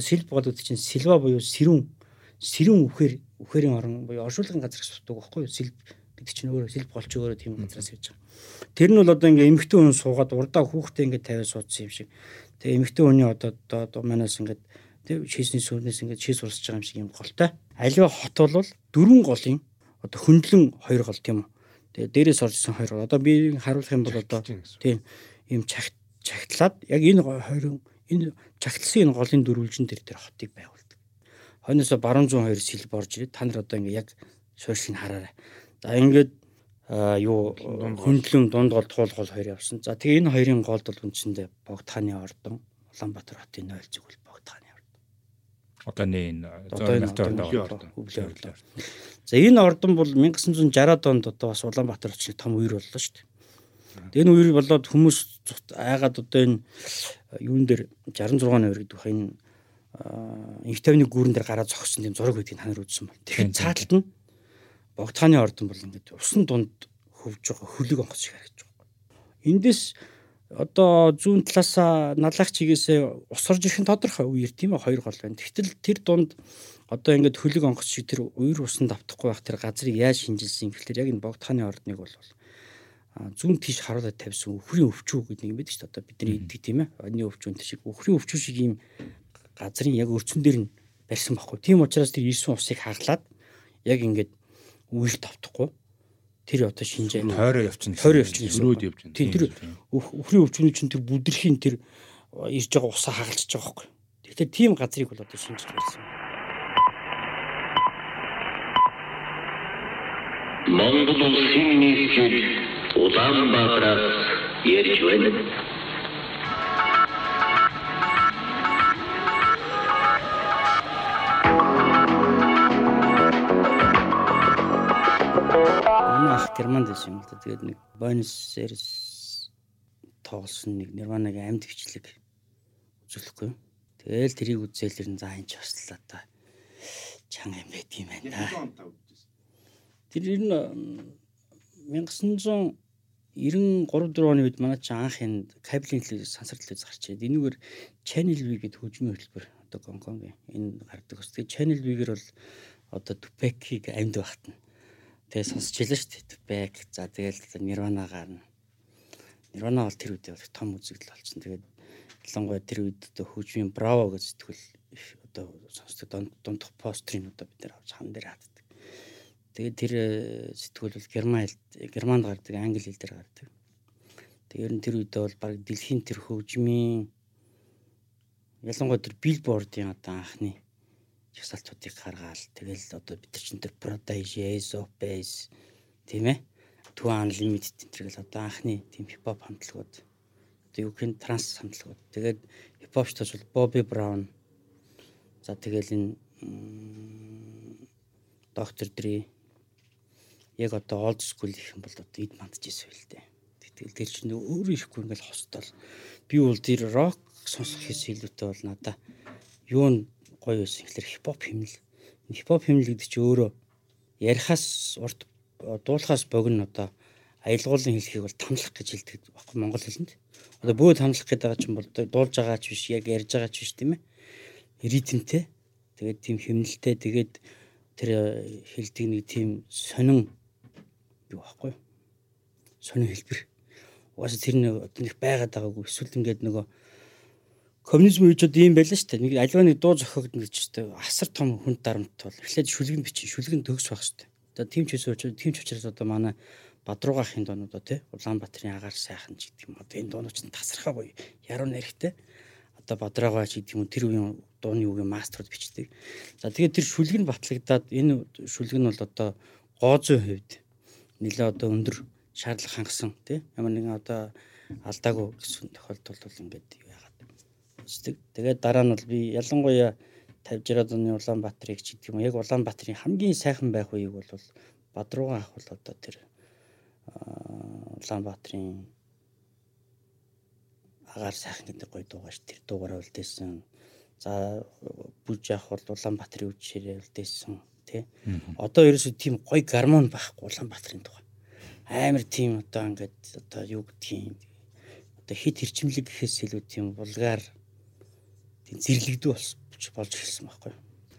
Сэлб бол гэдэг чинь сэлва буюу сэрүүн сэрүүн үхээр үхэрийн орон буюу оршуулгын газар гэж сутдаг байхгүй юу? Сэлб гэдэг чинь өөрөө сэлб голч өөрөө тийм газраас явж байгаа. Тэр нь бол одоо ингээ эмэгтэй хүн суугаад урдаа хүүхдээ ингээ тавиад суудсан юм шиг. Тэгээ эмэгтэй хүний одоо одоо манаас ингээ тэг шийсний сүрнээс ингээ шийс урсаж байгаа юм шиг юм голтой. Аливаа хот бол дөрвөн голын одоо хөндлөн хоёр гол тийм үү. Тэгээ дээрээс оржсэн хоёр. Одоо би харуулах юм бол одоо тийм ийм чагт чагтлаад яг энэ хоёр энэ чагтлсан энэ голын дөрвөлжин дээр тэр хотыг байгуулдаг. Хойноосоо баруун зүүн хоёр сэлб орж ирээд та нар одоо ингээ яг суурьшиг хараарай. За ингээд юу хөндлөн дунд гол туул гол хоёр явсан. За тэгээ энэ хоёрын голд бол үндсэндээ Богдхааны ордон Улаанбаатар хотын нойлцог бол Богдхааны ордон. Одооны энэ зөөнөлтөөр өвлөө ордон. За энэ ордон бол 1960-аад онд одоо бас Улаанбаатар хотын том үер боллоо шүү дээ. Энэ үер болоод хүмүүс айгаад одоо энэ юун дээр 66 оны үер гэдэг энэ инх тавны гүүрэн дээр гараа зогссон тийм зураг байдгийг та нар үзсэн байна. Тэгэхээр цааталт нь Богдхааны ордон бол ингээд усан дунд хөвж байгаа хөлөг онгоц шиг харагдаж байгаа. Эндээс одоо зүүн талаасаа налах чигээсээ ус орж ирэх нь тодорхой үеэр тийм ээ хоёр гол байна. Тэгтэл тэр дунд одоо ингээд хөлөг онгоц шиг тэр үер усанд автахгүй байх тэр газрыг яаж шинжилсэн гэхэлэр яг энэ Богдхааны ордныг бол зүүн тийш харуулад тавьсан өхрийн өвчүү гэдэг юм байдаг шүү дээ. Одоо бидний иддэг тийм ээ. Оны өвчүүн шиг өхрийн өвчүү шиг ийм газрын яг өрцөн дээр нь барьсан байхгүй. Тийм учраас тэр 9 усыг хаглаад яг ингээд үйлд автахгүй тэр одоо шинжээ тойроо явчихна тойроо явчихна өрөөд явчихна тийм тэр өхрийн өвчнүүд чинь тэр бүдэрхийн тэр ирж байгаа усаа хагалж байгаа байхгүй тэгэхээр тийм газрыг бол одоо шинжиж барьсан Монгол улсын нийслэл Улаанбаатараас ярьж байна. ах германд байсан юм л да. Тэгээд нэг Buenos Aires тоглосон нэг Nirvana-гийн амьд хвчлэг үзүүлэхгүй. Тэгэл тэрийг үзэл ер нь за энэ ч баслаа та. Чанга юм байт юм байна да. Тэр ер нь 1993 4 оны үед манай чи анх энэ кабелийн телевиз сансар телевиз гарч ирээд энэгээр Channel V гэдэг хөгжмийн хөтөлбөр одоо Гонконгийн энэ гардаг ус. Тэгээд Channel V-гэр бол одоо Tupac-ийг амьд багтана Тэгээ сонсч илэн шүү дээ. Back. За тэгэл Nirvana гарна. Nirvana бол тэр үед бол том үзэгдэл болсон. Тэгээд ялангуяа тэр үед одоо хөгжмийн Bravo гэж сэтгүүл одоо сонсдог дундх пострын одоо бид нэр авч хан дээр хатдаг. Тэгээд тэр э, сэтгүүл бол герман хэл германд гардаг, англи хэл дээр гардаг. Тэгээд ер нь тэр үедээ бол баг дэлхийн тэр хөгжмийн ялангуяа тэр Billboard-ийн одоо анхны жагсаалтуудыг гаргаал. Тэгэл одоо бид нар чинь тэр Prodigy, Ace of Base тийм ээ? Two Unlimited гэл одоо анхны тийм хипхоп хамтлагууд. Одоо юу гэх юм транс хамтлагууд тэгээд хипхопчдоос бол Bobby Brown. За тэгэл энэ доктор Dre яг одоо old school гэх юм бол одоо эд мандж ирсэн байл дээ. Тэгэл тэр чинь өөрөө ирэхгүй ингээл хостол. Би бол тэр рок сонсох хэс илүүтэй бол надаа юу гоё байсан. Тэгэхээр хипхоп химнэл. Хипхоп химнэл гэдэг чинь өөрөө ярихаас урт дуулахаас богино одоо аялгуулын хэлхийг бол тамлах гэж хэлдэг баггүй монгол хэлэнд. Одоо бөө тамлах гэдэг байгаа чинь бол дуулж байгаа ч биш, яг ярьж байгаа ч биш тийм ээ. Ритмтэй. Тэгээд тийм химнэлтэй тэгээд тэр хэлдэг нэг тийм сонин юу баггүй. Сонин хэлбэр. Угаасаа тэр нэг нэг байгаад байгаагүй. Эсвэл ингээд нөгөө коммунизм үеичүүд ийм байлаа шүү дээ. Нэг альва нэг дуу зохиогдно гэж шүү дээ. Асар том хүнд дарамт бол эхлээд шүлгэн бичин, шүлгэн төгс байх шүү дээ. Одоо тийм ч үсвч тийм ч учраас одоо манай Бадруугаахын дуунууд тий Улаанбаатарын агаар сайхан ч гэдэг юм. Одоо энэ дуунууд ч тасархаа гоё яруу нэрхтэй. Одоо Бадруугаа ч гэдэг юм тэр үеийн дууны үгийн мастеруд бичдэг. За тэгээд тэр шүлэг нь батлагдаад энэ шүлэг нь бол одоо гоозын хувьд нэлээ одоо өндөр шаардлага хангасан тий ямар нэгэн одоо алдаагүй гэсэн тохиолдолд бол ингээд үздэг. Тэгээд дараа нь бол би ялангуяа 50-60-аад оны Улаанбаатарыг ч гэдэг юм яг Улаанбаатарын хамгийн сайхан байх үеийг бол Бадруугаан ах бол одоо тэр Улаанбаатарын агаар сайхан гэдэг гоё дуугаш тэр дуугараа үлдээсэн. За бүж ах бол Улаанбаатарын үдшээрээ үлдээсэн тий. Одоо ерөөсөө тийм гоё гармон байхгүй Улаанбаатарын дуу. Амар тийм одоо ингээд одоо юу гэдгийг одоо хит хэрчмлэг гэхээс илүү тийм булгаар тийм зэрлэгдүү болж эхэлсэн байхгүй.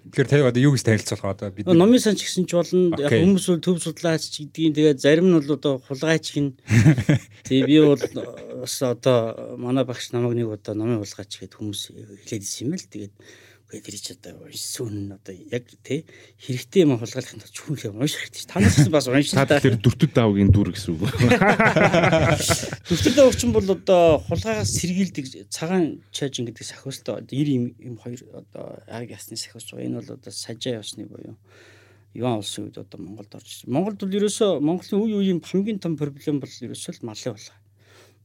Тэгэхээр та одоо юу гэж танилцуулах одоо бид номын сан ч гэсэн ч болно яг хүмүүс бол төв судлаач ч гэдгийг тэгээ зарим нь бол одоо хулгайч гин тэгээ би бол бас одоо манай багш намайг нэг одоо номын хулгайч гэд хүмүүс хэлээд ирсэн юм л тэгээд үгүй тэр чи одоо нь одоо яг тий хэрэгтэй юм хулгайлахын тулд чүнлээ унших хэрэгтэй. Танаас ч бас унших Та та. тэгэхээр дүртэд даавгийн дүр гэсэн үг. Төвчл өвчин бол одоо хулгайгаас сэргийлдэг цагаан чаажин гэдэг сахиустай одоо 90 юм хоёр одоо аг ясны сахиус. Энэ бол одоо сажаа ясны буюу Иван улсын үед одоо Монголд орж. Монголд бол ерөөсөө Монголын үе үеийн хамгийн том проблем бол ерөөсөө л малын хулгай.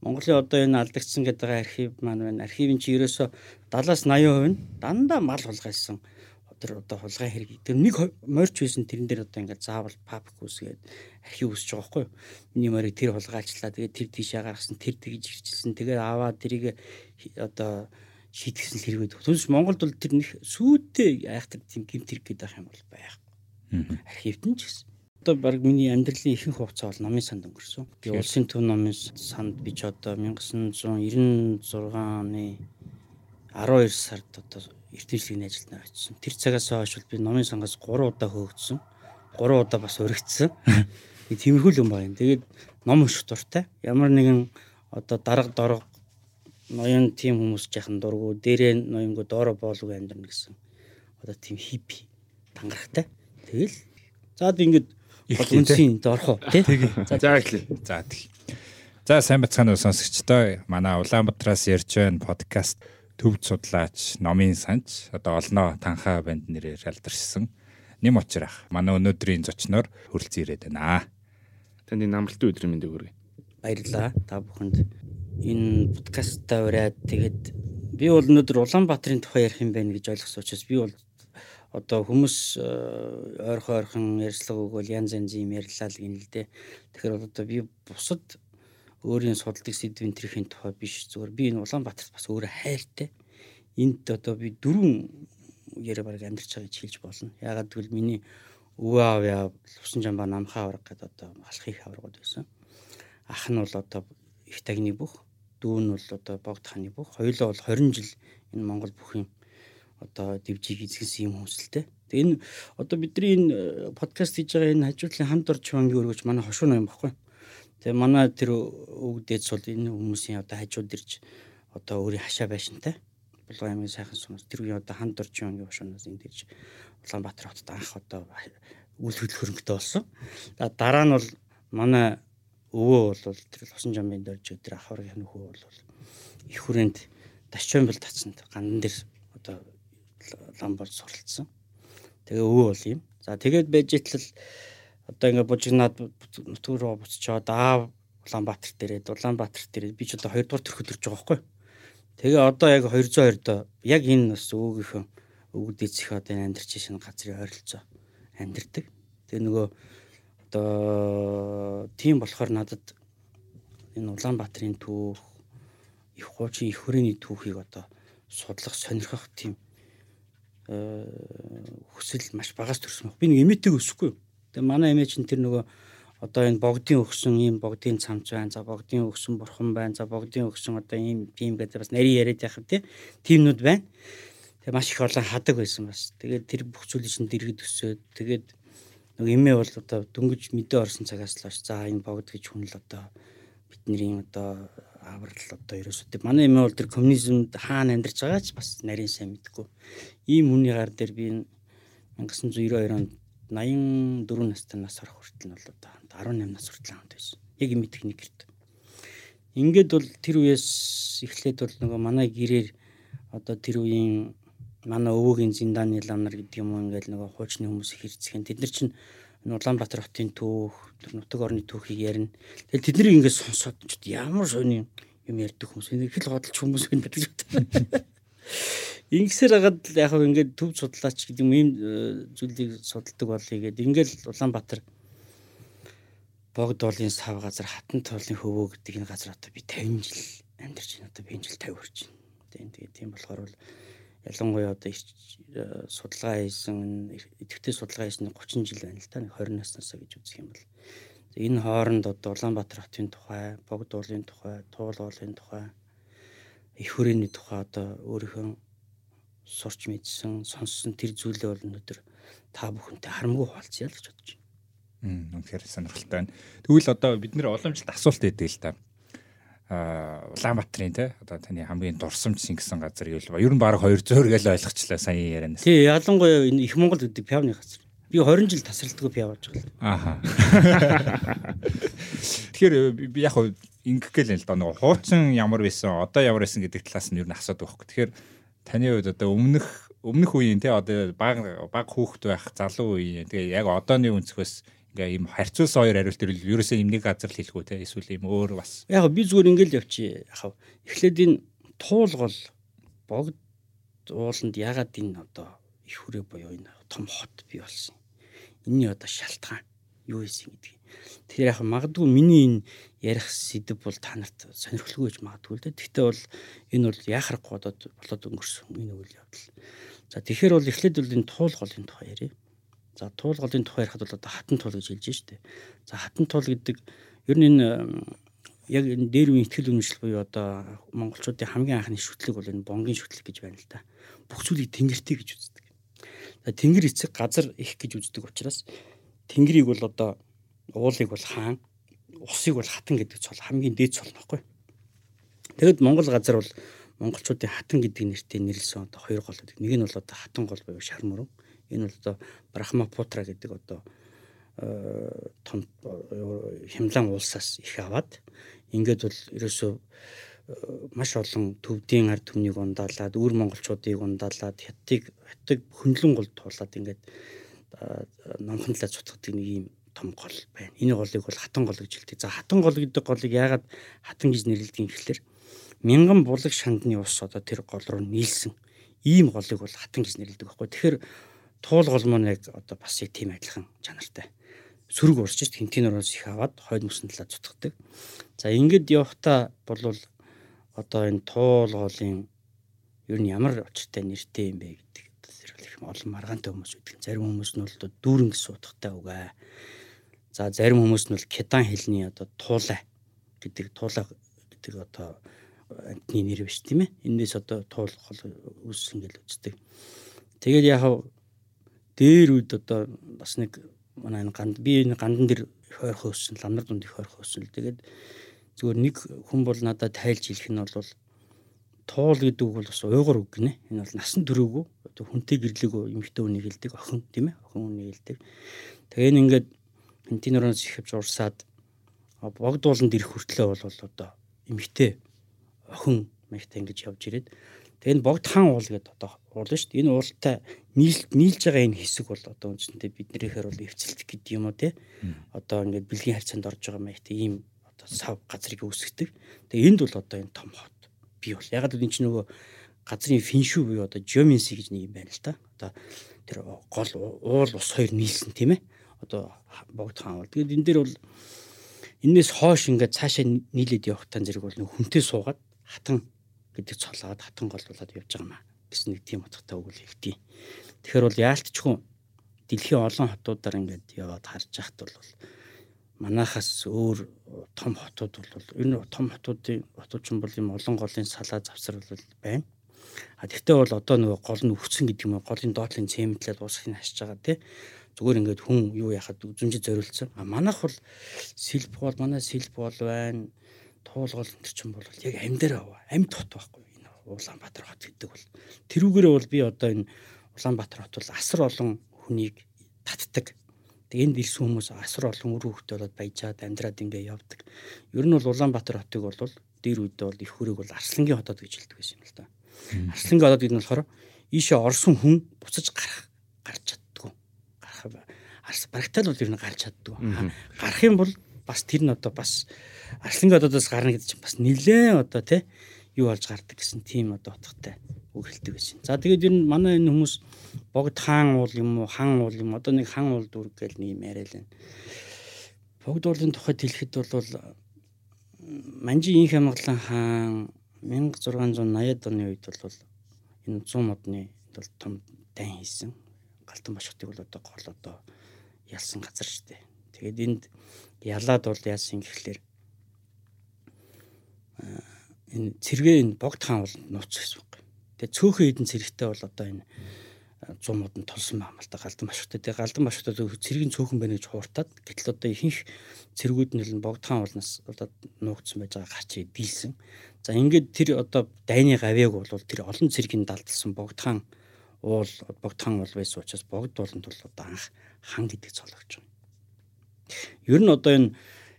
Монголын одоо энэ алдагдсан гэдэг архив маань байна. Архивын чи ерөөсөө 70-аас 80% нь дандаа мал хулгайсан. Тэр одоо хулгай хэрэг. Тэр нэг морьч байсан тэрэн дээр одоо ингээд заавал папк үсгээд архив үсэж байгаа байхгүй юу? Миний морийг тэр хулгайлчлаа. Тэгээд тэр тийшээ гаргасан, тэр тэгж ирчихсэн. Тэгээд аваад тэрийг одоо шийтгсэн л хэрэгэд. Түнш Монголд бол тэр нэг сүйтэй айхтар тийм гимт хэрэг гэдэг юм бол байх. Архивт нь ч гэсэн. Одоо баг миний амьдралын ихэнх хугацаа бол номын санд өнгөрсөн. Би улсын төв номын санд би ч одоо 1996 оны 12 сард одоо эрдэнэслэгийн ажилд очсон. Тэр цагаас хойш би номын сангаас 3 удаа хөөгдсөн. 3 удаа бас өргөцсөн. Би тиймэрхүү л юм байна. Тэгээд ном унших дуртай. Ямар нэгэн одоо дарга дорог ноён тим хүмүүс жахан дургу дээрээ ноёнгоо доороо боолгүй амьдрна гэсэн. Одоо тийм хиппи тангарахтай. Тэгэл заад ингэж Эхлэе, үнсийн доорхоо тий. За эхлэе. За тэг. За сайн бацхан уу сонсогчдоо манай Улаанбаатараас ярьж байна подкаст төвд судлаач номын санч одоо олноо танхаа банд нэрээр алдаршсан нэм очрах манай өнөөдрийн зочноор хөрөлцөн ирээд байна. Таны намралтын өдрийн мэндийг хүргэе. Баярлалаа та бүхэнд. Энэ подкастаа ураад тэгээд би бол өнөөдөр Улаанбаатарын тухай ярих юм байна гэж ойлгосон учраас би бол одоо хүмүүс э, ойрхон ойрхон ярьцлага өгвөл янз янзын юм ярьлаа л гин л дээ. Тэгэхээр одоо би бусад өөрийн судалдаг сэдвийн төрхийн тухай биш зүгээр би энэ Улаанбаатарт бас өөрөө хайртай. Энд одоо би дөрвөн яриа бараг амьдарч байгаа гэж хэлж болно. Ягаад гэвэл миний өвөө аав яа Лувсан жамбаа намхаа авраг гэдэг одоо алхах их аврагууд байсан ах нь бол одоо их тагны бүх дүү нь бол одоо богд хааны бүх хоёулаа бол 20 жил энэ Монгол бүхийн одоо дивжиг эзэглсэн юм хүмүүсэлтэй. Тэгээ энэ одоо бидний энэ э, подкаст хийж байгаа энэ хажуудлын хамт орч чангийн өргөж манай хошуу юм баггүй. Тэгээ манай тэр өвгдээц бол энэ хүмүүсийн одоо хажууд ирж одоо өөрийн хашаа байшинтай Булган аймгийн сайхан сумаас тэр үеийн одоо хамт орч чангийн хошуунаас энэ дэж Улаанбаатар хотод анх одоо үйл хөдлөх хөрөнгөтэй болсон. Дараа нь бол манай өвөө бол тэр Лусан жамбын дөрж өдр ахвар хянах хүү бол их хүрээнд дашчомбол татсанд гандан дээр одоо ламбар суралцсан. Тэгээ өвөө бол юм. За тэгээд байж итэл одоо ингээ бужигнаад нутгуруу буцчаад аав Улаанбаатар дээрээ Улаанбаатар дээрээ би ч одоо 2 дугаар төрх өдөрж байгаа байхгүй. Тэгээ одоо яг 202 доо яг энэ бас өвгийнхөө өвгдээцэх одоо энэ амьдарч шинэ газрын ойролцоо амьдардаг. Тэгээ нөгөө одоо тийм болохоор надад энэ Улаанбаатарын түүх их хуучин их хүрээний түүхийг одоо судлах сонирхох тийм хүсэл маш багаас төрсөн баг. Би нэг эмээтэйг өсөхгүй. Тэгээ манай эмээ чинь тэр нөгөө одоо энэ богдын өгсөн ийм богдын цамц байна. За богдын өгсөн бурхан байна. За богдын өгсөн одоо ийм тийм гэдэг бас нарийн яриад яхав тий. Тимнүүд байна. Тэгээ маш их олон хадаг байсан бас. Тэгээд тэр бүх зүйлийг чинь дэргэд өсөөд тэгээд нэг эмээ бол одоо дөнгөж мэдээ орсон цагаас л за энэ богд гэж хүн л одоо бидний одоо аврал одоо ерөөсөө манай эмээ бол тэр коммунизмд хаана амьдарч байгаа ч бас нарийн сайн мэдгүй. Ийм хүний гар дээр би энэ 1992 онд 84 настай нас орох хүртэл нь бол одоо 18 нас хүртэл хамт байсан. Яг юм техникэрт. Ингээд бол тэр үеэс эхлээд бол нөгөө манай гэрээр одоо тэр үеийн манай өвөгийн зиндааны лам нар гэдэг юм уу ингээл нөгөө хуучны хүмүүс их хэрцгэн. Тэд нар чинь Улаанбаатар хотын түүх, тэр нутаг орны түүхийг ярина. Тэгэл тэднийг ингээд сонсоод ч ямар сони юм ярьдаг хүмүүс. Энэ их л годолч хүмүүс байна гэдэг юм. Ингэсээр хагаад яг хөө ингээд төв судлаач гэдэг юм ийм э, зүйлийг судалдаг болъё гэдэг. Ингээл Улаанбаатар богд олын сав газар хатан тоолын хөвөө гэдэг энэ газар одоо би 50 жил амьдарч байна. Одоо би энэ жил 50 хүрч байна. Тэгээд тийм болохоор бол ялангуяа одоо э, судалгаа хийсэн идэвхтэй судалгаа хийсэн 30 жил байна л нэг 20 наснасаа гэж үзэх юм бол. Энэ хооронд одоо Улаанбаатар хотын тухай, богд уулын тухай, туул уулын тухай, их хүрээний тухай одоо өөрийнхөө сурч мэдсэн, сонссон тэр зүйлээ бол өнөөдөр та бүхэнтэй харамгүй хуваалцъя л гэж бодож байна. Мм үнэхээр сонирхолтой байна. Тэгвэл одоо бид нэр уламжлалт асуулт өгдөг л та. Аа Улаанбаатарын те одоо таны хамгийн дурсамж сингсэн газар юу вэ? Ер нь баг 200 гэж ойлгочлаа сая ярианаас. Тий, ялангуяа энэ их Монгол гэдэг пиавны газар. Би 20 жил тасралтгүй пиав болж байгаа. Ааха. Тэгэхээр би яг ингэх гээл л да нөгөө хуучин ямар байсан, одоо ямар байсан гэдэг талаас нь ер нь асуудаг байхгүй. Тэгэхээр таны хувьд одоо өмнөх өмнөх үеийн те одоо баг баг хүүхэд байх залуу үеийн тэгээ яг одооны өнцгөөс ингээ ийм харьцуулсан хоёр хариулт ирэл ерөөсөө юм нэг газар л хэлэхгүй те эсвэл ийм өөр бас Яг би зүгээр ингээл явчих. Яг эхлээд энэ туулгол богд ууланд ягаад энэ одоо их хүрээ буюу энэ том хот бий болсон. Энийний одоо шалтгаан юу байсан гэдгийг. Тэгэхээр яг магадгүй миний энэ ярих сэдв бол та нарт сонирхолгүй гэж магадгүй л дээ. Гэхдээ бол энэ бол яхахгүй болоод болоод өнгөрсөн энэ үйл явдал. За тэгэхээр бол эхлээд бол энэ туулголын тухай ярив. За туулголын тухай ярихад бол одоо хатан туул гэж хэлж штэ. За хатан туул гэдэг ер нь энэ яг энэ дээр үеийн ихтгэл үнэмшил буюу одоо монголчуудын хамгийн анхны шүтлэг бол энэ бонгийн шүтлэг гэж байна л да. Бүх зүйлийг тэнгэртэй гэж үздэг. За тэнгэр эцэг газар их гэж үздэг учраас тэнгэрийг бол одоо уулыг бол хаан, усыг бол хатан гэдэг цол хамгийн дээд цол нөхгүй. Тэгэд Монгол газар бол монголчуудын хатан гэдэг нэртэй нэрлсэн одоо хоёр гол гэдэг. Нэг нь бол одоо хатан гол буюу шар мөрөн. Энэ бол одоо Брахмапутра гэдэг одоо э, том э, хямлан улсаас их аваад ингээд бол ерөөсөө э, маш олон төвдийн ард түмнийг ундаалаад өвөр монголчуудыг ундаалаад хятадыг хятадыг хөндлөн гол туулаад ингээд номхонлаа цутгадаг нэг юм том гол байна. Энэ голыг бол хатан гол гэж хэлдэг. За хатан гол гэдэг голыг яагаад хатан гэж нэрлэдэг юм гэхэлэр мянган булаг шандны ус одоо тэр гол руу нийлсэн ийм голыг бол хатан гэж нэрлэдэг байхгүй. Тэгэхээр туул гол маань яг одоо бас яг тийм адилхан чанартай. Сүрэг урсч хинтинороос их аваад хойд мөсөн талаа цутгадаг. За ингээд явхдаа болвол одоо энэ туул голын ер нь ямар очтой нэртэй юм бэ гэдэг тэр их олон маргаантай хүмүүс үүдэг. Зарим хүмүүс нь бол дүүрэн гэж суудахтай үгээ За зарим хүмүүс нь бол кедан хэлний одоо туулай гэдэг туулай гэдэг одоо амтны нэр биш тийм ээ. Эндээс одоо туул гол үүссэн гэж үздэг. Тэгээд яг дээр үед одоо бас нэг манай энэ ганд би энэ гандан дээр хойрхон өссөн ламнар дунд их хойрхон өссөн л тэгээд зүгээр нэг хүн бол надад тайлж хэлэх нь бол туул гэдэг үг бол бас уйгар үг гинэ. Энэ бол насан туршаагүй одоо хүнтэй гэрлээгөө эмхтэй үнийг хэлдэг охин тийм ээ охин үнийг хэлдэг. Тэгээ энэ ингээд контейнероос ихэвч урсаад богд ууланд ирэх хүртлээ бол одоо эмхтэй охин мэгтэй ингэж явж ирээд тэгээ энэ богд хаан уул гэдэг одоо уул шүү дээ. Энэ уултай нийл нийлж байгаа энэ хэсэг бол одоо үндсэндээ биднийхээр бол эвцэлдэх гэдэг юм уу те. Одоо ингээд бэлгийн харьцаанд орж байгаа мэгтэй ийм одоо сав газрыг үүсгдэг. Тэгээ энд бол одоо энэ том хот бий бол ягаад гэвэл энэ чинь нөгөө газрын финшүү буюу одоо geomancy гэж нэг юм байна л та. Одоо тэр гол уул ус хоёр нийлсэн тийм ээ одоо богд хаан бол. Тэгээд энэ дээр бол энээс хоош ингээд цаашаа нийлээд явах тань зэрэг бол хүнтэй суугаад хатан гэдэг цолоод хатан голдуулаад явж байгаа маа гэсэн нэг тийм утгатай үг л хэлтий. Тэгэхээр бол яалтчгүй дэлхийн олон хотуудаар ингээд яваад харж яхад бол манахаас өөр том хотууд бол энэ том хотуудын хотууд бол юм олон голын салаа завсар бол байна. А тэгтээ бол одоо нөгөө гол нь өвчсөн гэдэг юм голын доотлын цемэнтлээд уусахыг хашиж байгаа тий зүгээр ингээд хүн юу яхад үзүнжид зориулсан. А манайх бол сэлб бол манай сэлб бол байна. Туулгол энэ чинь бол яг амьдаар аваа. Амьд хот байхгүй. Энэ Улаанбаатар хот гэдэг бол. Тэрүүгээрээ бол би одоо энэ Улаанбаатар хот бол асар олон хүнийг татдаг. Тэгээ энд ирсэн хүмүүс асар олон үр хөвгтэй болоод баяжаад амьдраад ингээ явдаг. Ер нь бол Улаанбаатар хотыг бол дээр үедээ бол их хөрөг бол Арслангийн хотод гэж хэлдэг байсан юм л да. Арслангийн хотод гэдэг нь болохоор ийшээ орсон хүн буцаж гарах гарч арс барагтаал бол ер нь гарч чаддаг. Гарах юм бол бас тэр нь одоо бас арслангийн одоодоос гарна гэдэг чинь бас нилээн одоо тий юу болж гардаг гэсэн тийм одоо утгатай үг хэлдэг байсан. За тэгээд ер нь манай энэ хүмүүс богд хаан уул юм уу хан уул юм одоо нэг хан уул дүрг гэл нэг юм яриа л байна. Богд уулын тухайд хэлэхэд бол Манжи инх хамглан хаан 1680-ад оны үед бол энэ 100 модны бол том дайн хийсэн. Галтан башхтыг бол одоо гол одоо ялсан газар шүү дээ. Тэгээд энд ялаад бол яасан гэхлээр энэ цэргээ энэ богд хаан бол нууц гэсэн үг. Тэгээ цөөхөн хідэн цэрэгтэй бол одоо энэ 100 модон тулсан байна л да галдан башигтай. Тэгээ галдан башигтай цэргийн цөөхөн байна гэж хууртаад гэтэл одоо ихэнх цэргүүд нь богдхан уулнаас одоо нуугдсан байж байгаа гачийг дийлсэн. За ингээд тэр одоо дайны гавьяг бол тэр олон цэргийн далдалсан богдхан уул богдхан бол байсан учраас богд болонд бол одоо анх хан гэдэг цолгож байна. Ер нь одоо энэ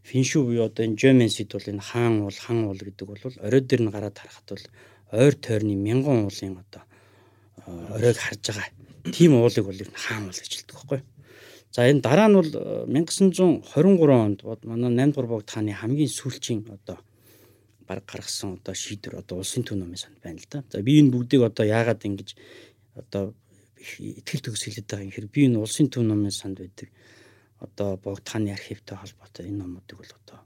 финшу буюу одоо энэ Жомэнсид бол энэ хаан уул хан уул гэдэг бол орой дээр нь гараад харахад бол ойр тойрны мянган уулын одоо оройг харж байгаа. Тим уулыг бол ер нь хаан уул гэж хэлдэг байхгүй. За энэ дараа нь бол 1923 онд манай 8 дугаар богд хааны хамгийн сүүлчийн одоо баг гаргасан одоо шийдвэр одоо улсын төв номын санд байна л да. За би энэ бүгдийг одоо яагаад ингэж одоо итгэл төгс хэлээд байгаа юм хэр би энэ улсын төв номын санд байдаг одоо богд хааны архивтай холбоотой энэ номуудыг бол одоо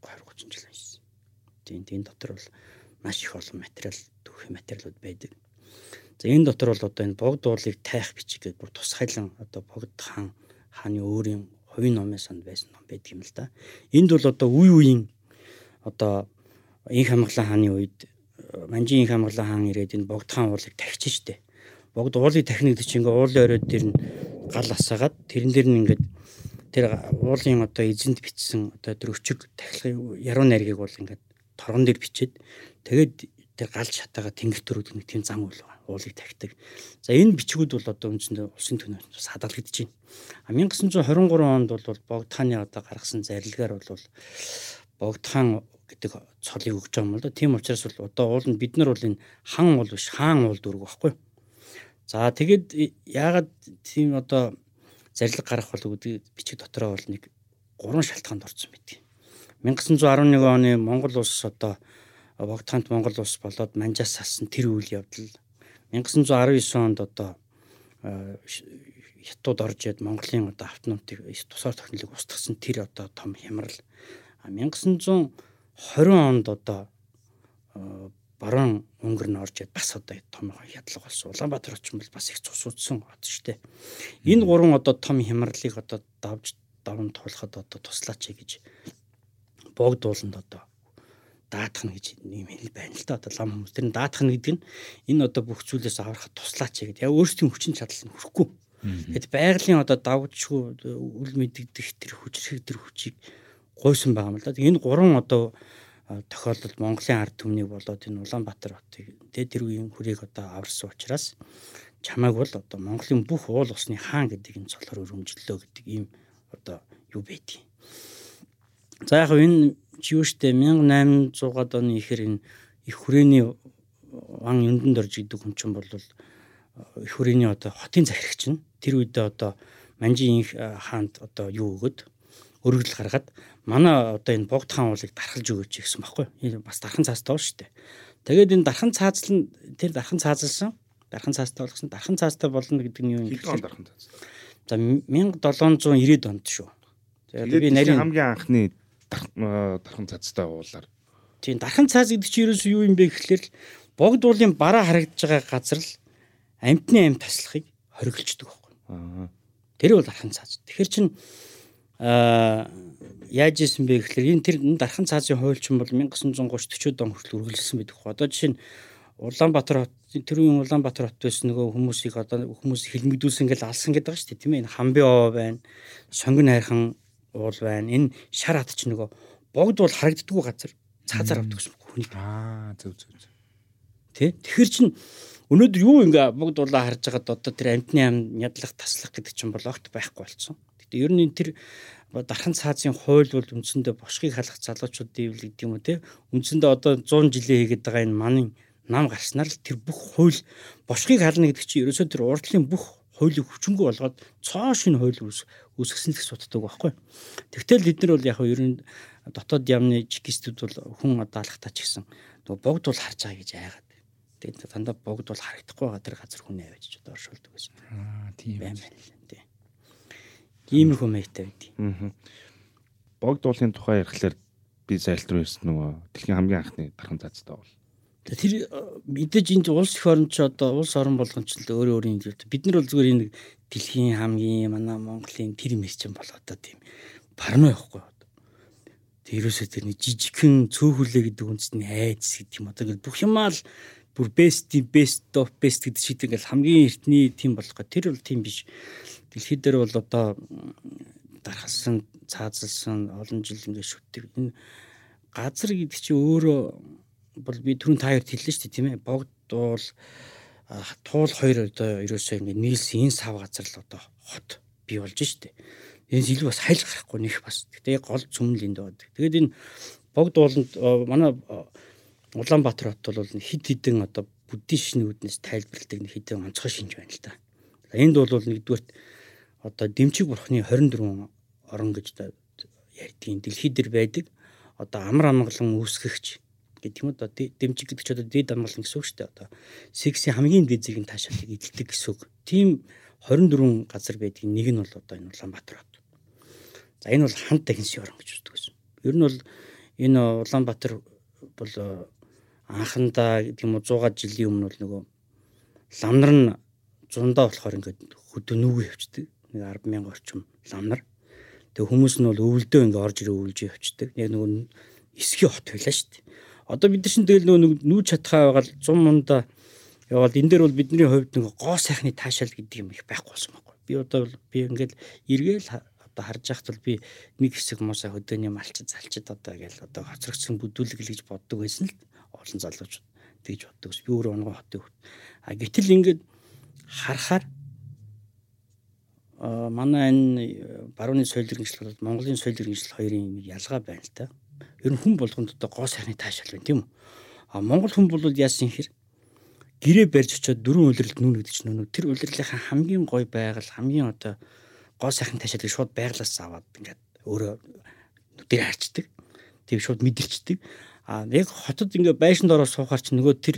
20 30 жил уншсан. Тийм тийм дотор бол маш их олон материал түүх материалууд байдаг. За энэ дотор бол одоо энэ богд уулыг тайх бичиг гэдэг бүр тусгайлан одоо богд хаан хааны өөрийн хувийн номын санд байсан ном байдаг юм л да. Энд бол одоо үе үеийн одоо инх хамглан хааны үед манжийн инх хамглан хаан ирээд энэ богд хаан уулыг тахиж штэ богд уулыг тахныг чинь ингээ уулын оройд дээр нь гал асаагаад тэрэн дээр нь ингээд тэр уулын одоо эзэнд бичсэн одоо тэр өчиг тахилгын яруу найргийг бол ингээд торгон дээр бичээд тэгээд тэр гал шатаага тэнгэртөрүүд нэг тийм зам үйл уулыг тахидаг. За энэ бичгүүд бол одоо үндсэндээ улсын төнөөс хадгалагдаж байна. А 1923 онд бол богд хааны одоо гаргасан зарилгаар бол богд хаан гэдэг цолыг өгч байгаа юм л да. Тийм учраас бол одоо уул нь бид нар бол энэ хан уул биш хаан уул дүүрэг багхгүй. За тэгээд яагаад тийм одоо зарилга гарах болов гэдэг бичиг дотроо бол нэг гурван шалтгаанд орсон байдаг. 1911 оны Монгол улс одоо Богдхант Монгол улс болоод манжаас салсан тэр үйл явдал 1919 онд одоо хятад орж яд Монголын одоо автономтыг тусаар технологиг устгасан тэр одоо том хямрал 1920 онд одоо баруун өнгөр нь орж бас одоо том хядлага болсон. Улаанбаатар очин бол бас их цус удсан хот шүү дээ. Энэ гурван одоо том хямралыг одоо давж давн туулахад одоо туслаач гэж богд ууланд одоо даатах нь гэж юм хэл байна л да. Одоо лам хүмүүс тэр нь даатах нь гэдэг нь энэ одоо бүх зүйлээс аврахад туслаач гэдэг. Яг өөрсдийн хүчин чадал нь хүрхгүй. Тэгэд байгалийн одоо давжгүй үл мэддэх тэр хүчрэх тэр хүчийг гойсон байгаа юм л да. Энэ гурван одоо тохиолдолд Монголын ард түмнийг болоод энэ Улаанбаатар хотыг тэ тэр үеийн хүрийг одоо аварсан учраас чамайг бол одоо Монголын бүх уул усны хаан гэдэг энэ цолоор өрөмжлөлөө гэдэг ийм одоо юу байдгийг. За яг энэ юу штэ 1800-аад оны ихэр энэ их хүрээний ван юндэнд орж идэг хүн чинь бол их хүрээний одоо хотын захирагч нь тэр үедээ одоо манжийн хаанд одоо юу өгöd өргөдөл гаргаад манай одоо энэ богд хаан уулыг дархалж өгөөч гэсэн баггүй. Энэ бас дархан цаастай шүү дээ. Тэгээд энэ дархан цаазал нь тэр дархан цаазалсан дархан цаастай болгосон дархан цаастай болно гэдэг нь юу юм гэхээр дархан цаас. За 1790-ад онд шүү. Тэгээд би нарийн хамгийн анхны дархан цаастай уулаар. Тийм дархан цаас гэдэг чинь ерөөс юу юм бэ гэхэлэр богд уулын бараа харагдаж байгаа газар л амтны амт таслахыг хориглцдог байхгүй. Аа. Тэр бол дархан цаас. Тэгэхээр чин аа яаж исэн бэ гэхэлэр энэ тэр дархан цаазын хуульчин бол 1930 40-од он хүртэл үргэлжилсэн байдаг. Одоо жишээ нь Улаанбаатар хот тэр үеийн Улаанбаатар хот байсан нөгөө хүмүүсийг одоо хүмүүс хилмигдүүлсэн гэж алсан гэдэг байгаа шүү дээ тийм ээ. Хамби овоо байна. Сонгон хайрхан уул байна. Энэ шар хат ч нөгөө богд бол харагддаггүй газар цаазаар авдаг гэсэн хүн. Аа зөв зөв зөв. Тэ? Тэгэхэр чин өнөөдөр юу ингээ богд улаа харж байгаад одоо тэр амтны ам нядлах таслах гэдэг чинь бол огт байхгүй болсон. Гэтэ ер нь тэр дархан цаазын хууль бол үндсэндээ бошгийг халах залуучуудын үйл гэдэг юм уу те үндсэндээ одоо 100 жилийн хийгээд байгаа энэ манын нам гарснаар л тэр бүх хууль бошгийг хална гэдэг чинь ерөөсөө тэр урдлын бүх хуулийг хүчингү болгоод цоо шин хууль үүсгэсэн л суддаг байхгүй. Тэгтэл бид нар бол яг ер нь дотоод яамны чекистүүд бол хүн одоо алхтаа ч гэсэн нөгөө богд бол харж байгаа гэж айгаад. Тэгээд дандаа богд бол харагдахгүй байгаа тэр газар хүн аваач ч одоо оршуулдаг байсан. Аа тийм байна. Иймэрхүү маягтай байдгийг. Аа. Богд уулын тухай ярихлаар би зайлт руу ирсэн нөгөө дэлхийн хамгийн анхны дархан цаацтай бол. Тэр мэдээж энэ улс их орн ч одоо улс орн болгон ч л өөр өөрийн бид нар бол зүгээр энэ дэлхийн хамгийн манай Монголын тэр мэрч юм бол одоо тийм парно явахгүй. Тэрөөсөө тэр нэг жижигхэн цөөхүлээ гэдэг үндэсний айдс гэдэг юм одоо бүх юмаа л бүр best best of best гэдэг шиг ингээл хамгийн эртний тим болох гэх тэр бол тим биш. Дэлхийд дээр бол одоо дархалсан, цаазалсан олон жил ингээд шүтдэг. Энэ газар гэдэг чинь өөрөө бол би түрүүн та хоёрт хэллээ шүү дээ тийм ээ. Богд бол туул хоёр одоо ерөөсөө ингээд нийлсэн энэ сав газар л одоо хот бий болж штэ. Энэс илүү бас хайл гарахгүй нэх бас. Гэтэ гол цөмөл энд байдаг. Тэгээд энэ богд ууланд манай Улаанбаатар хот бол хид хідэн одоо буддийн шинүүднээс тайлбарладаг нэг хідэн онцгой шинж байна л да. Энд бол нэгдүгürt одоо дэмчиг бурхны 24 орон гэж ярьдгийн дэлхийд дэр байдаг. Одоо амар амгалан үүсгэгч гэдэг юм одоо дэмжиг гэдэг чинь одоо дэд амгалан гэсэн үг шүү дээ одоо. Секси хамгийн дэд зэргийн таашаалыг эдэлдэг гэсэн үг. Тийм 24 газар байдгийн нэг нь бол одоо энэ Улаанбаатар хот. За энэ бол хамт дахинс орон гэж үздэг гэсэн. Ер нь бол энэ Улаанбаатар бол э, анхандаа гэдэг юм уу 100 жилийн өмнө бол нөгөө ламнар нь зундаа болохоор ингээд хөдөө нүгөө явчдаг. 10 мянга орчим лам нар. Тэг хүмүүс нь бол өвөлдөө ингээ орж ирээ өвлж явчихдаг. Яг нөгөө эсхий хот байлаа шүү дээ. Одоо бид нар чинь тэгэл нөгөө нүүж чадхаа байгаад 100 мунда яваад энэ дээр бол бидний хувьд нэг гоо сайхны таашаал гэдэг юм их байхгүй болсон байхгүй. Би одоо бол би ингээл эргээл одоо харж яхад бол би нэг хэсэг муусаа хөдөөний малчид залчид одоо гээл одоо хоцрогдсон бүдүүлэг л гэж боддог байсан л олон залууч тэгж боддог. Би өөрөө онгон хотын хөт. А гэтэл ингээд харахаар манай энэ барууны соёл иргэншил бол Монголын соёл иргэншил хоёрын ялгаа байна л та. Ер нь хүн болгонд одоо гоо сайхны таашаал байна тийм үү? А Монгол хүн бол яасан хэр гэрээ барьж очиод дөрвөн улирлд нүүн гэдэг чинь нүүн тэр улирлынхаа хамгийн гой байгаль хамгийн одоо гоо сайхан таашаалыг шууд байглаас аваад ингээд өөрөө нүдээр харчдаг. Тийм шууд мэдэрчдэг. А яг хотод ингээ байшинд ороод суухаар чи нөгөө тэр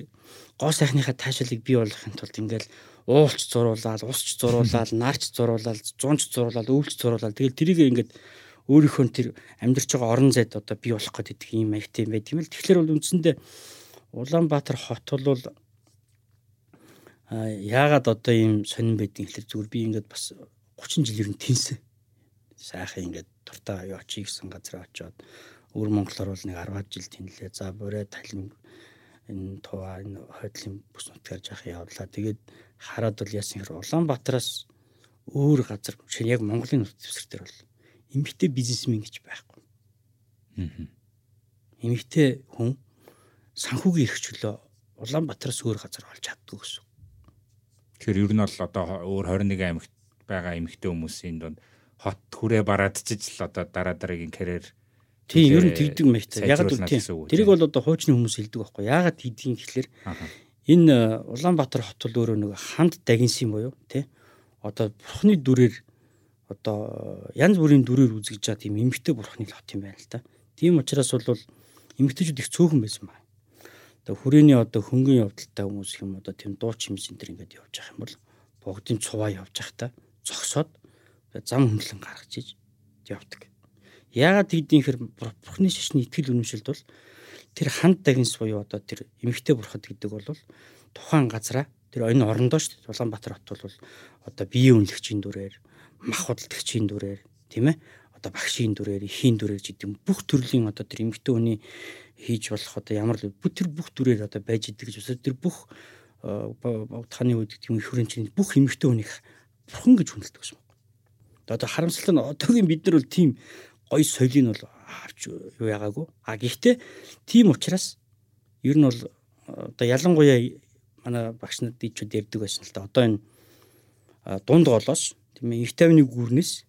гоо сайхныхаа таашаалыг бий болгохын тулд ингээл уулч зуруулаад, усч зуруулаад, нарч зуруулаад, зунч зуруулаад, өвлч зуруулаад тэгэл тэрийг ингээд өөрийнхөө тэр амьдарч байгаа орон зайд одоо бий болох гэдэг ийм маягтай юм байт юм л. Тэгэхээр бол үндсэндээ Улаанбаатар хот бол яагаад одоо ийм сонирн байдгийг хэлэр зүгээр би ингээд бас 30 жил ер нь тэнсэн. Сайхан ингээд дуртай юу очие гэсэн газар очиод өвөр Монголоор бол нэг 10 жил тэнлээ. За бүрээ талин энэ туваа энэ хойдлын бүс нутгаар жах явлаа. Тэгээд хараад бол яасан хэрэг Улаанбаатараас өөр газар шинэ яг Монголын нутаг дэвсгэр дээр бол эмэгтэй бизнесмен гэж байхгүй. Аа. Эмэгтэй хүн санхүүгийн эрх чөлөө Улаанбаатараас өөр газар олж чаддаг гэсэн. Тэгэхээр ер нь бол одоо өөр 21 аймагт байгаа эмэгтэй хүмүүсийн донд хот хүрээ бараадчиж л одоо дараа дараагийн карьер Тийм ер нь тэгдэг мэт. Яг л тийм. Тэрийг бол одоо хуучны хүмүүс хэлдэг байхгүй. Яагаад тэгдгийг гэхэлэр энэ э, Улаанбаатар хот бол өөрөө нэг ханд дагинсан буюу тий. Одоо бурхны дүрээр одоо э, янз бүрийн дүрээр үзэж байгаа тийм эмгтэй бурхны хот юм байна л та. Тийм учраас бол эмгтэйчүүд их цөөхөн байсан байна. Одоо хүрээний одоо хөнгөн явдалтай хүмүүс юм одоо тийм дуу чимс энэ төр ингээд явж явах юм бол богдын цуваа явж явах та зогсоод зам хөндлөн гаргаж иж явдаг. Яагаад тэгдэм хэр бурхны шашны итгэл үнэмшилд бол тэр ханд дагинс буюу одоо тэр эмгтэй бурхад гэдэг бол тухайн газараа тэр энэ орондоо шүү дээ Улаанбаатар хот бол одоо биеийн үнэлэгчийн дүрээр мах худалдагчийн дүрээр тийм ээ одоо багшийн дүрээр ихийн дүрээр гэдэг бүх төрлийн одоо тэр эмгтэй хүний хийж болох одоо ямар л тэр бүх дүрээр одоо байж идэг гэж үсэ тэр бүх таны үед гэдэг юм их хүрээний бүх эмгтэй хүнийг бурхан гэж хүндэлдэг юм. Одоо харамсалтай нь одоогийн бид нар бол тийм гоё соёлыг нь бол авч юу яагаагүй. А гэхдээ тийм учраас ер нь бол одоо ялангуяа манай багш нар дийчүүд ярьдаг байсан л да. Одоо энэ дунд голоос тийм ээ их тавны гүрнээс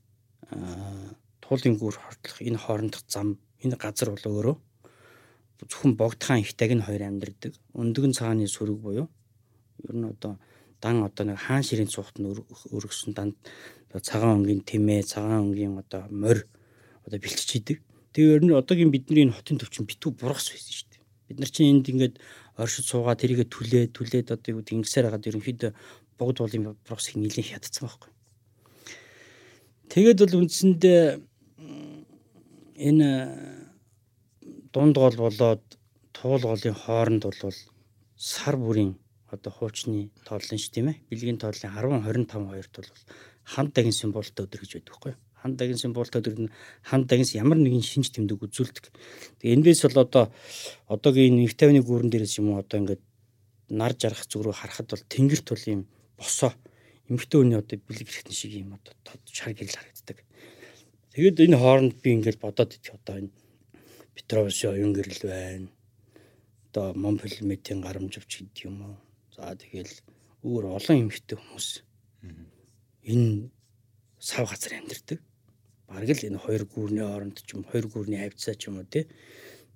туулын гүр хортлох энэ хоорондох зам энэ газар бол өөрөө зөвхөн богдхан ихтаг нь хоёр амьдэрдэг. Өндгөн цааны сүрэг буюу ер нь одоо дан одоо нэг хаан ширийн цухт нь өргөсөн данд цагаан өнгийн тэмээ, цагаан өнгийн одоо морь одоо бэлтж идэг. Тэгээ ер нь одоогийн бидний энэ хотын төвчин битүү бургас байсан шүү дээ. Бид нар чинь энд ингээд оршид суугаа тэрийгэ түлээ түлээд одоо юу гэдэг ингэсээр хагаад ерөнхийдөө богд уулын бургасыг нийлэн хядцсан байхгүй. Тэгээд бол үндсэндээ энэ дунд гол болоод туул голын хооронд бол сар бүрийн одоо хуучны тооллон ш тийм ээ. Бэлгийн тооллын 10 25 хоёрт бол ханд дагин символтой өдөр гэж байдаг байхгүй юу? Ханд дагин символтой төр нь ханд дагинс ямар нэгэн шинж тэмдэг үзүүлдэг. Тэгээ эндээс бол одоо одоогийн нэг тавны гүүрэн дээрээс юм уу одоо ингээд нар жаргах зүг рүү харахад бол тэнгэрт бол ийм босоо эмхтэн үний одоо бэлэг хэрэгтэн шиг ийм одоо тод шар гэрэл харагддаг. Тэгэд энэ хооронд би ингээд бодоод идэх одоо энэ Петровсын оюун гэрэл байна. Одоо Монпелметийн гарамжвч гэдэг юм уу. За тэгэл өөр олон эмхтэн хүмүүс энэ сав газар амьдэрдэг. Бараг л энэ хоёр гүүрний хооронд ч юм хоёр гүүрний хавцаа ч юм уу тий.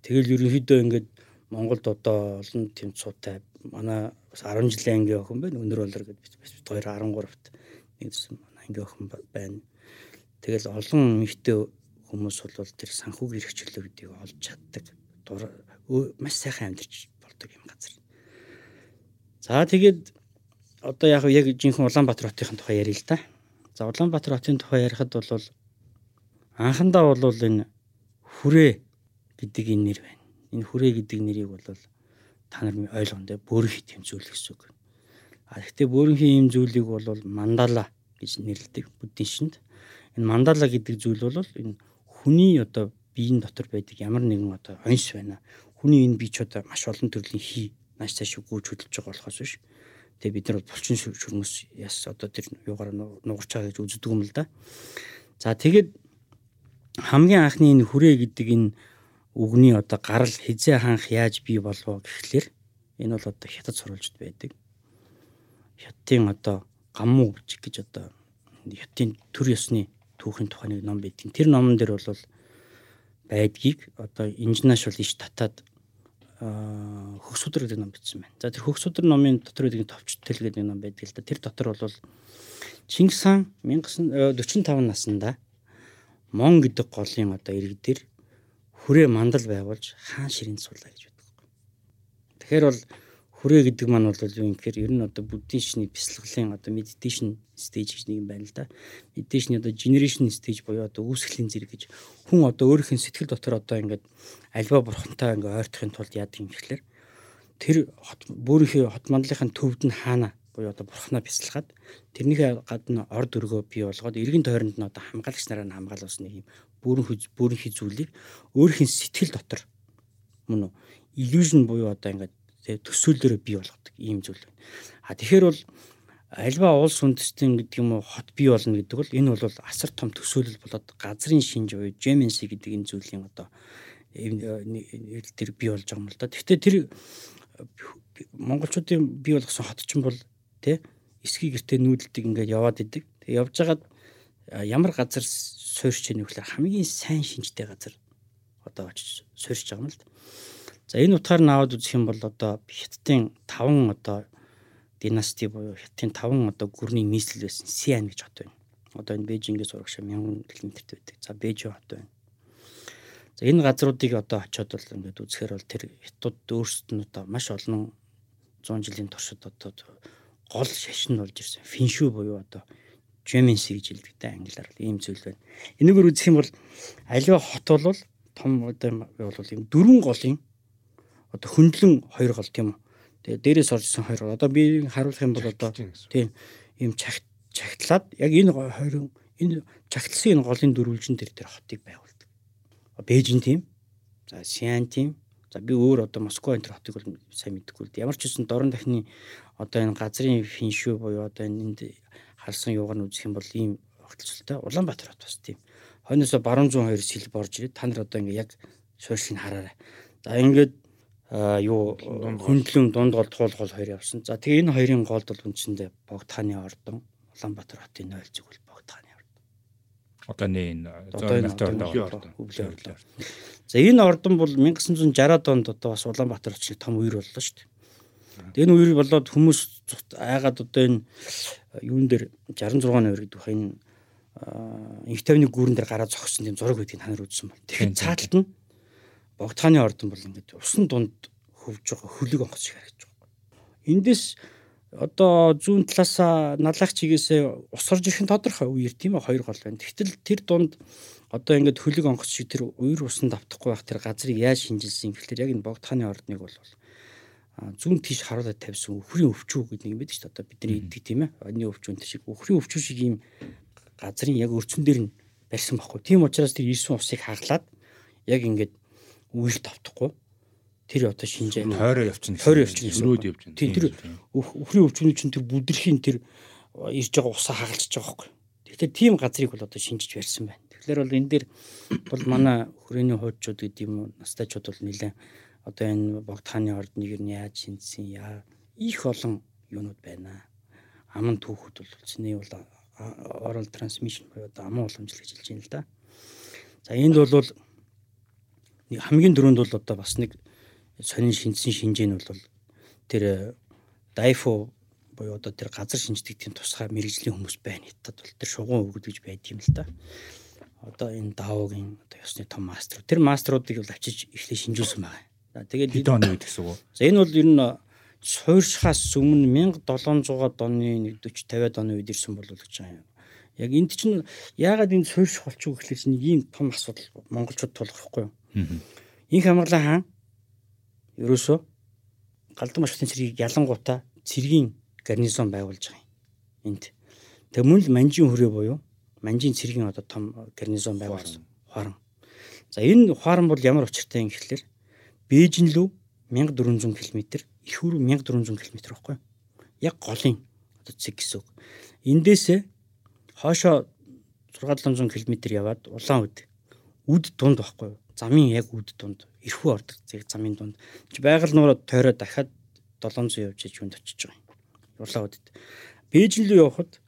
Тэгэл ерөнхийдөө ингээд Монголд одоо олон тэмцуутай манай бас 10 жилийн ангийн охин байна. Өнөр болор гэдэг бид 213-т нэгдсэн манай ангийн охин байна. Тэгэл олон эмэгтэй хүмүүс бол тэр санхүүгийн хэрэгчлүүдийг олж чаддаг. Маш сайхан амьдарч болдог юм газар. За тэгээд одоо яг яг жинхэнэ Улаанбаатар хотын тухай ярил л да. За Улаанбаатар хотын тухай ярихад бол анхандаа бол энэ хүрээ гэдэг энэ нэр байна. Энэ хүрээ гэдэг нэрийг бол та нар бөөрийнхи юм зүйл гэсэн үг. А гэхдээ бөөрийнхи юм зүйлийг бол мандала гэж нэрлэдэг буддийн шинд. Энэ мандала гэдэг зүйл бол энэ хүний одоо биеийн дотор байдаг ямар нэгэн одоо онс байна. Хүний энэ бие ч одоо маш олон төрлийн хий нааш цааш гүйж хөдөлж байгаа болохоос биш. Тэгээ бид нар булчин шүрмэс яс одоо тэр юугаар нугарч байгаа гэж үздэг юм л да. За тэгээд хамгийн анхны энэ хүрээ гэдэг энэ үгний одоо гарал хизээ хаанх яаж бий болов гэхлээр энэ бол одоо хятад сурвалжд байдаг. Хятадын одоо гаммуу гэж одоо хятадын төр ёсны түүхийн тухай нэг ном байдаг. Тэр номон дээр бол байдгийг одоо инженеаш бол иш татаад хөгс өдөр гэдэг ном бичсэн байна. За тэр хөгс өдөр номын дотор байдаг товчтөл гэдэг ном байдаг л да. Тэр дотор бол Чингис хаан 1945 наснда Мон гэдэг голын одоо ирэг дээр хүрээ мандал байгуулж хаан ширэнд суулаа гэж байдаг. Тэгэхээр бол хүрээ гэдэг маань бол юу юм гэхээр ер нь одоо буддийн шний бясалгалын одоо медитейшн стейж гэж нэг юм байна л да. Медитейшн одоо генерашн стейж буюу одоо үүсгэлийн зэрэг гэж хүн одоо өөрийнх нь сэтгэл дотор одоо ингээд альва бурхантай ингээд ойртохын тулд яадаг юм гэхэлэр тэр бүрийнхээ хот мандлынхаа төвд нь хаана буюу одоо бурхнаа бясалгаад тэрнийхээ гадна орд өргөө бий болгоод эргэн тойронд нь одоо хамгаалагч нараа нь хамгаалуулсан нэг юм бүрэн бүрэнхий зүйлийг өөрийнх нь сэтгэл дотор мөн үү illusion буюу одоо ингээд тэгээ төсөөлөөрөө бий болгодог ийм зүйл байна. А тэгэхээр бол альва улс үндэстэн гэдэг юм уу хот бий болно гэдэг бол энэ бол асар том төсөөлөл болоод газрын шинж буюу gemency гэдэг энэ зүйлийн одоо тэр бий болж байгаа юм л да. Гэхдээ тэр монголчуудын бий болгосон хот ч юм бол тий эсхий гэртээ нүүдэлдэг ингээд яваад идэг. Тэг явж хагаад ямар газар яах вэ гэхээр хамгийн сайн шинжтэй газар одоо очиж суурьч байгаа юм л да. За энэ утгаар нь аваад үзэх юм бол одоо Хятадын 5 одоо династи буюу Хятадын 5 одоо гүрний нийслэл байсан Сиан гэж хот байна. Одоо энэ Бээжингээс урагшаа 1000 км-т байдаг. За Бээжин хот байна. За энэ газруудыг одоо очиод бол ингээд үзэхээр бол тэр Хятад өөрсдөд нь одоо маш олон 100 жилийн туршид одоо гол шашин болж ирсэн. Финшүү буюу одоо Gemency гэж хэлдэг англиар ийм зүйл байна. Энэгээр үзэх юм бол аливаа хот бол том одоо бол ийм дөрвөн голын одоо хөндлөн хоёр гол тийм үү. Тэгээ дээрээс оржсэн хоёр. Одоо би харуулах юм бол одоо тийм ийм чагт чагтлаад яг энэ хоёр энэ чагтлсан энэ голын дөрвөлжин дээр тэр хотыг байгуулдаг. Бээжин тийм. За Сиан тийм. За би өөр одоо Москва энэ хотыг бол сайн мэдэхгүй л ямар ч үсэн дорн дахны одоо энэ газрын финшүү буюу одоо энд харсан юугаар нь үзэх юм бол ийм огтлцолтой Улаанбаатар хот бас тийм. Хойноосоо баруун зүүн хоёр сэл борж ирээд та нар одоо ингээ яг суурьшиг хараарай. За ингээд юу хөндлөн дунд гол туул гол хоёр явсан. За тэгээ энэ хоёрын голд бол үндсэндээ Богдхааны ордон Улаанбаатар хотын 0 зүг бол Богдхааны ордон. Одооны энэ зөөлөлтөөр ордон. За энэ ордон бол 1960-ад онд одоо бас Улаанбаатар хотын том үер боллоо шүү дээ. Энэ үер болоод хүмүүс айгаад одоо энэ юун дээр 66-ны үер гэдэг баха энэ инх тавны гүүрэн дээр гараад зогссон тийм зураг байдгийг та нар үзсэн бол. Тэгэхээр цааталт нь Богдхааны ордон бол ингээд усан дунд хөвж байгаа хөлөг онгоц шиг харагдаж байгаа. Эндээс одоо зүүн талаас налах чигээсээ ус орж ирэх нь тодорхой үер тийм ээ хоёр гол байна. Тэгтэл тэр дунд одоо ингээд хөлөг онгоц шиг тэр үер усан давтахгүй байх тэр газрыг яаж шинжилсэн гэхэлэр яг энэ Богдхааны ордныг бол зүүн тийш харуулад тавьсан өхрийн өвчүү гэдэг юм байдаг шүү дээ. Одоо бидний иддэг тийм ээ. Одны өвчүүнтэй шиг өхрийн өвчүү шиг ийм газрын яг өрцөн дээр нь барьсан байхгүй. Тийм учраас тэр ирсэн усыг хаглаад яг ингээд үйл тавтахгүй тэр одоо шинжээ тойроо явчихна. тойроо явчихна. Өрөөд явж байна. Тийм тэр өх- өхрийн өвчмөний чинь тэр бүдэрхийн тэр ирж байгаа усаа хагалчихж байгаа байхгүй. Тэгэхээр тийм газрыг бол одоо шинжиж барьсан байна. Тэгэхээр бол энэ дээр бол манай өхрөөний хуучууд гэдэг юм уу настайчууд бол нэлээд одоо энэ богдхааны ордныг нь яаж шинжсэн яа их олон юунууд байна. Аман түүхүүд бол цэний бол oral transmission буюу одоо аман уламжлал гэж хэлж байна л да. За энд бол нэг хамгийн дөрөнд бол одоо бас нэг сонин шинжсэн шинжээ нь бол тэр дайфо буюу одоо тэр газар шинждэг тийм тусгай мэрэгжлийн хүмүүс байна. Хятад бол тэр шугуун өгд гэж байд юм л та. Одоо энэ даавгийн одоо ёсны том мастер. Тэр мастеруудыг бол авчиж эхлээ шинжүүлсэн байгаа. За тэгээд Хэд оны үед гэсэн үг. За энэ бол ер нь суурьшхаас өмнө 1700-аад оны 40 50-аад оны үед ирсэн бол гэж байгаа юм. Яг энд чинь яагаад энэ суурьших болчих вэ гэхлээр чинь ийм том асуудал монголчууд тулгархгүй юу? Инх хамгаалаа хаан ерөөсөө галдан башхтын цэргийг ялангуутаа цэргийн гарнизон байгуулж байгаа юм. Энд. Тэг мөн л манжийн хүрээ буюу манжийн цэргийн одоо том гарнизон байгуулсан. Хуаран. За энэ хуаран бол ямар учиртай юм гэхлээр Бээжин лүү 1400 км, их хөрөв 1400 км байхгүй юу? Яг голын одоо цэг гэсэн үг. Эндээсээ хоошоо 6700 км яваад улаан үд үд дунд байхгүй юу? Замын яг үд дунд эрхүү ордог зэрэг замын дунд. Байгаль нуураа тойроо дахиад 700 явж иж хүнд очиж байгаа юм. Улаан үдэд. Бээжин лүү явхад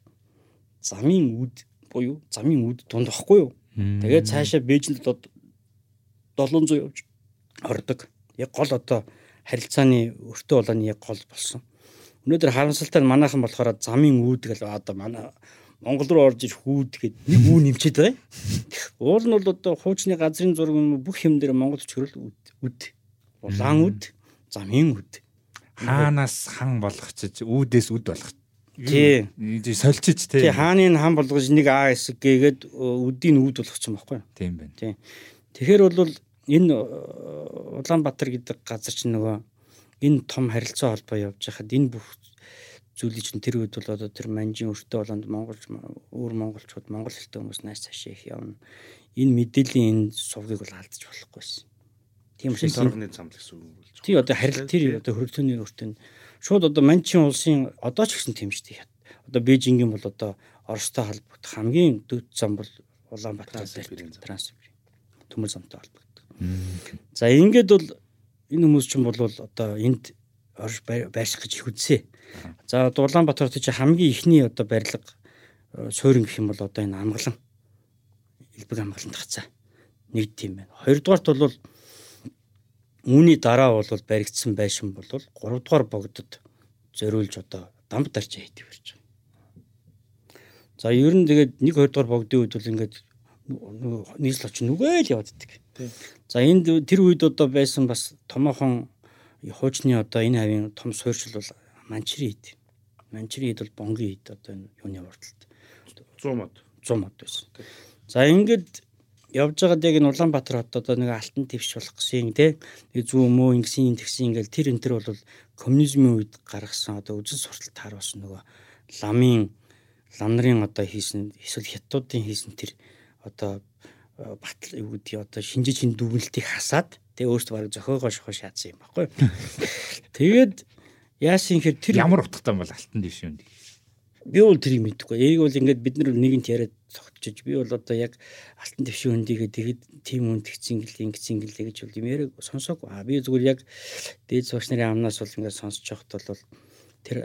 замын үд буюу замын үд дунд байхгүй юу? Тэгээд цаашаа Бээжинд 700 явж ордог. Яг гол одоо харилцааны өртөө болооны яг гол болсон. Өнөөдөр харамсалтай нь манайхан болохоор замын үүд гэл одоо манай Монгол руу орж ирэх үүд гээд нэг үү нэмчихэд байгаа. Уул нь бол одоо хуучны газрын зураг юм бүх юм дээр Монгол төчрөл үд. Улаан үд, замын үд. Хаанаас хан болгочих үүдээс үд болгох. Тий. Сольчиж Тий тий. хааны хан болгож нэг А хэсэг гээгээд үдийн үд болгоцсон байхгүй юу? Тийм байна. Тэгэхээр бол энэ Улаанбаатар гэдэг газар чинь нөгөө энэ том харилцаа холбоо явж хахад энэ бүх зүйлийг чинь тэр үед бол одоо тэр манжийн өртөө болонд монголч өөр монголчууд монгол хэлтэй хүмүүс нааш цаашаа их явна. Энэ мэдээллийн энэ сувгийг бол алдаж болохгүйсэн. Тийм учраас энэ- Шоргоны зам л гэсэн үг болж байгаа. тий одоо харил тэр одоо хөрөлтөөний өртөнд шууд одоо манчин улсын одоо ч гэсэн тийм шүү дээ. Одоо Бээжингийн бол одоо Оростой холбогдох хамгийн дөд зам бол Улаанбаатар. Транссибирийн төмөр замтай холбогддог. За ингээд бол энэ хүмүүс чинь бол одоо энд орж бай- байрших гэж их үзсэн. За одоо Улаанбаатар чи хамгийн ихний одоо барилга э, суурин гэх юм бол одоо энэ амгалан элбэг амгалан тагцаа нэг тийм байна. Хоёрдугаарт бол үүний дараа бол баригдсан байшин бол 3 дугаар богдод зориулж одоо дамб дарчаа хийдэг барьж байгаа. За ер нь тэгээд 1 2 дугаар богдын үед бол ингээд нийслэл очин нүгэл явааддаг. За энд тэр үед одоо байсан бас томоохон хуучны одоо энэ хавийн том суурьшил бол манчрид. Манчрид бол бонгийн ид одоо энэ юуны урдалт 100 мод. 100 мод байсан. За ингээд явж байгаад яг энэ Улаанбаатар хот одоо нэг алтан твш болох гэсэн нэг зүү мөө ингэсэн тэгсэн ингээл тэр энэ тэр бол коммунизмын үед гаргасан одоо үзэл суртал тааруулсан нөгөө ламын лам нарын одоо хийсэн эсвэл хятадуудын хийсэн тэр одоо э, батал юу гэдэг одоо шинжиж чин дүгнэлтийг хасаад тэгээ өөртөө бараг зохиогоо шохоо шаацсан юм баггүй. Тэгээд яасан хэр тэр Ямар утгатай бол алтан дэвш юм. би бол тэрийг мэдэхгүй. Энийг бол ингээд бид нар нэгэнт яриад тогтчиж би бол одоо яг алтан твшин хөндийгээ тэгээд тим үнд гिचсэн гэлээ ингэсэн гэлээ гэж бол юм яриаг сонсоогүй. А би зүгээр яг дээд зурагч нарын амнаас бол ингээд сонсож байхад бол тэр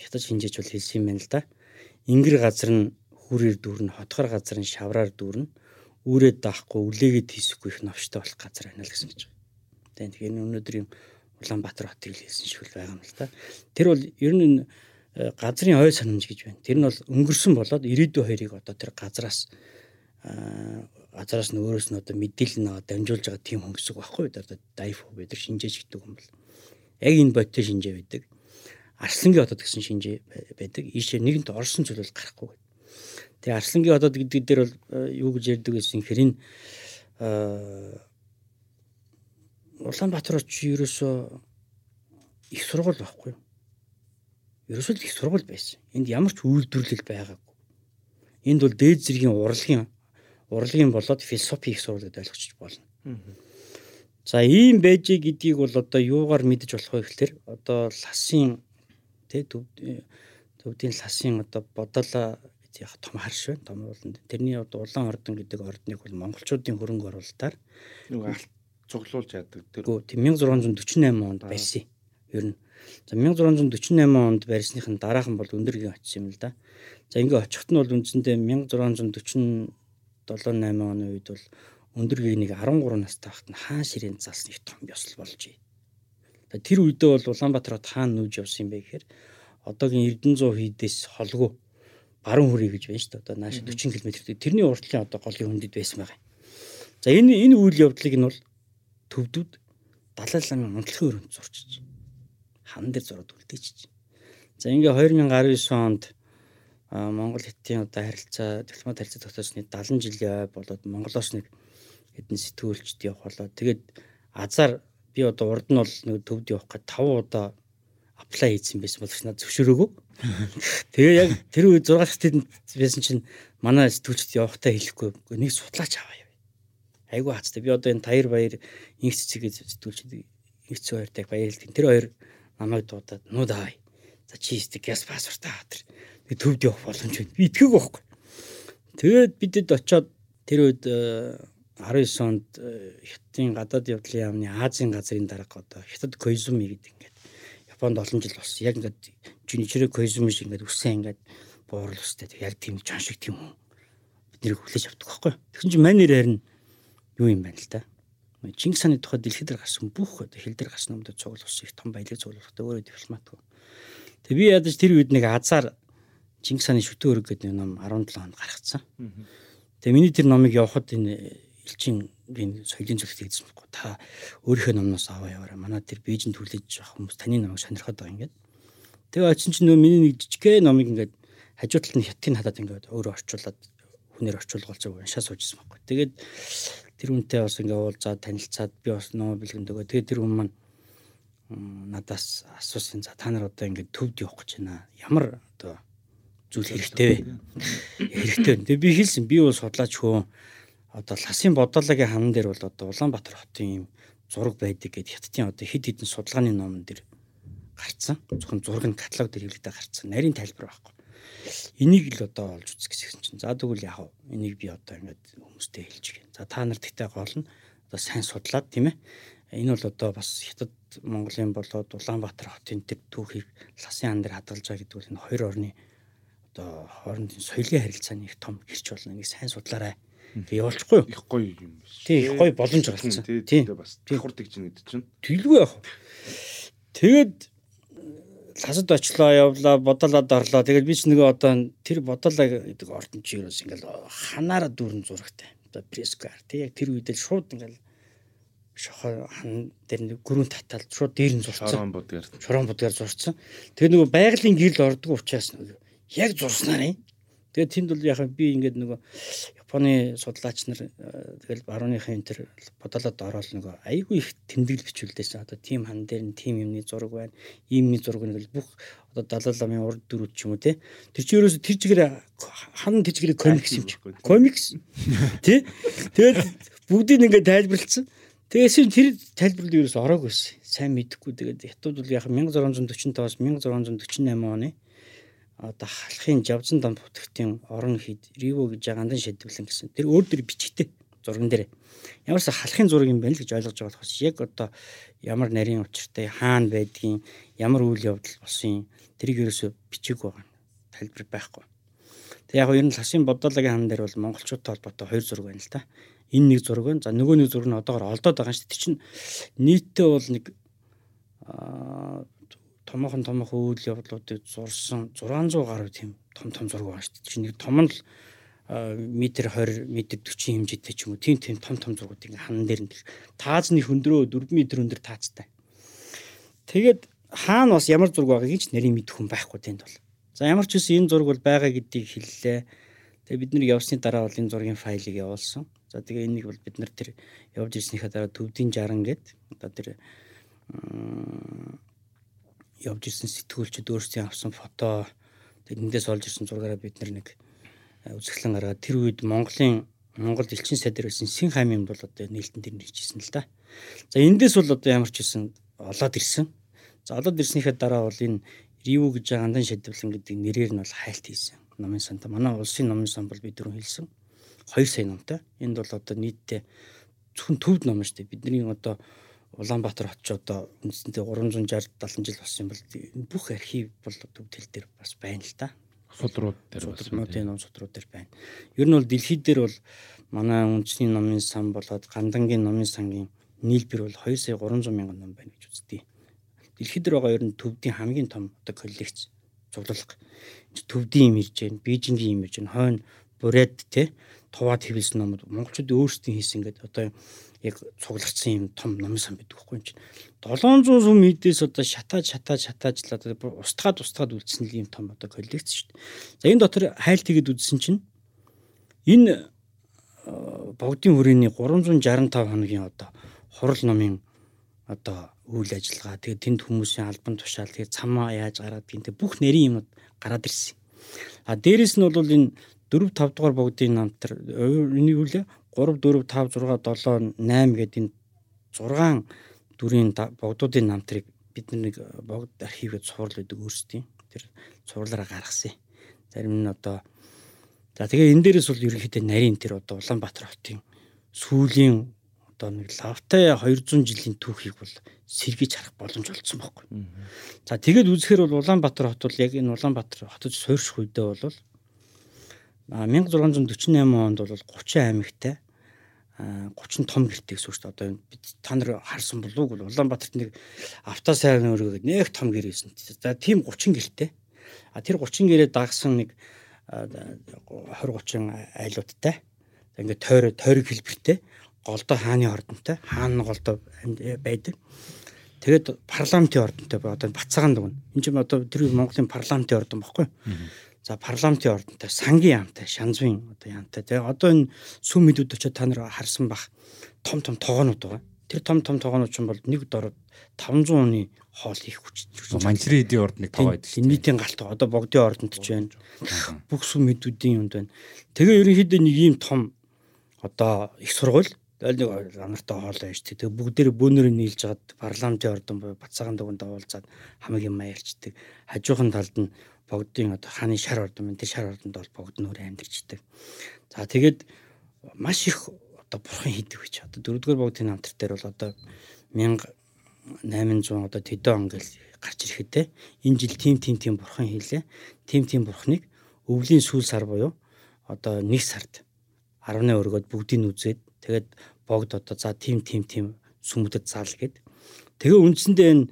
хятад шинжээч бол хэлсэн юм байна л да. Ингэр газар нь хүрээр дүүрнэ, хотгор газар нь шавраар дүүрнэ. Үүрээд даахгүй, үлээгээд хийсэхгүй их новштой болох газар байна л гэсэн гэж байна. Тэгээд энэ өнөөдөр юм Улаанбаатар хотыг л хэлсэн шиг байгаа юм л да. Тэр бол ер нь э, газрын ой санамж гэж байна. Тэр нь бол өнгөрсөн болоод ирээдүйн хоёрыг одоо тэр газраас аа газраас нь өөрөөс нь одоо мэдээлэл аваад дамжуулж байгаа тийм үг байхгүй? Одоо дайф бид нар шинжээж гэдэг хүн бол. Яг энэ бодтой шинжээ байдаг. Арслангийн хотод гэсэн шинжээ бай- байдаг. Ийшээ нэгэнт орсон зүйл бол гарахгүй. Тэгээ Арслангийн хотод гэдэг дээр бол э, юу гэж ярьдаг гэсэн хэрэг аа Улаанбаатар чи ерөөсөө их сургууль байхгүй юу? Ерөөсөө л их сургууль байсан. Энд ямар ч үйлдвэрлэл байгаагүй. Энд бол дээд зэргийн урлагийн урлагийн болоод философи их сургууль гэж ойлгочих болно. За ийм байж гэдгийг бол одоо юугаар мэдэж болох вэ гэхээр одоо ласын тий төвдийн ласын одоо бодол том харш байна. Том ууланд. Тэрний одоо улаан ордон гэдэг ордныг бол монголчуудын хөрөнгө оруулалтаар алт цуглуулж яадаг. Тэр Гүү тийм 1648 онд барьсан. Ер нь. За 1648 онд барьсных нь дараахан бол өндөргийн очсон юм л да. За ингээ очихт нь бол үндсэндээ 1647 8 оны үед бол өндөргийн нэг 13 настай байхад нь хаан ширээн залсан их том ёсол болж бий. Тэр үедээ бол Улаанбаатар хот хаан нүүж явсан юм бэ гэхээр одоогийн Эрдэнэ 100 хийдээс холгүй баруун хүрээ гэж байна шүү дээ. Одоо нааш 40 км. Тэрний уртлын одоо голын хөндөд байсан байгаа. За энэ энэ үйл явдлыг нь бол төвдүүд Далай ламын унтлагын өрөөнд зурчиж хан дээр зураг үлдээчих. За ингээ 2019 онд Монгол Хятадын одоо харилцаа дипломат харилцаа тогтоосны 70 жилийн ой болоод Монголоос нэг хэдэн сэтгүүлчд явах болоо. Тэгээд азар би одоо урд нь бол нэг төвд явах гэж 5 удаа аплай хийсэн байсан боловч надад зөвшөөрөөгүй. Тэгээ яг тэр үед 6 сард байсан чинь манай сэтгүүлчд явахтаа хэлэхгүй нэг судлаач аваа яв. Айгу хацтай. Би одоо энэ таяр баяр инх цэцэгээ сэтгүүлчд инх цэцэг хоёртай баярлалт. Тэр хоёр намайг дуудаад нууд аваа. За чи сте газ паспорт аваа тэр. Тэг төвд явах боломж байна. Би итгээг байхгүй. Тэгээд бидэд очиод тэр үед 19 онд Хятадын гадаад явдлын яамны Азийн газрын дарга одоо Хятад Койзуми гэдэг Японд олон жил болсон. Яг ингээд Жиничрэ Койзуми шиг ингээд үсэн ингээд буурлал өстэй. Яг тийм чан шиг тийм хүн бид нэр хүлээж авдаг байхгүй. Тэгсэн чинь манер харин юу юм байна л да. Чингис хааны тухай дэлхийд гарсан бүх хил дээр гарсан юмд цуглуулсан их том баялаг цуглуулахтай өөрөө дипломатгүй. Тэгээ би ядаж тэр үед нэг азар Чингис хааны шүтэн өрөг гэдэг ном 17 онд гаргацсан. Тэгээ миний тэр номыг явахад энэ элчин би соёлын зөвлөлт хийсэн байхгүй. Та өөрийнхөө номноос аваа яваарай. Манай тэр Бээжинд хүлээж авах хүмүүс таны номыг сонирхоод байгаа ингээд. Тэгээ очсон чинь нөө миний нэг жижигхэн номыг ингээд хажуу талд нь хятадын хадаад ингээд өөрөө орчуулад хүнээр орчуулгалцаа уншаа суужсэн байхгүй. Тэгээд тэр хүнтэй бас ингээд уулзаад танилцаад би бас ном бэлгэн дөгөө. Тэгээд тэр хүн маань надаас асуусан. За та нар одоо ингээд төвд явах гэж байна. Ямар одоо зүйл хэрэгтэй вэ? Хэрэгтэй. Тэгээ би хэлсэн би бол судлаач хөө одоо ласын бодоологийн хан дээр бол одоо Улаанбаатар хотын юм зураг байдаг гэд хятадын одоо хэд хэдэн судалгааны номон дээр гарцсан. Зөвхөн нь каталог дээр хэвлэгдээ гарцсан. Нарийн тайлбар байхгүй. Энийг л одоо олж үзэх гэсэн чинь. За тэгвэл яах вэ? Энийг би одоо ингээд хүмүүстэй хэлж гин. За та нар тэгтээ гол нь одоо сайн судлаад тийм ээ. Энэ бол одоо бас хятад Монголын болоод Улаанбаатар хотын тэр түүхийг ласын хан дээр хадгалж байгаа гэдэг бол энэ хоёр орны одоо хоорондын соёлын харилцааны их том хэрч болно. Энийг сайн судлаарай Тэг явуулчихгүй юу? их гоё юм биш. Тийм их гоё боломж гарцсан. Тийм. бас давхардаг чинь гэдэг чинь. Тэлгүй яах вэ? Тэгээд ласад очлоо явлаа бодолоод орлоо. Тэгээд би ч нөгөө одоо тэр бодолоо гэдэг ордон чи юус ингээл ханаараа дүүрэн зурагтай. Одоо прескар тий яг тэр үедээ шууд ингээл шохоо хан дээр нэг гүрэн татаад шууд дээр нь зурцсан. Шорон будгаар. Шорон будгаар зурцсан. Тэгээд нөгөө байгалийн гэрэл ордог учраас нөгөө яг зурснаар юм. Тэгээд тэнд бол яхаа би ингээд нөгөө Японы судлаач нар э, тэгэл барууныхын энэ төр бодолоод ороод нөгөө айгүй их тэмдэглэл бичүүлдээс одоо тим хан дээр нь тим юмны зураг байна. Иймний зураг нь бүх одоо Далай ламын урд дөрүүд ч юм уу те. Тэр чи ерөөсө тэр чигээр хан тэр чигээр комикс юм чи. Комикс. Тэ. Тэгээд бүгдийг ингээд тайлбарлалцсан. Тэгээс тэр тайлбарлалд ерөөсө ороогүйсэн. Сайн мэдэхгүй тэгээд хятад бол яг 1645-аас 1648 оны одоо халахын жавзан дам бүтгэгтийн орон хід риво гэж гандан шийдвэрлэн гэсэн. Тэр өөр дөр бичгтэй зурган дээр. Ямарс халахын зураг юм байна л гэж ойлгож байгаа болохоос яг одоо ямар нарийн учиртай хаана байдгийн ямар үйл явдал болсон тэрийг ерөөсө бичиг байгаа. Тайлбар байхгүй. Тэг яг ер нь ласын бодоологийн хан дээр бол монголчуудтай холбоотой хоёр зураг байна л та. Энэ нэг зураг байна. За нөгөө нэг зураг нь одоогор олдоод байгаа шүү дээ. Тэр чинь нийтдээ бол нэг томоохон томоохон үйл явдлуудыг зурсан 600 гаруй тийм том том зураг байгаа шүү дээ. Чи нэг том нь л метр 20 метр 40 хэмжээтэй ч юм уу тийм тийм том том зургууд ингээ хан дээр нь таазны хөндрөө 4 м өндөр таацтай. Тэгээд хаана бас ямар зураг байгааг ч нарийн мэдэх хүн байхгүй тэнд бол. За ямар ч үсэн энэ зураг бол байгаа гэдгийг хэллээ. Тэгээ бид нар явсны дараа бол энэ зургийн файлыг явуулсан. За тэгээ энийг бол бид нар тэр явж ирснийхаа дараа төвдийн 60 гээд одоо тэр явж ирсэн сэтгүүлчд өөрсдийн авсан фото тэндээс олж ирсэн зургаараа бид нэг үзэсгэлэн гаргаад тэр үед Монголын Монгол элчин сайд дээр байсан Син хаймын бол одоо нээлтэн дээр нэрчсэн л да. За эндээс бол одоо ямар ч хэлсэн олоод ирсэн. За олоод ирснийхээ дараа бол энэ Риву гэж андан шийдвэрлэн гэдэг нэрээр нь бол хайлт хийсэн. Номын санта манай улсын номын сан бол бид дөрөв хэлсэн. 2 сая номтой. Энд бол одоо нийтдээ зөвхөн төвд ном шүү дээ. Бидний одоо Улаанбаатар хот ч одоо үндсэндээ 360 70 жил болсон юм бол бүх архив бол төвд хэл дээр бас байна л да. судрууд дээр бас Судруудын ном судрууд дээр байна. Ер нь бол дэлхийд дээр бол манай үндэсний номын сан болоод Гандангийн номын сангийн нийлбэр бол 2 сая 300 мянган ном байна гэж үздэг. Дэлхийд дээр байгаа ер нь төвдийн хамгийн том одоо коллекц цуглалга. Төвдийн юм ирж байна, Бээжингийн юм ирж байна, хойно Буряд те туваад хэвлсэн номууд монголчууд өөрсдөө хийсэн гэдэг одоо яг цуглардсан юм том номын сан байдаг хгүй юм чинь 700 сүм мэдээс одоо шатааж шатааж шатаажлаад устгаад устгаад үлдсэн л юм том одоо коллекц шүү дээ. За энэ дотор хайлт хийгээд үзсэн чинь энэ э, богдын хүрээний 365 хоногийн одоо хурал номын одоо үйл ажиллагаа тэгээ тэнд хүмүүсийн албан тушаал тэгээ цамаа яаж гараад гинтэй бүх нэрийн юмуд гараад ирсэн. А дээрэс нь бол энэ 4 5 дугаар богдын намтар энэ юу лээ 3 4 5 6 7 8 гэдэг энэ 6 дүрийн богдуудын намтрыг бид нэг богд архивэд цуврал гэдэг өөрсдийн тэр цувралаараа гаргасан. Зарим нь одоо за тэгээ энэ дээрээс бол ерөнхийдөө нарийн тэр одоо Улаанбаатар хотын сүүлийн одоо нэг лавтай 200 жилийн түүхийг бол сэргийж харах боломж олдсон байхгүй. За тэгээд үзэхээр бол Улаанбаатар хот бол яг энэ Улаанбаатар хотод суурьших үедээ бол 1648 онд бол 30 аймагтай 30 том гэртэй гэсэн үг шүү дээ. Одоо бид та нар харсан болов уу? Улаанбаатарт нэг авто сайрны өргөг нэг том гэр байсан. За тийм 30 гэртэй. А тэр 30 гэрээ дагсан нэг 20 30 айлуудтай. Ингээд тойр тойрог хэлбэртэй голдоо хааны ордонтой хаан голдоо байдаг. Тэгээд парламентын ордонтой одоо бацаагаан дугна. Энд чинь одоо тэр Монголын парламентын ордон баггүй. За парламентын ордонтой сангийн яамтай шанзвын одоо яамтай. Тэгээ одоо энэ сүм мэдүүд очиод та нар харсан бах том том тогоонууд байгаа. Тэр том том тогоонууд ч бол нэг дор 500 оны хоол их хүч. Манчрын эдийн ордныг тоо байдаг. Энэ нийтийн галт одоо богдын ордонд ч байна. Бүх сүм мэдүүдийн юмд байна. Тэгээ ерөнхийдөө нэг ийм том одоо их сургууль Тэгэл нэг анартай хоол байж тэг. Бүгдээр бөөнөр нийлж жаад парламентын ордон буюу Бацаагаан дугуйнд уулзаад хамаг юм аяльчдаг. Хажуухан талд нь богдын одоо хааны шар ордон мэн тэр шар ордонд бол богд нөр амьдэрчдэг. За тэгээд маш их одоо бурхан хийдэг гэж. Одоо дөрөвдүгээр богдын намтар дээр бол одоо 1800 одоо тэдэн он гэл гарч ирэхдээ энэ жил тим тим тим бурхан хийлээ. Тим тим бурханыг өвлийн сүүл сар буюу одоо нэг сард 10-ны өргөд бүгдийг үзээд Тэгээд богд одоо за тим тим тим сүмүүдэд заал гээд. Тэгээ үндсэндээ энэ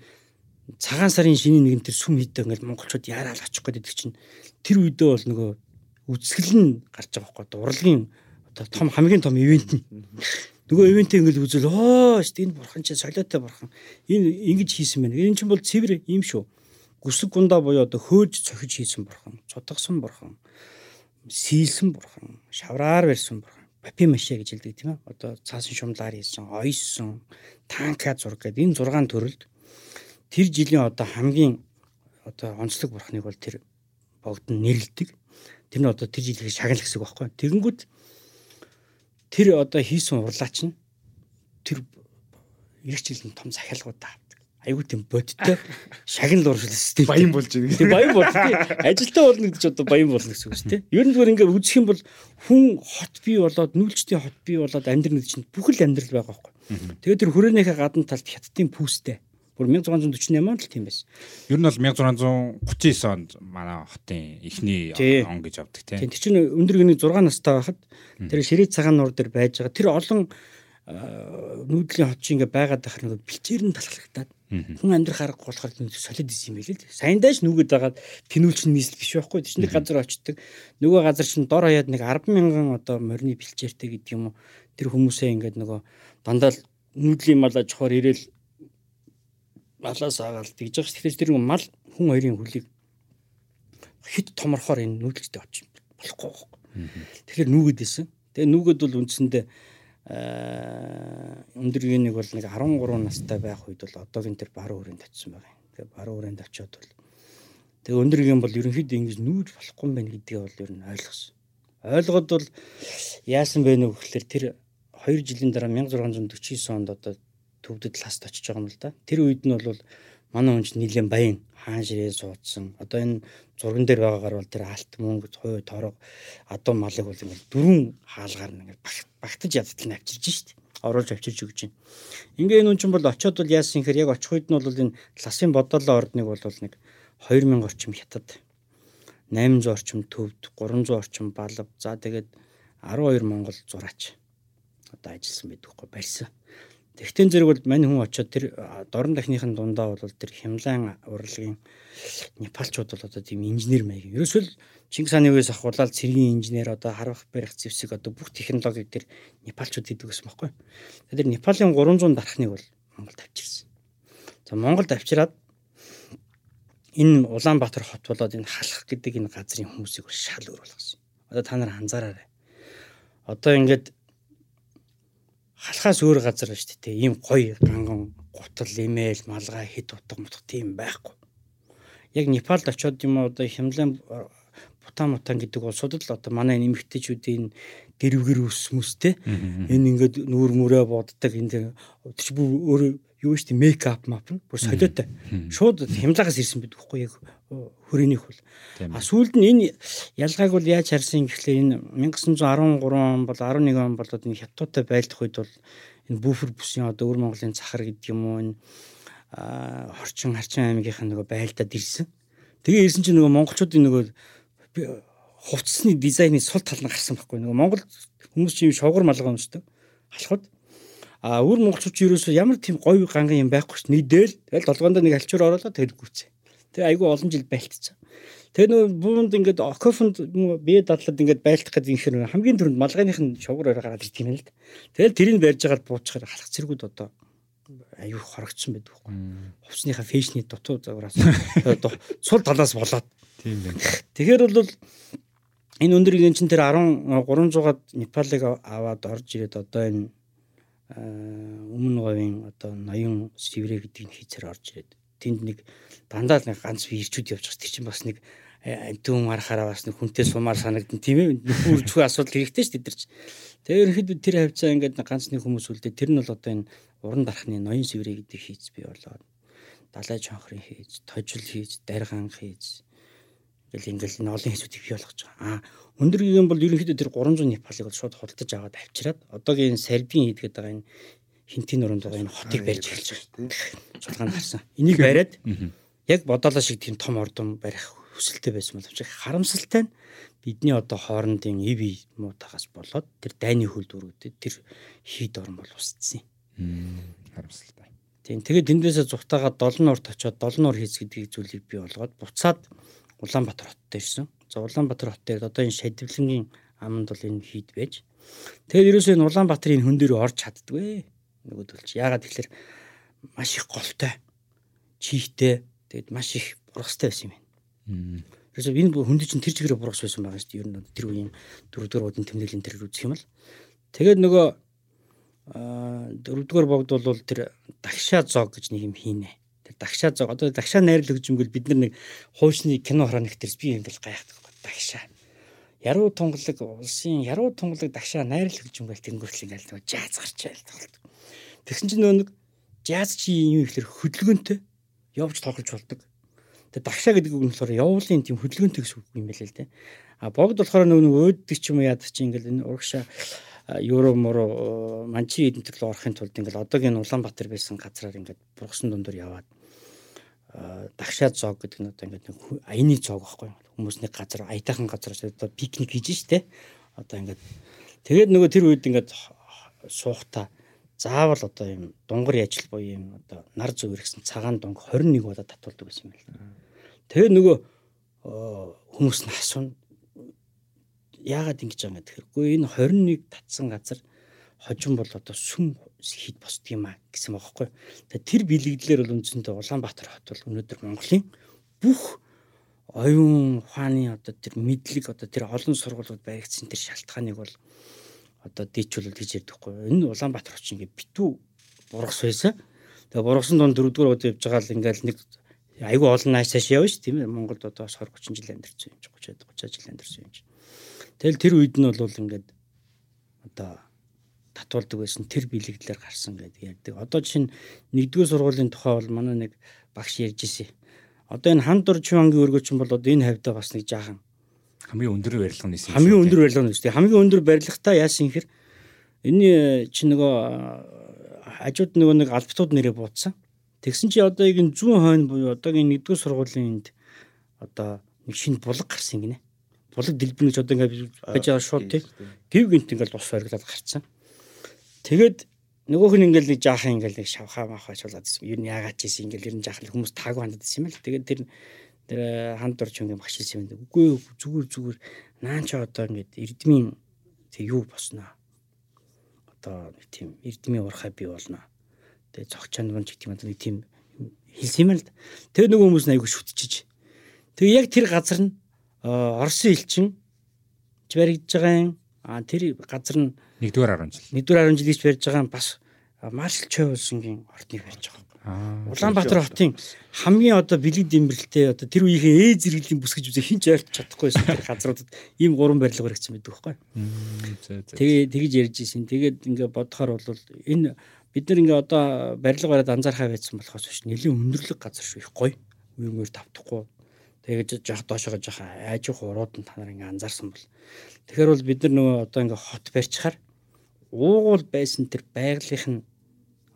цагаан сарын шинийн нэгэн тэр сүм хийдэг ингээл монголчууд яарал очих гэдэг чинь тэр үедээ бол нөгөө үзэсгэлэн нь гарч байгаа байхгүй одоо урлагийн одоо том хамгийн том ивент нь. Нөгөө ивентээ ингээл үзэл оо шүү дээ энэ бурхан чинь солиотой бурхан. Энэ ингэж хийсэн байна. Энэ чинь бол цэвэр юм шүү. Гүсэг гундаа буюу одоо хөөж цохиж хийсэн бурхан цутгсан бурхан сийлсэн бурхан шавраар барьсан бурхан папи маше гэж хэлдэг тийм ээ. Одоо цаасан шумлаар хийсэн, ойсон, танка зураг гэдэг. Энэ 6 төрөлд тэр жилийн одоо хамгийн одоо онцлог бурхныг бол тэр богд нь нэрлдэг. Тэр нь одоо тэр жилийн шагнал гэсэн үг байхгүй. Тэгэнгүүт тэр одоо хийсэн урлаач нь тэр ирэх жилийн том захиалгууд таа айгүй тийм бодтой шагнал уршил систем баян болж байна. Тийм баян бол тийм ажилтаа болно гэдэг чинь одоо баян болно гэсэн үг шүү дээ. Ер нь зүгээр ингээд үзэх юм бол хүн хот бий болоод нүүлчтийн хот бий болоод амьдрал гэдэг чинь бүх л амьдрал байгаа байхгүй. Тэгээд тэр хүрээнийхээ гадна талд хятадын пүүстэй бүр 1648 онд л тийм байсан. Ер нь бол 1639 онд манай хотын эхний он гэж авдаг тийм. Тэр чинь өндөр гүний 6 настай байхад тэр ширээ цагаан нуур дээр байж байгаа. Тэр олон нүүдлийн хот чинь ингээ байгаад байхад нэг бэлчээр нь талхлагтаад хүн амьдрах арга болохоор солид исэн юм билээ л. Саяндаач нүгэд байгаад тэнүүлч нь нийслэл биш байхгүй. Тэч нэг газар очдөг. Нөгөө газар чинь дор хаяад нэг 10 мянган одоо морины бэлчээртэй гэдэг юм уу. Тэр хүмүүсээ ингээд нөгөө дандаа нүүдлийн мал аж ахуйр ирээл малаас агаал тэгж байгаа ш. Тэгэхээр тэр мал хүн хоёрын хөлийг хит томорхоор энэ нүүдэлтэй очих болохгүй байхгүй. Тэгэхээр нүгэд исэн. Тэгээ нүгэд бол үндсэндээ өндөргийн нэг бол нэг 13 настай байх үед бол одоогийн тэр баруун хүрээнд очсон байгаа юм. Тэгээ баруун хүрээнд очиод бол тэгээ өндөргийн бол ерөнхийдөө ингэж нүүж болохгүй юм байна гэдгийг бол ер нь ойлгосон. Ойлгоод бол яасан бэ нөх гэхээр тэр 2 жилийн дараа 1649 онд одоо төвдөд ласт очиж байгаа юм л да. Тэр үед нь бол манай хүн чинь нэлээд баян хаан ширээ суудсан. Одоо энэ зурган дээр байгаагаар бол тэр алт мөнгө, хой, торог, адуу малыг бол ингээд дөрвөн хаалгаар нь ингээд багтаж ядтал нь авчирж шít. Оруулж авчирж өгч байна. Ингээ энэ хүн чинь бол очиод бол яасан хэрэг яг очих үед нь бол энэ ласын бодолоо ордныг бол нэг 2000 орчим хятад 800 орчим төвд 300 орчим балав за тэгээд 12 монгол зураач одоо ажилласан байдаг хгүй барьсан. Тэгтэн зэрэг бол мань хүн очиод тэр дорн дахныхын дундаа бол тэр хямлан урлагийн Непалчууд бол одоо тийм инженер маяг. Ерөөсөл Чингис хааны үеэс ахуулаад цэргийн инженер одоо харвах барих зэвсэг одоо бүх технологиг тэр Непалчууд хийдэг гэсэн байхгүй. Тэр Непалийн 300 дарахныг бол Монголд авчирсан. За Монголд авчираад энэ Улаанбаатар хот болоод энэ халах гэдэг энэ газрын хүмүүсийг бол шал өөр болгосон. Одоо та нар анзаараарай. Одоо ингээд халахаас өөр газар байна шүү дээ. Ийм гоё ганган гутал, имэйл, малгай, хэд утга мутах тийм байхгүй. Яг Непалд очиод юм одоо Хямлын Бутан Мутан гэдэг улсуудад л одоо манай нэмэгтэйчүүдийн дэрвгэр ус хүмүүстэй энэ ингээд нүүр мөрөө боддог энэ тэр бүр өөр юу шүү дээ мейкап мап нь бүр солиотой. Шууд хямлагаас ирсэн байдаг хгүй яг хөрөөнийх бол. А сүүлд нь энэ ялгааг бол яаж харсан гэхлээр энэ 1913 он бол 11 он болоод энэ хятадтай байлдах үед бол энэ буфер бүсийн одоо өвөр Монголын цахар гэдэг юм уу энэ хорчин харчин аймгийнх нь нөгөө байлдаад ирсэн. Тэгээ ирсэн чинь нөгөө монголчуудын нөгөө хувцсны дизайны сул тал нь гарсан байхгүй нөгөө монгол хүмүүс чинь шовгор малгай өмсдөг. Халахад А өөр монголчууд ерөөсөө ямар тийм гоё ганган юм байхгүй ш. Нийдэл тэгэл долгоонд нэг альчуур ороолаа тэгэл гүцээ. Тэгээ айгүй олон жил байлтцсан. Тэгээ нөө буунд ингээд окофонд бие дадлаад ингээд байлтах гэдэг юм шиг хамгийн түрүүнд малгайных нь шугар орой гараад ирдэг юм л да. Тэгэл тэрийг барьж агаад буучгаар халах зэргүүд одоо аюу хорогдсон байдаг байхгүй. Хувцсныхаа фэшний дутуу загвараас сул талаас болоод. Тийм байна. Тэгэхээр бол энэ өндөр гийн чин тэр 10 300-аад Непалыг аваад орж ирээд одоо энэ өмнө говийн одоо ноён сиврэ гэдгийг хийцээр орж ирээд тэнд нэг дандаа нэг ганц би ирчүүд явж байгаа. Тэр чинь бас нэг дүүн харахаараа бас нэг хүнтэй сумаар санагдсан тийм ээ. Нөхөр чүү асуудал хэрэгтэй шүү дээ тэр чинь. Тэгээ ерөнхийдөө тэр хавцаа ингээд ганц нэг хүмүүс үлдээ. Тэр нь бол одоо энэ уран дарахны ноён сиврэ гэдэг хийц бий болоод далай чонхрын хийж, тожил хийж, даргаан хийж Ингээл ингээл энэ олон хэсүүдийг бий болгож байгаа. Аа өндөр гэгэм бол ерөнхийдөө тэр 300 Непалыг бол шууд худалдаж аваад авчираад одоогийн Сербийн хийдгээд байгаа энэ хинтийн нуруунд байгаа энэ хотыг барьж эхэлж байгаа. Сулгаан харсан. Энийг бариад яг бодоолоо шиг тийм том ордон барих хүсэлтэй байсан боловч харамсалтай нь бидний одоо хоорондын ив муутагаас болоод тэр дайны хөл дүүрүүдэд тэр хийд орн бол устсан юм. Харамсалтай. Тийм тэгээд тэндээсээ урт очоод долон ур хийц гэдэг зүйлийг бий болгоод буцаад Улаанбаатар хотод ирсэн. За Улаанбаатар хот дээр одоо энэ шадивлангийн аманд бол энэ хийд байж. Тэгээд ерөөсөө энэ Улаанбаатарын хүн дээр орж чаддгүй. Нөгөөдөлч яагаад тэгэхээр маш их голтой, чихтэй, тэгээд маш их бургастай байсан юм байна. Ерөөсөө энэ хүнд чинь тэр чигээр бургас байсан байгаа шүү дээ. Ер нь тэр үеийн дөрөвдүгээр удын тэмдэглэлийн тэр үзэх юм л. Тэгээд нөгөө дөрөвдүгээр богд бол тэр дагшаа зог гэж нэг юм хийнэ дагшаа зог одоо дагшаа найрал хөгжимгөл бид нар нэг хуучны кино хроног төрс би ингээл гайхдаг дагшаа. Яруу тунгалаг улсын яруу тунгалаг дагшаа найрал хөгжимгөл тэнгэрхэл ингээл нэг жаз гарч байл тэгсэн чинь нэг жаз чи юм ихлэр хөдөлгөөнтэй явж тоглож болдог. Тэг дагшаа гэдэг үг нь болохоор явуулын тийм хөдөлгөөнтэй гэсэн үг юм байл л дээ. А богд болохоор нөгөө өөддөг ч юм уу яад чи ингээл энэ урагшаа евро моро манчи эдэн төрлөө орохын тулд ингээл одоогийн Улаанбаатар байсан газраар ингээд бургасан дундор яваад дагшаа зоог гэдэг нь одоо ингээд нэг аяны зоог байхгүй хүмүүс нэг газар аятайхан газараас одоо пикник хийж штэ одоо ингээд тэгээд нөгөө тэр үед ингээд суухта заавал одоо юм дунгар яжил буюу юм одоо нар зүвэр гэсэн цагаан дунг 21 удаа татуулдаг байсан юм байна. Тэгээд нөгөө хүмүүс нь асууна яагаад ингэж байгаа юм гэхээр энэ 21 татсан газар хожим бол одоо сүм хід босдг юм а гэсэн бохоггүй. Тэгээ тэр бэлэгдлэр бол үндсэндээ Улаанбаатар хот бол өнөөдөр Монголын бүх оюун ухааны одоо тэр мэдлэг одоо тэр олон сургуулиуд баригдсан тэр шалтгааныг бол одоо дийчүүлэл гэж ярьдаггүй. Энэ Улаанбаатар хот ингээ битүү бургас байсан. Тэгээ бургасан дунд дөрөвдүгээр удаа явж байгаа л ингээл нэг айгүй олон нааш цааш явна ш тийм ээ Монголд одоо 20 30 жил амьдарсан юм чи 30 30 жил амьдарсан юм чи. Тэгэл тэр үед нь бол ингээд одоо татуулдаг байсан тэр бэлэгдлэр гарсан гэдэг ярьдаг. Одоо жишээ нь нэгдүгээр сургуулийн тухай бол манай нэг багш ярьж ирсэн. Одоо энэ ханд дур чивангийн өргөчн бол одоо энэ хавьдаа бас нэг жаахан хамгийн өндөр барилга нисэн. хамгийн өндөр барилга нь үстэй. Хамгийн өндөр барилгатаа яасан хэр энэ чи нөгөө хажууд нөгөө нэг албатууд нэрээ буудсан. Тэгсэн чи одоо яг энэ зүүн хойно буюу одоогийн нэгдүгээр сургуулийн энд одоо нэг шинэ булаг гарсан гинэ. Булаг дэлбэр гэж одоо ингээд байж байгаа шууд тий. Гів гинт ингээд ус бариглаад гарцсан. Тэгээд нөгөөх нь ингээл нэг жаахан ингээл нэг шавхаа махаач болоод ирсэн. Юу яагаад ч ийсэн ингээл ер нь жаахан хүмүүс таагүй хандаад ирсэн юм л. Тэгээд тэр тэр ханд дурч ингээл багш хэлсэн юм. Үгүй зүгээр зүгээр наан ч одоо ингээд эрдмийн тэг юу босноо. Одоо нэг тийм эрдмийн урхаа бий болно. Тэгээ цогчонд гон ч гэх юм нэг тийм хэлсэн юм л. Тэгээ нөгөө хүмүүс айгүй шүтчихэж. Тэгээ яг тэр газар нь Оросын элчин ч баригдаж байгаа юм. А тэр газар нь нэгдүгээр 10 жил. Нэгдүгээр 10 жилээс барьж байгаа нь бас Маршал Чойволсонгийн ордныг барьж байгаа. Улаанбаатар хотын хамгийн одоо бэлэг дэмбэрэлтэй одоо тэр үеийн ээ зэрэглэлийн бүс гэж үзээ хинч ойлт чадахгүйсэн тэр газруудад ийм гурван барилга баригдсан байдаг байхгүй. Тэгээ тэгж ярьж исэн. Тэгээд ингээ бодохоор бол энэ бид нар ингээ одоо барилга бариад анзаархаа байсан болохоос биш нэлийн өндөрлөг газар шүү их гоё. Үеимээр тавтахгүй. Тэгээд жоох доошоо жоох айжих урууд нь та нар ингээ анзаарсан бол. Тэгэхээр бол бид нар нөгөө одоо ингээ хот барьчихаар уугуул байсан тэр байгалийнх нь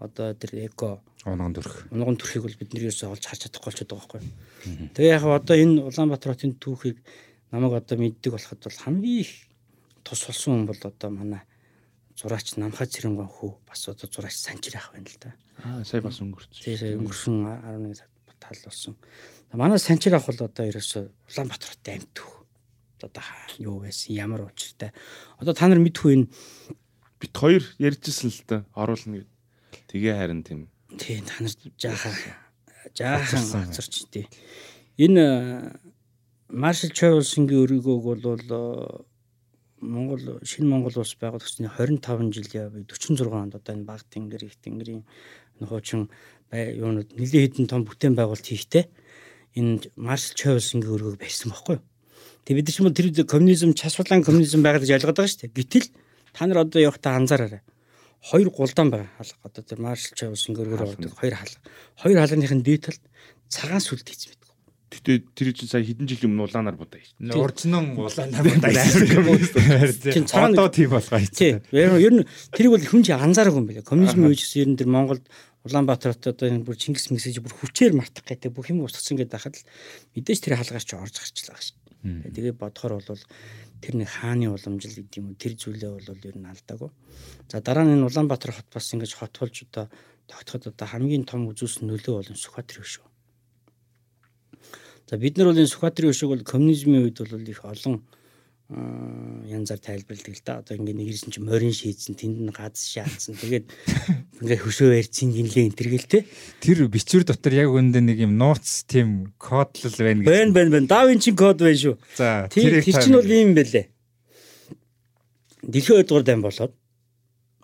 одоо тэр эко унган төрх. Унган төрхийг бол бид нэрээс олж харж чадахгүй болчиход байгаа байхгүй. Тэгээ яг одоо энэ Улаанбаатар хотын түүхийг намайг одоо мэддэг болоход бол хамгийн их тус болсон хүн бол одоо манай зураач Намхаа Цэрэнгон хүү бас одоо зураач Санчир ах байна л да. Аа сая бас өнгөрсөн. Тэгээ сая өнгөрсөн 11 сард тал болсон. Манай Санчир ах бол одоо ерөөсөө Улаанбаатар хотын амьд түүх. Одоо юу байсан ямар учиртай. Одоо та нар мэдхүү энэ Бит хоёр ярьжсэн л да оруулна гэд. Тэгээ харин тийм тий та нар жаахан жаахан ацарч тий. Энэ Маршал Чойволсонгийн өргөөг бол э, Монгол шинэ Монгол улс байгуулах гэсэн 25 жил яваа 46 онд одоо энэ баг тэнгэр их тэнгэрийн хуучин юунууд нэлийн хэдэн том бүтээн байгуулалт хийхдээ энэ Маршал Чойволсонгийн өргөөг барьсан байхгүй юу? Тэг бид нар ч юм тэр коммунизм часвалан коммунизм байгаа гэж ойлгоод байгаа шүү дээ. Гэтэл та нар одоо явахдаа анзаараарай. Хоёр гулдаан байгаа хаалга. Одоо тэр Маршал Чойволсон гөргөр ордог хоёр хаалга. Хоёр хаалганыхын дээд талд цагаан сүлд хийсэн байдаг. Гэтэ тэр чинь сая хэдэн жилийн өмнө улаанаар будаа шүү. Уржнан улаанаар будаа. Чин одоо тийм болгоо хийсэн. Ер нь тэрийг бол хүн чинь анзаараагүй юм байна. Коммунизм үеч ер нь тэр Монголд Улаанбаатарт одоо энэ бүр Чингис мессеж бүр хүчээр мартах гэдэг бүх юм устгсан гэдэг хахад л мэдээж тэр хаалгаар чи орж гарчлаа шүү. Тэгээ бодохоор бол тэр нэг хааны уламжил гэдэг юм уу тэр зүйлээ бол ер нь алдаагүй. За дараа нь энэ Улаанбаатар хот бас ингэж хот болж одоо тогтоход одоо хамгийн том үзүүлсэн нөлөө бол Сүхбаатарын өшөө. За бид нар бол энэ Сүхбаатарын өшөөг бол коммунизмын үед бол их олон янзаар тайлбарладаг л да. Одоо ингээ нэгэрсэн чи морин шийдсэн, тэнд нь газ шаацсан. Тэгээд ингээ хөшөө ярьцэн гинлээ энэ тэргээл те. Тэр бичвэр дотор яг үндэ нэг юм нууц тийм кодлол байна гэж. Бэн бэн бэн. Давин чин код байна шүү. За тэр чинь бол ийм байлээ. Дэлхийн 2 дугаар дайн болоод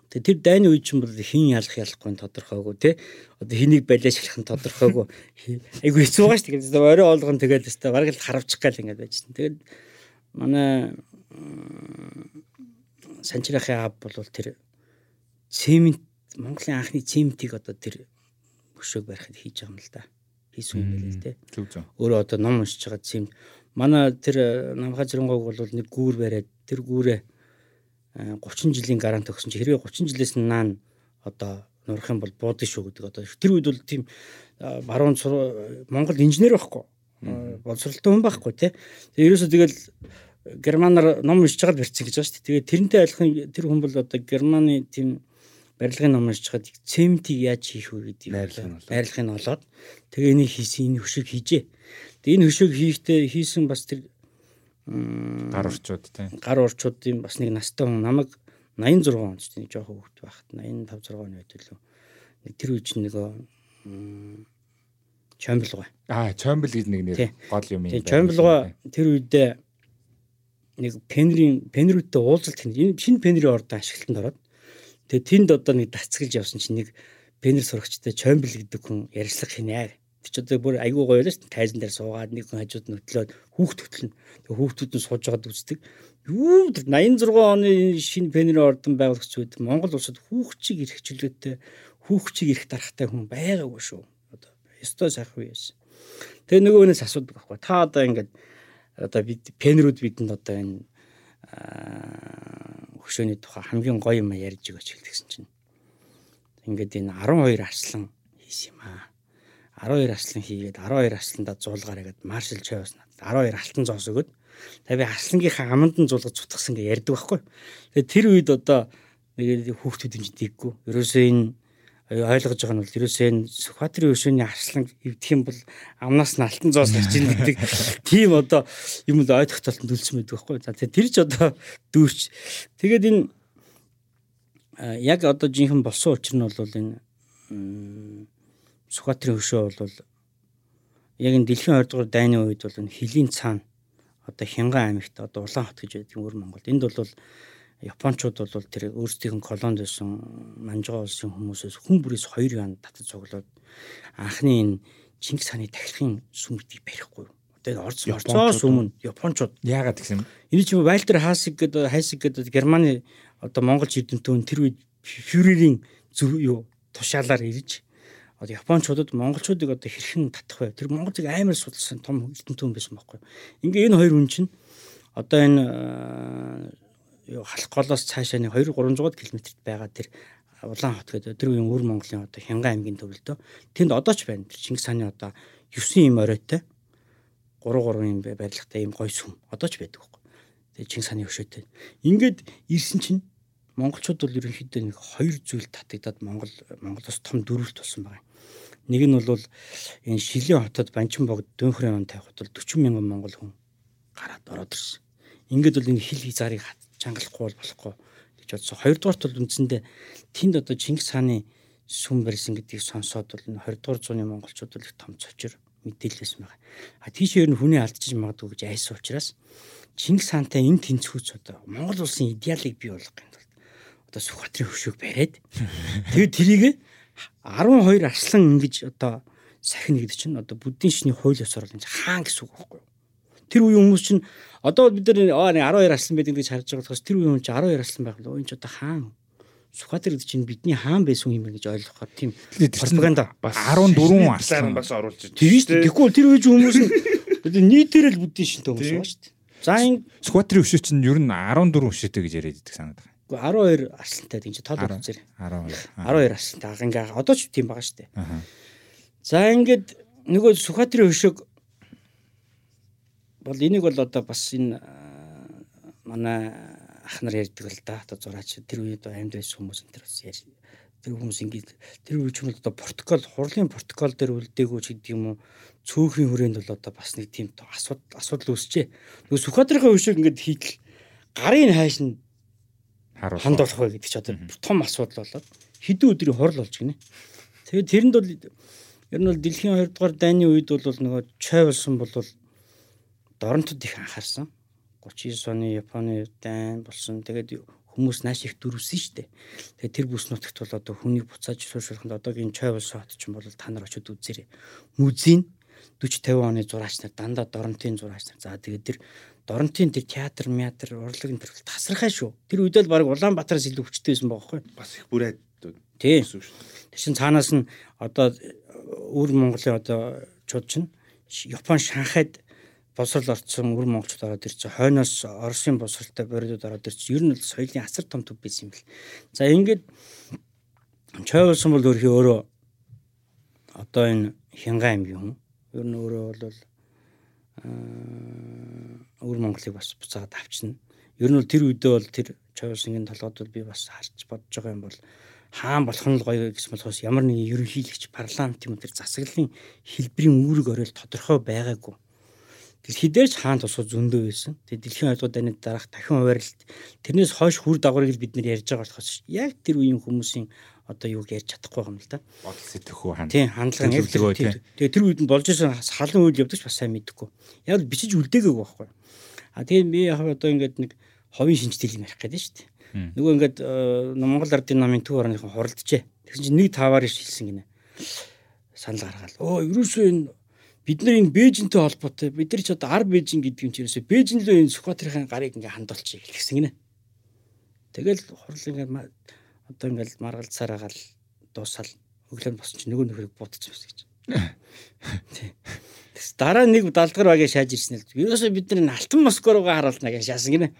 Тэгээ тэр дайны үе чинь бол хин ялах ялахгүй тодорхойгүй тий. Одоо хэнийг балиа шалах нь тодорхойгүй. Айгу хэцүү байгаа шүү дээ. Орой олгон тэгээд өстой бараг л харавчих гал ингээд байжсэн. Тэгээд манай санчирахын аав бол тэр цемент Монголын анхны цементийг одоо тэр хөшөөг барихад хийж байгаа юм л да. Хийсэн юм байл л дээ. Зөв зөв. Өөрөө одоо ном уншиж байгаа цемент. Манай тэр намха зэрэнгойг бол нэг гүүр бариад тэр гүүрээ 30 жилийн гарант өгсөн чи хэрвээ 30 жилээс наан одоо нурах юм бол буудаж шүү гэдэг одоо тэр үед бол тийм баруун Монгол инженер байхгүй боловсролтой хүн байхгүй тий. Тэгээ ерөөсөө тэгэл германаар ном уншиж чагаад барьсан гэж байна шүү дээ. Тэгээ тэрнтэй айлхан тэр хүн бол одоо германы тийм барилгын ном уншиж чагаад цементийг яаж хийх вэ гэдэг байрлахыг нь олоод тэгээ энийг хийсэн энэ хөшөөг хийжээ. Тэгээ энэ хөшөөг хийхдээ хийсэн бас тэр гар орчууд тий. Гар орчуудын бас нэг настай хүн намайг 86 онд ч тийм жоохон хөвгт байхад 85 6 оны үед лөө нэг тэр үеч нөгөө Чомблгой. Аа, Чомбл гэдэг нэг нэр гол юм юм. Чомблгой тэр үедээ нэг пенрийн пенрүүдтэй уулзалт хийн. Энэ шинэ пенрийн ордон ашиглалтанд ороод тэгээ тэнд одоо нэг дацгалж явсан чинь нэг пенер сурагчтай Чомбл гэдэг хүн ярьслах хийнэ. Тэг чи одоо бүр айгүй гоё л шүү дээ. Тайзан дээр суугаад нэг хүн хажууд нөтлөөд хүүхд хөтлөн. Тэг хүүхдүүд нь сууж байгаад үздэг. Юу 86 оны шинэ пенерийн ордон байгуулагч үед Монгол улсад хүүхчийг ирэх чөлөөтэй хүүхчийг ирэх дарахтай хүн байгаагүй шүү. Ёстой сайхан байсан. Тэгээ нөгөөнөөс асуудаг байхгүй. Та одоо ингээд одоо бид пенерүүд бидэнд одоо энэ хөшөөний тухай хамгийн гоё юм ярьж өгөөч хэлдэгсэн чинь. Ингээд энэ 12 арслан хийс юм аа. 12 арслан хийгээд 12 арсландаа зуулгаараа гээд маршал чойвс надад 12 алтан зоос өгöd. Тэгээ би арслангийнхаа аманд нь зулгаж цутгсан гэж ярьдаг байхгүй. Тэгээ тэр үед одоо нэг хүүхдүүд юм дийггүй. Ерөөсөө энэ ойлгож байгаа нь бол ерөөсөө энэ Сүхбаатарын өшөөний арслан эвдэх юм бол амнаас нь алтан зоос гарч ийн гэдэг тийм одоо юм л ойлгох талтанд үлдсэн байдаг байхгүй. За тэр ч одоо дүүрч. Тэгээд энэ яг одоо жинхэнэ болсон учир нь бол энэ Сүхбаатарын хөшөө бол яг энэ дэлхийн 20 дугаар дайны үед бол энэ хилийн цаана одоо Хянган аймагт одоо Улаан хот гэж байдаг өр Монголд. Энд бол Япончууд бол тэр өөрсдийн колонд байсан Манжгаа улсын хүмүүсээс хүн бүрээс 2 ян татаж цуглаад анхны энэ Чингис хааны тахилгын сүм гэдгийг барихгүй. Одоо орц орцоос өмнө Япончууд яагаад гэсэн юм? Энэ чинь Вальтер Хасиг гэдэг Хайсиг гэдэг Германы одоо монголч эрдэмтэн тэр үед фюрерийн зөв юу тушаалаар ирж одоо японочдод монголчуудыг одоо хэрхэн татах вэ? Тэр монголыг амар судалсан том эрдэмтэн хүн байсан байхгүй. Ингээ энэ хоёр хүн чинь одоо энэ халах голоос цаашаа нэг 2 300 км-т байгаа тэр Улаан хот гэдэг тэр үеийн өвөр Монголын одоо Хянган аймгийн төвлөлтөө тэнд одоо ч байна. Тэр Чингис хааны одоо 9 им оройтой 3 3 юм барилгатай юм гой сүм одоо ч байдаг байхгүй. Тэгээ Чингис хааны хөшөөтэй. Ингээд ирсэн чинь монголчууд бол ерөнхийдөө нэг хоёр зүйл татагдаад Монгол Монголоос том дөрвөлт болсон байгаа. Нэг нь бол энэ Шилийн хотод Банчин богд дөнхрийн он тавихад бол 40 мянган монгол хүн гараад ороод ирсэн. Ингээд бол энэ хил хязгаарыг чангалахгүй болохгүй гэж бодсон. Хоёрдугаарт бол үндсэндээ тэнд одоо Чингис хааны сүм барьсан гэдгийг сонсоод бол энэ 20 дугаар зууны монголчууд бол их том цочор мэдээлэлсэн байгаа. А тийш ер нь хүний алдчих магадгүй гэж айсан учраас Чингис хаантай энэ тэнцвүүц одоо Монгол улсын идеалыг бий болгох юм бол одоо Сүхбаатарын хөвшөөг бариад тэгээд тэрийг 12 арслан ингэж одоо сахина гэдэг чинь одоо буддийн шний хууль ёсоор л хаан гэсэн үг байхгүй юу? Тэр үеийн хүмүүс чинь одоо бид нар 12 арслан байдаг гэж харж байгаа болохоос тэр үеийн хүн чинь 12 арслан байх л энэ ч одоо хаан Сүхбаатар гэдэг чинь бидний хаан байсан юм гэж ойлгохоор тийм пропаганда бас 14 арслан бас оруулж байна. Тийм шүү дээ. Тэгэхгүй тэр үеийн хүмүүс нь нийтээр л буддийн шинтэй хүмүүс байна шүү дээ. За энэ Сүхбаатарын өшөө чинь ер нь 14 өшөөтэй гэж яриад байдаг санаад байна. 12 арслантай гэж тоол үзээрэй. 12. 12 арслантай. Ингээ одоо ч тийм байгаа шүү дээ. За ингээд нөгөө Сүхбаатарын хөшөөг бол энийг бол одоо бас энэ манай ах нар ярьдаг л да. Одоо зураач тэр үед амьд байсан хүмүүс энэ төр бас яар. Тэр хүмүүс ингээд тэр үеч юм одоо протокол, хурлын протокол дээр үлдээгүү ч гэдэг юм уу цөөхрийн хүрээнд бол одоо бас нэг тийм асуудал асуудал үүсчээ. Нөгөө Сүхбаатарын хөшөөг ингээд хийтэл гарын хайш нь хандуулах вэ гэдэг чи одоо том асуудал болоод хэдэн өдрийн хурал болж гинэ. Тэгээд тэрэнд бол ер нь бол дэлхийн 2 дугаар дайны үед бол нөгөө чой болсон бол доронтод их анхаарсан. 39 оны Японы дайн болсон. Тэгээд хүмүүс нааш их дөрвсөн шүү дээ. Тэгээд тэр бүс нутагт бол одоо хүнийг буцааж сууршуулханд одоогийн чой болсон хот ч юм бол та нар очиод үзээрэй. Музейн 40 50 оны зураач нар дандаа доронтын зураач нар. За тэгээд тэр Доронтын тэр театр, театр, урлаг энэ төр тасархай шүү. Тэр үед л баг Улаанбаатараас илүү хүчтэй байсан байхгүй. Бас их бүрээд тийм. Тэр чин цаанаас нь одоо өвөр Монголын одоо чууд чинь Япон Шанхайд босрол орцсон өвөр монголчууд ороод ирж хойноос Оросын босролтой боридууд ороод ирж ер нь л соёлын асар том төв байсан юм бэл. За ингээд чойволсон бол өөрхий өөрөө одоо энэ Хянган аймгийн хүн. Ер нь өөрөө бол өвөр Монголыг бас буцаагаад авчна. Ер нь бол тэр үедээ бол тэр Чойрсингийн толгойд би бас харж бодож байгаа юм бол хаан болох нь л гоё гэсэн болохоос ямар нэгэн ерөнхийлөгч парламент юм тэр засаглалын хэлбэрийн үүрэг оройл тодорхой байгаагүй. Тэр хідээрч хаан тусуу зөндөө байсан. Тэгээ дэлхийн ойлгоод дайны дараах дахин хуваарлт тэрнээс хойш хүр дагаврыг л бид нэр ярьж байгаа болохоос яг тэр үеийн хүмүүсийн одоо юуг ярьж чадахгүй юм л да. Бодол сэтгэхүй ханд. Тийм хандлага тэр. Тэгээ тэр үед нь болж исэн халуун үйл явдагч бас сайн мэдгүй. Яг бичиж үлдээгээгүй байхгүй. А тийм би яг одоо ингээд нэг ховын шинжтэй юм ярих гэдэг нь шүү дээ. Нөгөө ингээд э, Монгол ардын намын төв орныхон хуралджээ. Тэгсэн чинь нэг таваар шилсэн гинэ. санал гаргаад өө ерөөсөө энэ бид нар энэ Бээжинтэй холбоотой бид нар ч одоо ар Бээжин гэдэг юм чи ерөөсөө Бээжин лөө энэ Сүхбаатарын гарыг ингээ хандуулчих гэсэн гинэ. Тэгэл хурал ингээ одоо ингээл маргалцаар агаал дуусаал өглөө босон чи нөгөө нөхрийг будчихсан байсан гэж. Тэгс дараа нэг далдгар багийн шааж ирсэн л. Ерөөсөө бид нар алтан Москва руугаа харуулна гэж шаасан гинэ.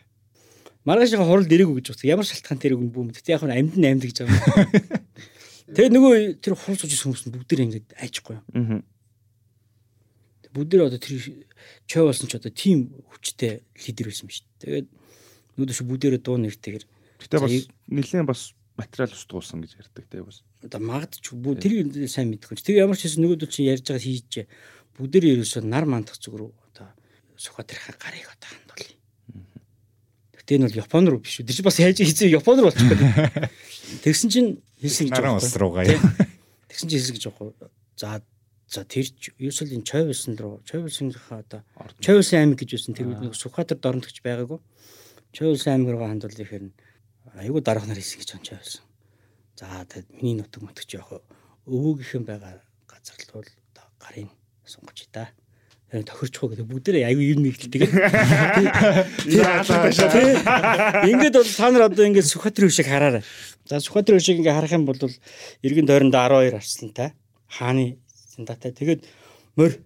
Маргаашийн хурал дэрэг гэж байна. Ямар шалтгаан тэр өгөн бүүм. Тэгтээ яг нь амьд нь амьд гэж байгаа. Тэгээ нөгөө тэр хурал сууж хүмүүс бүгд айчихгүй юм. Аа. Бүгд тэр одоо тэр чой болсон ч одоо тим хүчтэй лидер байсан биш. Тэгээд нүүдэж бүгдээрээ дуу нэртэйгэр Гэтэ бас нэлээд бас материал устгуулсан гэж ярьдаг те бас. одоо магадч бүгд тэр сайн мэдгүй. Тэр ямар ч хэсэн нөгөөдөл чинь ярьж байгаа хийж бүгдээр ерөөсөө нар мандах зүг рүү одоо Сүхбаатарын гарыг одоо хандуулъя. Гэтэ энэ бол Япон руу биш үү? Тэр чинь бас яаж хийцээ Япон руу болчих гээд. Тэгсэн чинь хэлсэн гэж Наран байгаа ус байхгүй. руугаа. Тэгсэн чинь хэлсэн гэж байгаа. За за тэр ерөөсөө энэ Чойвэлсэн руу Чойвэлсийнхаа одоо Чойвэлсэн аймаг гэж байсан тэр үед нэг Сүхбаатар дорногч байгаагүй. Чойвэлсэн аймаг руу гэхээр нь айгүй дарга нар хэлсэн гэж байна Чойвэлсэн. За тэгэд миний нутаг мутагч яах өвөөгийнхэн байгаа газар л бол гарын сунгаж та. Тэгээ тохирчгүй гэдэг бүгдээрээ аюу юм нэгдэлдэг. Ингээд бол та нар одоо ингээд Сүхбаатарын хөшиг хараарай. За Сүхбаатарын хөшиг ингээд харах юм бол эргэн тойронд 12 арслантай хааны сандатай. Тэгээд морь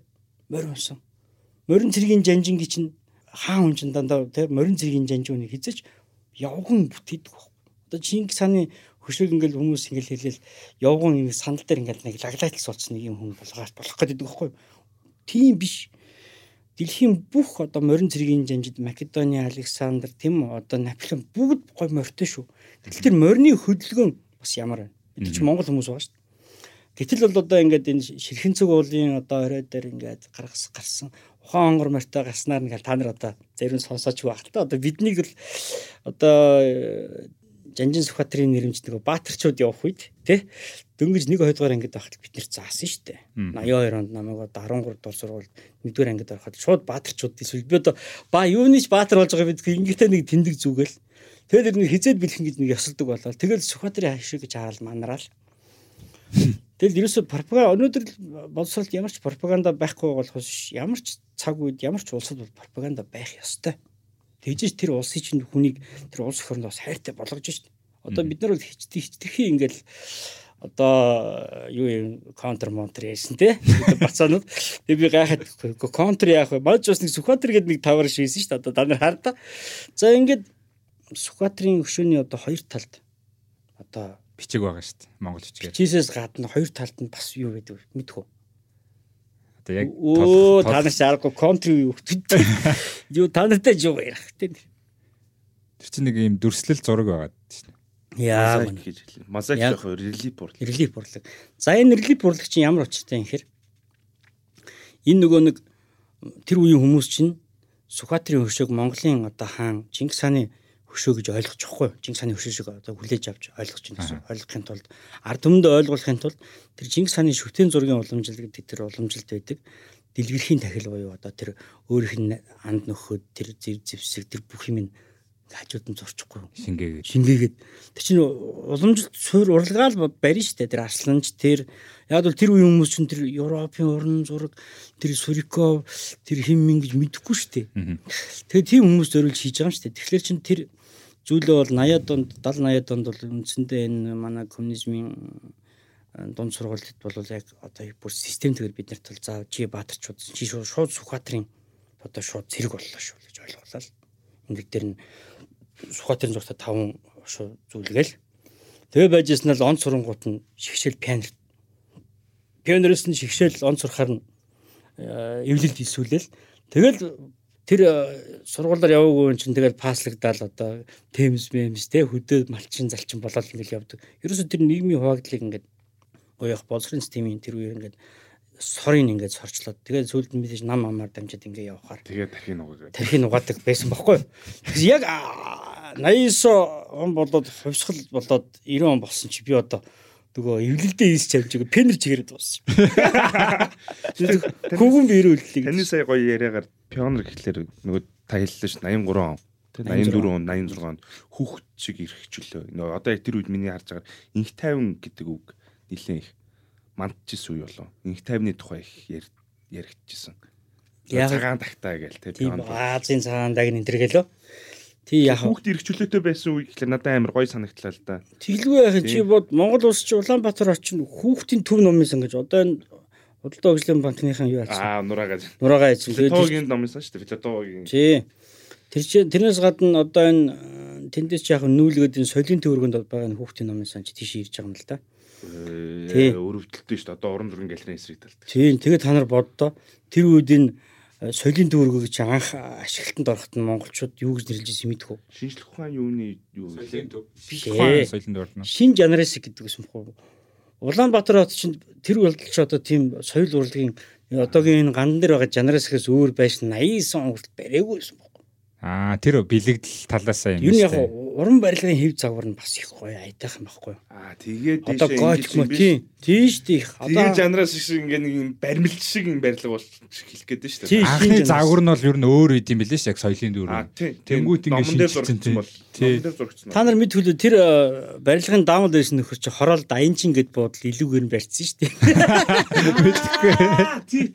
морь унсан. Морин цэргийн жанжинги чинь хаан хүн чинь дандаа тий морин цэргийн жанжууны хизэж явган бүтээдэг баг. Одоо Чингис хааны хөшиг ингээл хүмүүс ингээл хэлээл явган ингэ сандал дээр ингээл нэг лаглайтал суулцсан нэг юм хүн болгоож болох гэдэг байхгүй? Тийм биш. Дэлхийн бүх одоо морин цэргийн жанжид Македони, Александр, тийм одоо Наполеон бүгд гой морьтой шүү. Гэтэл тэр морины хөдөлгөөн бас ямар байна? Бид чинь Монгол хүмүүс байгаа шүү. Гэтэл бол одоо ингээд энэ ширхэн цэг уулын одоо орой дээр ингээд гаргас гарсан ухаан онгор морьтой гарснаар ингээд та нар одоо зарим сонсооч байх л та. Одоо биднийг л одоо э, Жанжин Сүхбаатарын нэрмж нэг баатарчууд явах үед тий дөнгөж нэг хоёрдугаар ангид байхад бид нэр заасан шүү дээ. 82 онд намайг одоо 13 дугаар сургууль нэгдүгээр ангид ороход шууд баатарчууд эсвэл би одоо ба юунийч баатар болж байгаа бид ингэхдээ нэг тэмдэг зүгэл тэгэл ер нь хизээд бэлхэн гэж нэг ёсолдог болоо. Тэгэл Сүхбаатарын хашиг гэж хараал манараал. Тэгэл ерөөсө пропаганда өнөөдөр боловсролд ямар ч пропаганда байхгүй болохос ямар ч цаг үед ямар ч улсад бол пропаганда байх ёстой. Тэгжиж тэр улсын чинь хүнийг тэр улс бас хайртай болгож шít. Одоо бид нар бол хичдэг хичтгэхий ингээл одоо юу юм контр монтр яасан те? Бацаанууд. Тэг би гайхаад контр яах вэ? Маж бас нэг Сүхбаатар гэдэг нэг тавар шийсэн шүү дээ одоо та нар хардаа за ингээд Сүхбаатарын өшөөний одоо хоёр талд одоо бичиг байгаа шүү дээ. Монгол бичгээр. Чисээс гадна хоёр талд нь бас юу гэдэг вэ? Мэдхүү. Одоо яг тол- та нар шаарахгүй контри юу гэдэг. Юу та нартай юу ярих те. тэр чинь нэг юм дүрслэл зураг байгаа шүү дээ. Яа. Гэж хэлээ. Мозаик яг релип бур. Релип бурлаг. За энэ релип бурлаг чинь ямар очтой юм хэр? Энэ нөгөө нэг тэр үеийн хүмүүс чинь Сүхбаатарын хөшөөг Монголын одоо хаан Чингис хааны хөшөө гэж ойлгож байгаа хгүй. Чингис хааны хөшөө шиг одоо хүлээж авч ойлгож байна гэсэн. Ойлгохын тулд ард түмэндээ ойлгуулахын тулд тэр Чингис хааны шүтэн зургийн уламжлал гэдэг тэр уламжлалт байдаг. Дэлгэрхийн тахил буюу одоо тэр өөрийнх нь анд нөхөд тэр зэв зэвсэг тэр бүх юм нь хажууд нь зурчихгүй Шингээгээд. шингээгээд тэр чинь уламжлалт суур уралгаал барина штэ тэр арсланч тэр яг бол тэр үеийн хүмүүс чинь тэр Европын уран зураг тэр Суриков тэр хим мин гэж мэдэхгүй штэ тэгээ тийм хүмүүс зориулж хийж байгаа юм штэ тэгэхээр чин тэр зүйлээ бол 80-аад онд 70 80-аад онд бол үндсэндээ энэ манай коммунизмын э, дунд сургуульд бол яг одоо бүр системтэйгээр бид нарт бол заа чи баатарчууд чи шууд Сүхбаатарын одоо шууд зэрэг боллоо шүү гэж ойлголаа л. Энэ дээр нь Сүхбаатарын зургата таван шууд зүйлгээл. Тэгээ байжсэн нь л он сурангууд нь шигшэл пианер. Пианероос нь шигшэл он сурахаар нь э, эвлэлд хийсүүлэл тэгэл тэр э, сургуулаар яваагүй юм чинь тэгэл паслагдал одоо темс мемс те хөдөө малчин залчин болоод ингээл явдаг. Ерөөсө тэр нийгмийн хуваагдлыг ингээд гоёх боловсрын системийн тэр үеэр ингээд сорын ингээд сорчлоод тэгээд нь мэдээж нам амаар дамжаад ингээд явахаар Тэгээ тархийн угаа. тархийг угаадаг байсан байхгүй юу. Яг аа, 89 он болоод хувьсгал болоод 90 он болсон чи би одоо нөгөө эвлэлдээ ийс чавж байгаа пенер чигээр дууссан. Хүүгэн би ирүүллээ. Таны сая гоё яриагаар пионер гэхлээр нөгөө та хэллээ ш 83 он. Тэ 84 он 86 онд хүүхэд шиг ирэхчлөө. Нөгөө одоо яг тэр үед миний харж байгаа инх тайван гэдэг үг нэлээд их мандчихсан үе болов. Инх тайвны тухай их яр- яригдчихсэн. Яг- цагаан тагтаа гээл те. Тийм. Азийн цагаан даг энэ гэлөө. Тий яг Хүүхд эргчлөөтэй байсан үе гэхлээр надад амар гоё санагдлаа л да. Тэглгүй яхаа чи бод Монгол улс чи Улаанбаатар очино хүүхдийн төв номын сан гэж одоо энэ Худалдаа хөгжлийн банкныхан юу яасан? Аа нураагаа. Нураагаа эзэн. Филатогийн номынсан шүү дээ. Филатогийн. Тий. Тэр чи тэрнээс гадна одоо энэ э, тэндээс яг нүүлгээд энэ соёлын төвөргөнд байгаа энэ хүүхдийн номын сан чи тийш ирж байгаа юм л да. Тий. Өрөвдөлтөө шүү дээ. Одоо уран зургийн галерейн эсрэг талд. Тийм тэгээд та нар боддоо тэр үед энэ соёлын төвөргөг чи анх ашиглалтанд ороход нь монголчууд юу гэж нэрлэж ирсэн мэдэх үү? Шинжлэх ухааны юуны юу Соёлын төв. Тий. Тухайн соёлын дурна. Шин жанресик гэдэг юм уу? Улаанбаатар хот чинь тэр болдолч одоо тийм соёл урлагийн одоогийн энэ гандан дээр байгаа жанресикээс өөр байж 89 он хүртэл бариагүй байсан байна. Аа тэр бэлэгдэл талаасаа юм Юу нь яг. Уран барилгын хэв загвар нь бас их гоё айтайхан байхгүй юу? Аа тэгээд Одоо ингэж мо юм биш. тийм тийш тийх одоо жанраас шиг ингээ нэг юм баримлж шиг юм барилга бол хэлэх гээд шүү Тий. дээ. Анхны загвар нь бол ер нь өөр үт юм билээ ш яг соёлын дүр. Аа тий. Тэнгүүт ингээ номон дээр шинжилсэн зургдсан бол. тий. Номон дээр зургдсан. та нар мэд хүлээ тэр э, барилгын даамал байсан нөхөр чи хороол даянчин гэд бодол илүүгээр нь барьсан шүү дээ. Тий.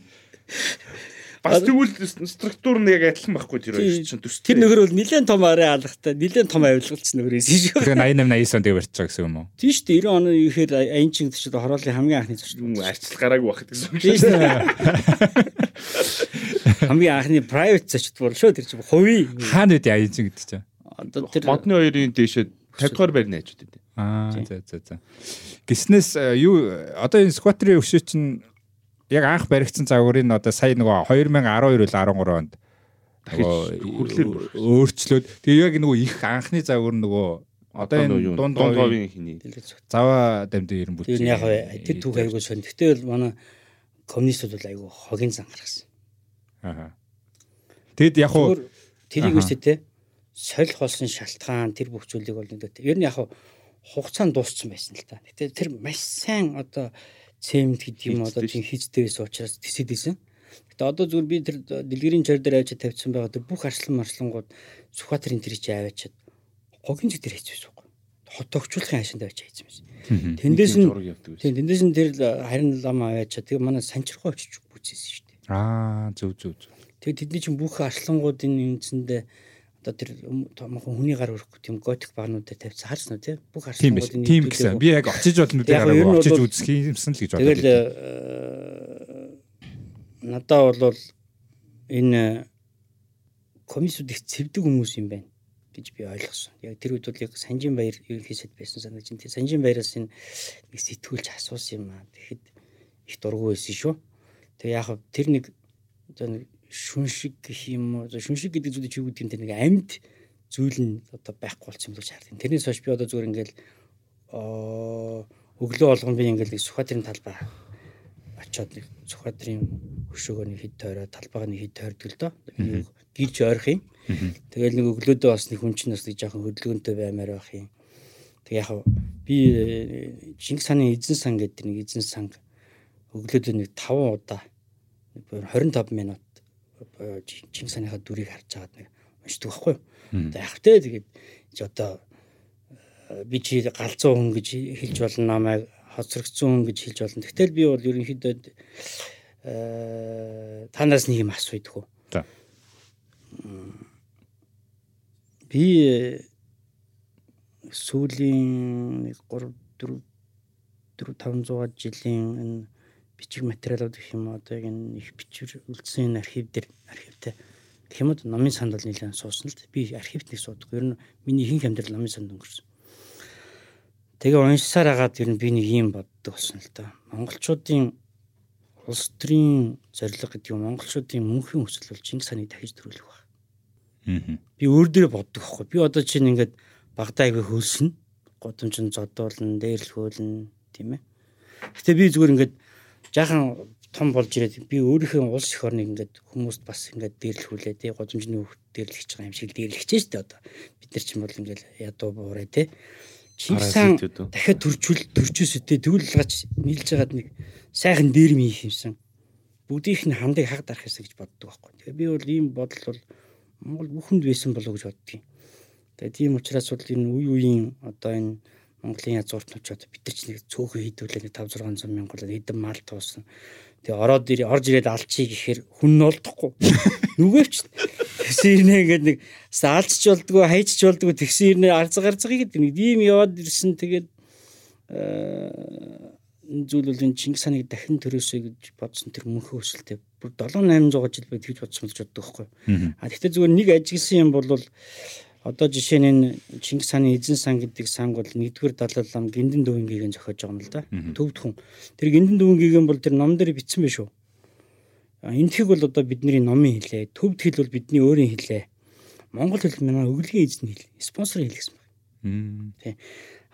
Бас тэгвэл структур нь яг адилхан байхгүй тэр хоёр чинь төс. Тэр нөхөр бол нэлээд том арай алгатай нэлээд том авилгалцсан нөхөр байсан шүү. Тэгээ 88 89 он дээр барьж байгаа гэсэн юм уу? Тийм шүү дээ 90 оны ихээр аянчин гэж одоо хороолын хамгийн анхны зочд юм арчил гараагүй байх гэсэн юм шүү дээ. Хамгийн анхны private зочд бол шүү тэр чинь хувийн Хаана үдэ аяж гэдэг чинь. одоо тэр Модны хоёрын дээшээ 50 дугаар байрны ажууд үү. Аа за за за. Гиснээс э, юу одоо энэ скватрын өшөө чинь яг анх баригдсан загварын одоо сая нөгөө 2012 үл 13 онд өөрчлөөд тэгээ яг нөгөө их анхны загвар нөгөө одоо энэ дунд говийн хиний. заваа дамжин ирэн Тэр бүтэн. нь яг тэр түүх айгуу сонь. Гэтэл бол манай коммунистууд бол айгуу хогийн зан гаргасан. Аа. Тэгэд яг уу тэрийг үстэй те солих болсон шалтгаан тэр бүх зүйлийг бол нэг ер нь яг хугацаанд дууссан байсан л та. Гэтэ тэр маш сайн одоо цемент гэдэг юм одоо тийм хийцтэй байсан учраас тисэд исэн. Гэтэ одоо зүгээр би тэр дэлгэрийн чар дээр авчид тавьсан байгаа тэр бүх арслан марслангууд Сүхбаатарын тэр чи аваачаад гогийн зэг дээр хийчихсэн байхгүй. Хот тогчлохын хашаанд авчиж хийсэн байсан. Тэндээс нь тийм тэндээс нь тэр харин лам аваачаад тэгээ манай санчирхоо очиж бүцээсэн шүү дээ. аа зөв зөв зөв. Тэгээ тэдний чинь бүх арслангуудын үндсэндээ одоо тэр томхон хүний гар өрөхгүй тийм готик баануудаар тавьсан харсан уу тий бүх Тийм биш. арслангуудын Тийм гэсэн. Би яг очиж бол ер нь хараа очиж бол- үзэх юмсан л гэж тэгэл бодлоо. э, надаа бол энэ комиссууд их цэвдэг хүмүүс юм байна гэж би ойлгосон. Яг тэр үед бол яг Санжин баяр ерөнхийсэд байсан санагдаж байна. Санжин баяраас энэ нэг сэтгүүлч асуусан юм аа. Тэгэхэд их дургүй байсан шүү. Тэгээ яг тэр нэг одоо нэг шүншиг гэх юм уу одоо шүншиг гэдэг зүйлийг чи юу гэдэг юм тэр нэг амьд зүйл нь одоо байхгүй болсон юм л гэж хардсан. Тэрнээс хойш би одоо зүгээр ингээл өглөө болгон би ингээл нэг Сүхбаатарын талбай очиод нэг Сүхбаатарын хөшөөгөө нэг хэд тойроо талбайг нэг хэд тойрдог л доо. Би гэрж ойрох юм. Тэгэл нэг өглөөдөө бас нэг хүн чинь бас нэг жоохон хөдөлгөөнтэй баймаар байх юм. Тэг яг би э, Чингис хааны эзэн сан гэдэг нэг эзэн сан өглөөдөө нэг 5 удаа нэг бүр 25 минут э, Чингис хааныхаа дүрийг харж байгаад нэг уншдаг байхгүй юу. Тэг яг тэ тэгээд одоо э, би чи галзуу хүн гэж хэлж болно намайг хоцрогдсон хүн гэж хэлж болно. Тэгтэл би бол ерөнхийдөө э танаас нэг юм асууйдаг уу. За. Би сүүлийн 3 4 4 500 жилийн энэ бичиг материалууд гэх юм одоо яг энэ их бичвэр үлдсэн энэ архив дээр архивтай гэх юм уу номын санд бол нэлээд суусан л би архивт нэг суудаг. Ер нь миний ихэнх амьдрал номын санд өнгөрсөн. Тэгээ уншсаар агаад ер нь би нэг юм боддог болсон л да. Монголчуудын улс төрийн зорилго гэдэг нь монголчуудын мөнхийн хүсэл бол Чингис хааныг дахиж төрүүлэх баг. Аа. Би өөр дээрээ боддог байхгүй. Би одоо чинь ингээд багтаа аягүй хөлснө. Годомжин зодуулна, дээрлхүүлнэ, тийм ээ. Гэтэ би зүгээр ингээд жаахан том болж ирээд би өөрийнхөө улс эх орныг ингээд хүмүүст бас ингээд дээрлхүүлээ тий годомжны хөвгт дээрлэж байгаа юм шиг дээрлэж штэ одоо. Бид нар ч юм бол ингээд ядуу буурай тий Чингис хаан Паразитууд уу? дахиад төрчүүл төрчөөсөө тий гач нийлж байгаад нэг сайхан дээрм хийх юмсан. Бүгдийнх нь хандыг хаг дарах юмсан гэж боддог байхгүй. Тэгээ би бол ийм бодол бол Монгол бүхэнд байсан болов уу гэж боддгийн. Тэгээ тийм учраас бол энэ үе үеийн одоо энэ Монголын язгууртнууд ч одоо бид нар ч нэг цөөхөн хийдүүлээ нэг 5 600 мянга болоод хэдэн мал туусан. Тэгээ ороод орж ирээд алчий гэхээр хүн нь олдохгүй. Нүгээвч тэгсэн ирнэ ингээд нэг алчч болдгоо хайчч болдгоо тэгсэн ирнэ арзаг арзаг гэдэг нэг ийм яваад ирсэн тэгээд зүйл бол энэ Чингис ханыг дахин төрөөсэй гэж бодсон тэр мөнхөө өсөлтөө бүр 7 800 жил байд гэж бодсон болж боддог байхгүй. А тэгтээ зүгээр нэг ажигласан юм бол Одоо жишээ нь Чингис хааны эзэн сан гэдэг санг бол нэгдүгээр далай лам гиндэн дөвөнгийг зохиож байгаа юм л да. Төвд хүн. Тэр гиндэн дөвөнгийг бол тэр ном дээр бичсэн байх шүү. Энтхийг бол одоо бидний номын хэлээ. Төвд хэл бол бидний өөрийн хэлээ. Монгол хэл манай өглөгийн эзэн хэл. Спонсор хэл гэсэн байна. Тий.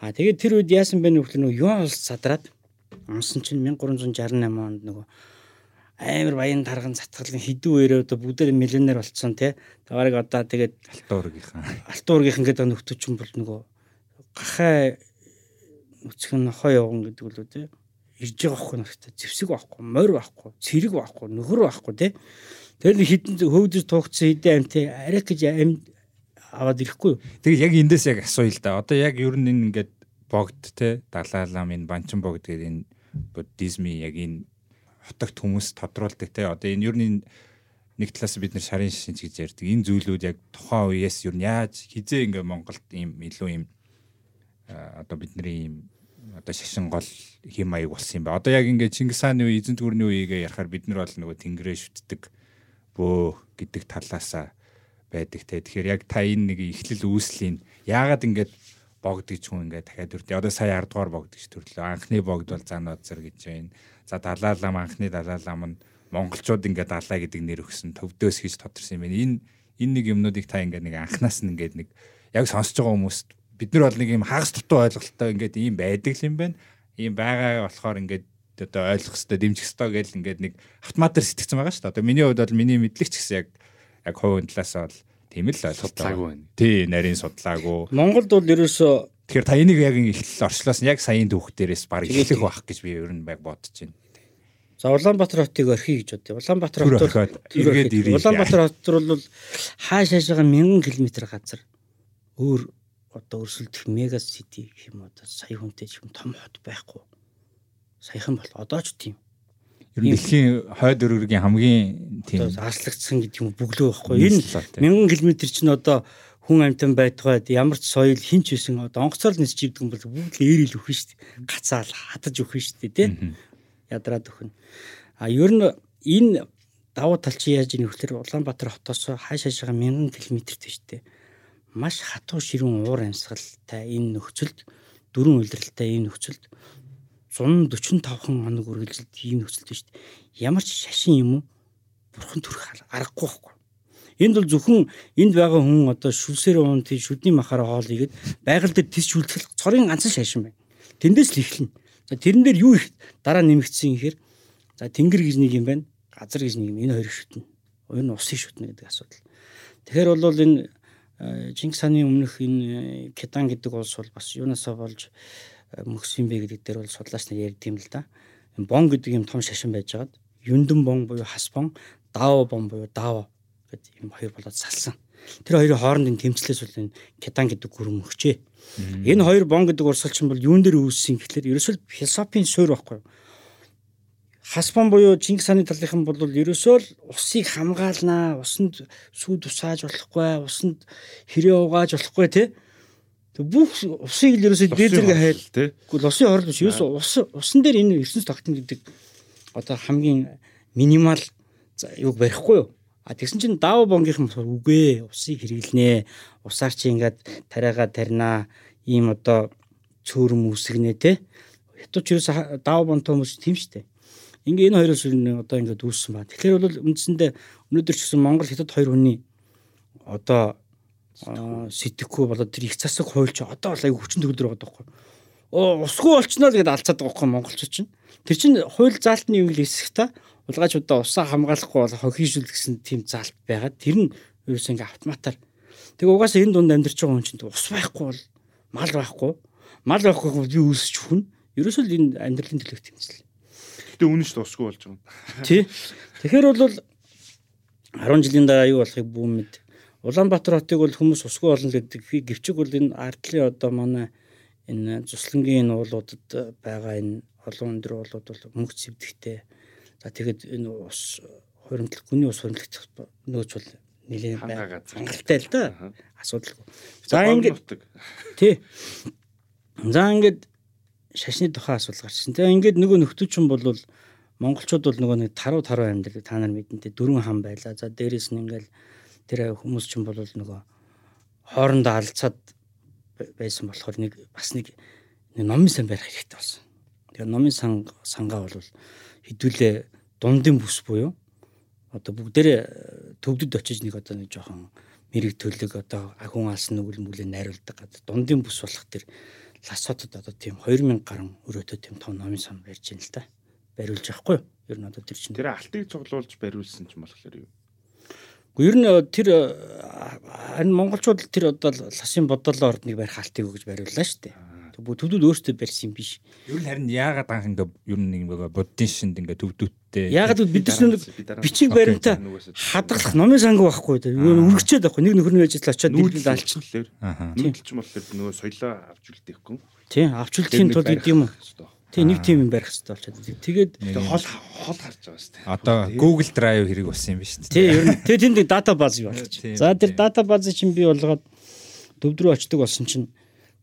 А тэгээд тэр үед яасан бэ нөхөр нөгөө юан улс садраад унсан чинь 1368 онд нөгөө амар баян тарган цатгалын хідүү өрөө одоо бүгдээр миллионер болцсон тий. Таварыг одоо тэгээд алтуургийнхан. Алтуургийнхан гэдэг нөхдөч юм бол нөгөө гахай нүцгэн нохоо явган гэдэг үлээ тий. Ирж байгаа байхгүй нартай зевсэг байхгүй, морь байхгүй, цэрэг байхгүй, нөхөр байхгүй тий. Тэр хідэн хөвдөж тугцсан хідэн амт тий. Арих гэж амт аваад ирэхгүй юу? Тэгэл яг эндээс яг асууя л да. Одоо яг ер нь энэ ингээд богд те далайлам энэ банчин богд гэдэг энэ буддизмын яг энэ хотогт хүмүүс тодруулдаг те одоо энэ ер нь нэг талаас бид нар шарын шинж гэж ярьдаг энэ зүйлүүд яг тухайн үеэс ер нь яаж хизээ ингээ Монголд ийм илүү ийм одоо бидний ийм одоо шашин гол хэм маяг болсон юм ба. Одоо яг ингээ Чингис хааны үе эзэнт гүрний үеигээ ярахаар бид нар бол нөгөө тэнгэрээ шүтдэг бөө гэдэг талаасаа байдаг те. Тэгэхээр яг та энэ нэг ихлэл үүслийн яагаад ингээд богд гэж хүн ингээд дахиад үрдээ. Одоо сая 10 дугаар богд гэж төрлөө. Анхны богд бол Занод зэр гэж байна. За Далай лам анхны Далай лам нь монголчууд ингээд далай гэдэг нэр өгсөн төвдөөс хийж тодорсон юм байна. Энэ энэ нэг юмнуудыг та ингээд нэг анханаас нь ингээд нэг яг сонсож байгаа хүмүүст бид нар бол нэг юм хагас дутуу ойлголттой ингээд ийм байдаг юм байна. Ийм байгаа болохоор ингээд одоо ойлгох хэвээр дэмжих хэвээр гэл ингээд нэг автоматар сэтгэцэн байгаа шүү дээ. Одоо миний хувьд бол миний мэдлэгч гэсэн яг яг хувийн талаас бол тийм л ойлголттой байна. Тий, нарийн судлаагүй. Монголд бол ерөөсөө Тэгэхээр та энийг яг ихлэл орчлоос нь яг саяын дүүх дээрээс баг эхлэх байх гэж би ер нь баг бодож байна. За Улаанбаатар хотыг орхиё гэж бодъё. Улаанбаатар хот эргээд ирээ. Улаанбаатар хот бол хааш хаашаага 1000 км газар өөр одоо өрсөлдөх мега сити гэх юм одоо сая хүнтэй ч юм том хот байхгүй. Саяхан бол одоо ч тийм. Ер нь дэлхийн хойд өргөргийн хамгийн тийм ааслагдсан гэдэг юм бөглөө байхгүй. Энэ 1000 км чинь одоо хүн амьтан байтугад ямар ч соёл хинч байсан одоо онгоцоор нисч ирдэг юм бол бүгд л eerил өхөн шүү дээ. Гацаал хатаж өхөн шүү дээ тий. Ядраад өхөн. А ер нь энэ давуу тал чи яаж ийм хөлтөр Улаанбаатар хотоос хааш хаашаага 1000 км-тэй шүү дээ. Маш хатуу ширүүн уур амьсгалтай энэ нөхцөлд дөрвөн үйлрэлтэй энэ нөхцөлд 145хан хоног үргэлжилт ийм нөхцөлд шүү дээ. Ямар ч шашин юм уу бурхан төрөх аргагүй байхгүй Энд бол зөвхөн энд байгаа хүн одоо шүлсээр уун тий шүдний махаар хоол игээд байгаль дээр тис шүлтгэл цорын ганцхан шашин байна. Тэндээс л эхэлнэ. За тэрэн дээр юу их дараа нэмэгдсэн гэхээр за тэнгэр гэж нэг юм байна. Газар гэж нэг юм. Энэ хоёр шүтнэ. Нь усын шүтнэ гэдэг асуудал. Тэгэхээр бол энэ Чингис хааны өмнөх энэ Кедан гэдэг улс бол бас юунасаа болж мөхсөн бэ гэдэг дээр бол судлаач нар ярьд юм л да. Бон гэдэг юм том шашин байжгаад Юндэн бон буюу хас бон, Дао бон буюу Дао гэдэг юм хоёр болоод салсан. Тэр хоёрын хоорондын тэмцлээс бол энэ Кедан гэдэг гүрэн өгчээ. Энэ хоёр бон гэдэг урсгалчин бол юун дээр үүссэн гэхэлэр ерөөсөө философийн суурь байхгүй юу? Хаспан буюу Чингис хааны талынхан бол ерөөсөө л усыг хамгаалнаа, усанд сүү тусааж болохгүй, усанд хэрэг угааж болохгүй тий. Тэг бүх усыг л ерөөсөө дээд зэрэг хайл. Гэхдээ усын хорл биш. Ерөөсөө ус усан дээр энэ ертөнц тогтно гэдэг одоо хамгийн минимал юуг барихгүй юу? А тэгсэн чинь даав бонгийнхан үгүй усыг хэрэглэнэ. Усаар чи ингээд тариагаа тарина. Ийм одоо цөөрөм үсгэнэ те. Хятад ч ерөөс даав бонтой хүмүүс тийм штэ. Ингээ энэ хоёроос одоо ингээд үүссэн ба. Тэгэхээр бол үндсэндээ өнөөдөр ч гэсэн Монгол хятад хоёр хүний одоо сэтгэхгүй болоод тэр их засаг хуульч одоо бол аяг хүчин төгөлдөр байгаа байхгүй. Оо усгүй болчихноо л гэдээ алцаад байгаа байхгүй монголчууд чинь. Тэр чинь хууль заалтны юм л хэсэг та улгаачудаа усаа хамгаалахгүй бол хохижүүл гэсэн тийм заалт байгаад тэр нь ерөөсөө ингээ автоматар. Тэг угаасаа энэ дунд амьдарч байгаа хүн чинь ус байхгүй бол мал байхгүй. Мал байхгүй бол би үүсч хүн. Ерөөсөө л энэ амьдралын төлөв тэмцэл. Гэтэ үнэн шүү дээ усгүй болж байгаа юм. Тий. Тэгэхээр бол 10 жилийн дараа юу болохыг бүү мэд. Улаанбаатар хотыг бол хүмүүс усгүй болно гэдэг гэвчиг бол энэ ардлын одоо манай энэ цуслангийн уулуудад байгаа энэ олон өндөр уулууд бол мөнгө цэвдэхтэй. За тэгэхэд энэ ус хуримтлах гүний ус хуримтлах нөөц бол нэлээд хангалттай л да. Асуудалгүй. За ингээд ингээд тий. За ингээд шашны тухай асуулт гарчсан. Тэгээ ингээд нөгөө нөхдөлчин бол монголчууд бол нөгөө нэг таруу таруу амьдрал та нар мэдэнтэй дөрвөн хам байла. За дээрэс нь ингээл тэр хүмүүс чинь бол нөгөө хоорондоо бай- байсан болохоор нэг бас нэг номын сан барих хэрэгтэй болсон. Тэгээ номын сан сангаа бол хэдүүлээ дундын бүс буюу одоо бүгдээрээ төвдөд очиж нэг одоо нэг жоохон мэрэг төлөг одоо ахун алсан нүгэл мүлээ найруулдаг газар дундын бүс болох тэр ласотод одоо тийм 2000 гаруй өрөөтэй тийм том номын сан барьж байна л да. Бариулж явахгүй юу? Ер нь одоо тэр чинь. тэр алтыг цуглуулж бариулсан ч болохоор юу? Ер нь э, тэр э, харин монголчууд тэр одоо ласын бодолоо ордныг барих алтыг өгж бариуллаа шүү дээ. Төвдүүд өөрсдөө барьсан юм биш. Ер нь харин яагаад анх ингээ ер нь нэг нөгөө буддын шинд ингээ төвдөлттэй. Яг л бид нар бичиг баримтаа хадгалах номын санг байхгүй дээ. Юу үргэчээд байхгүй. Нэг нөхөр нь очиод нүүдэлж нүүдэл Аха. нүүдэлч болохоор нөгөө соёлоо авч үлдээхгүй. Тийм, авчлалтын тулд гэдэг юм Тийм, нэг тийм юм барих хэрэгтэй болчиход. Тэгээд Тэгээ хол хол харж байгаа шүү дээ. Одоо Google Drive хэрэг болсон юм ба шүү дээ. тий, ер нь тэгээ тэнд дата баз юу. Тийм, За тэр дата базыг чинь бий болгоод төвд рүү очдөг болсон чинь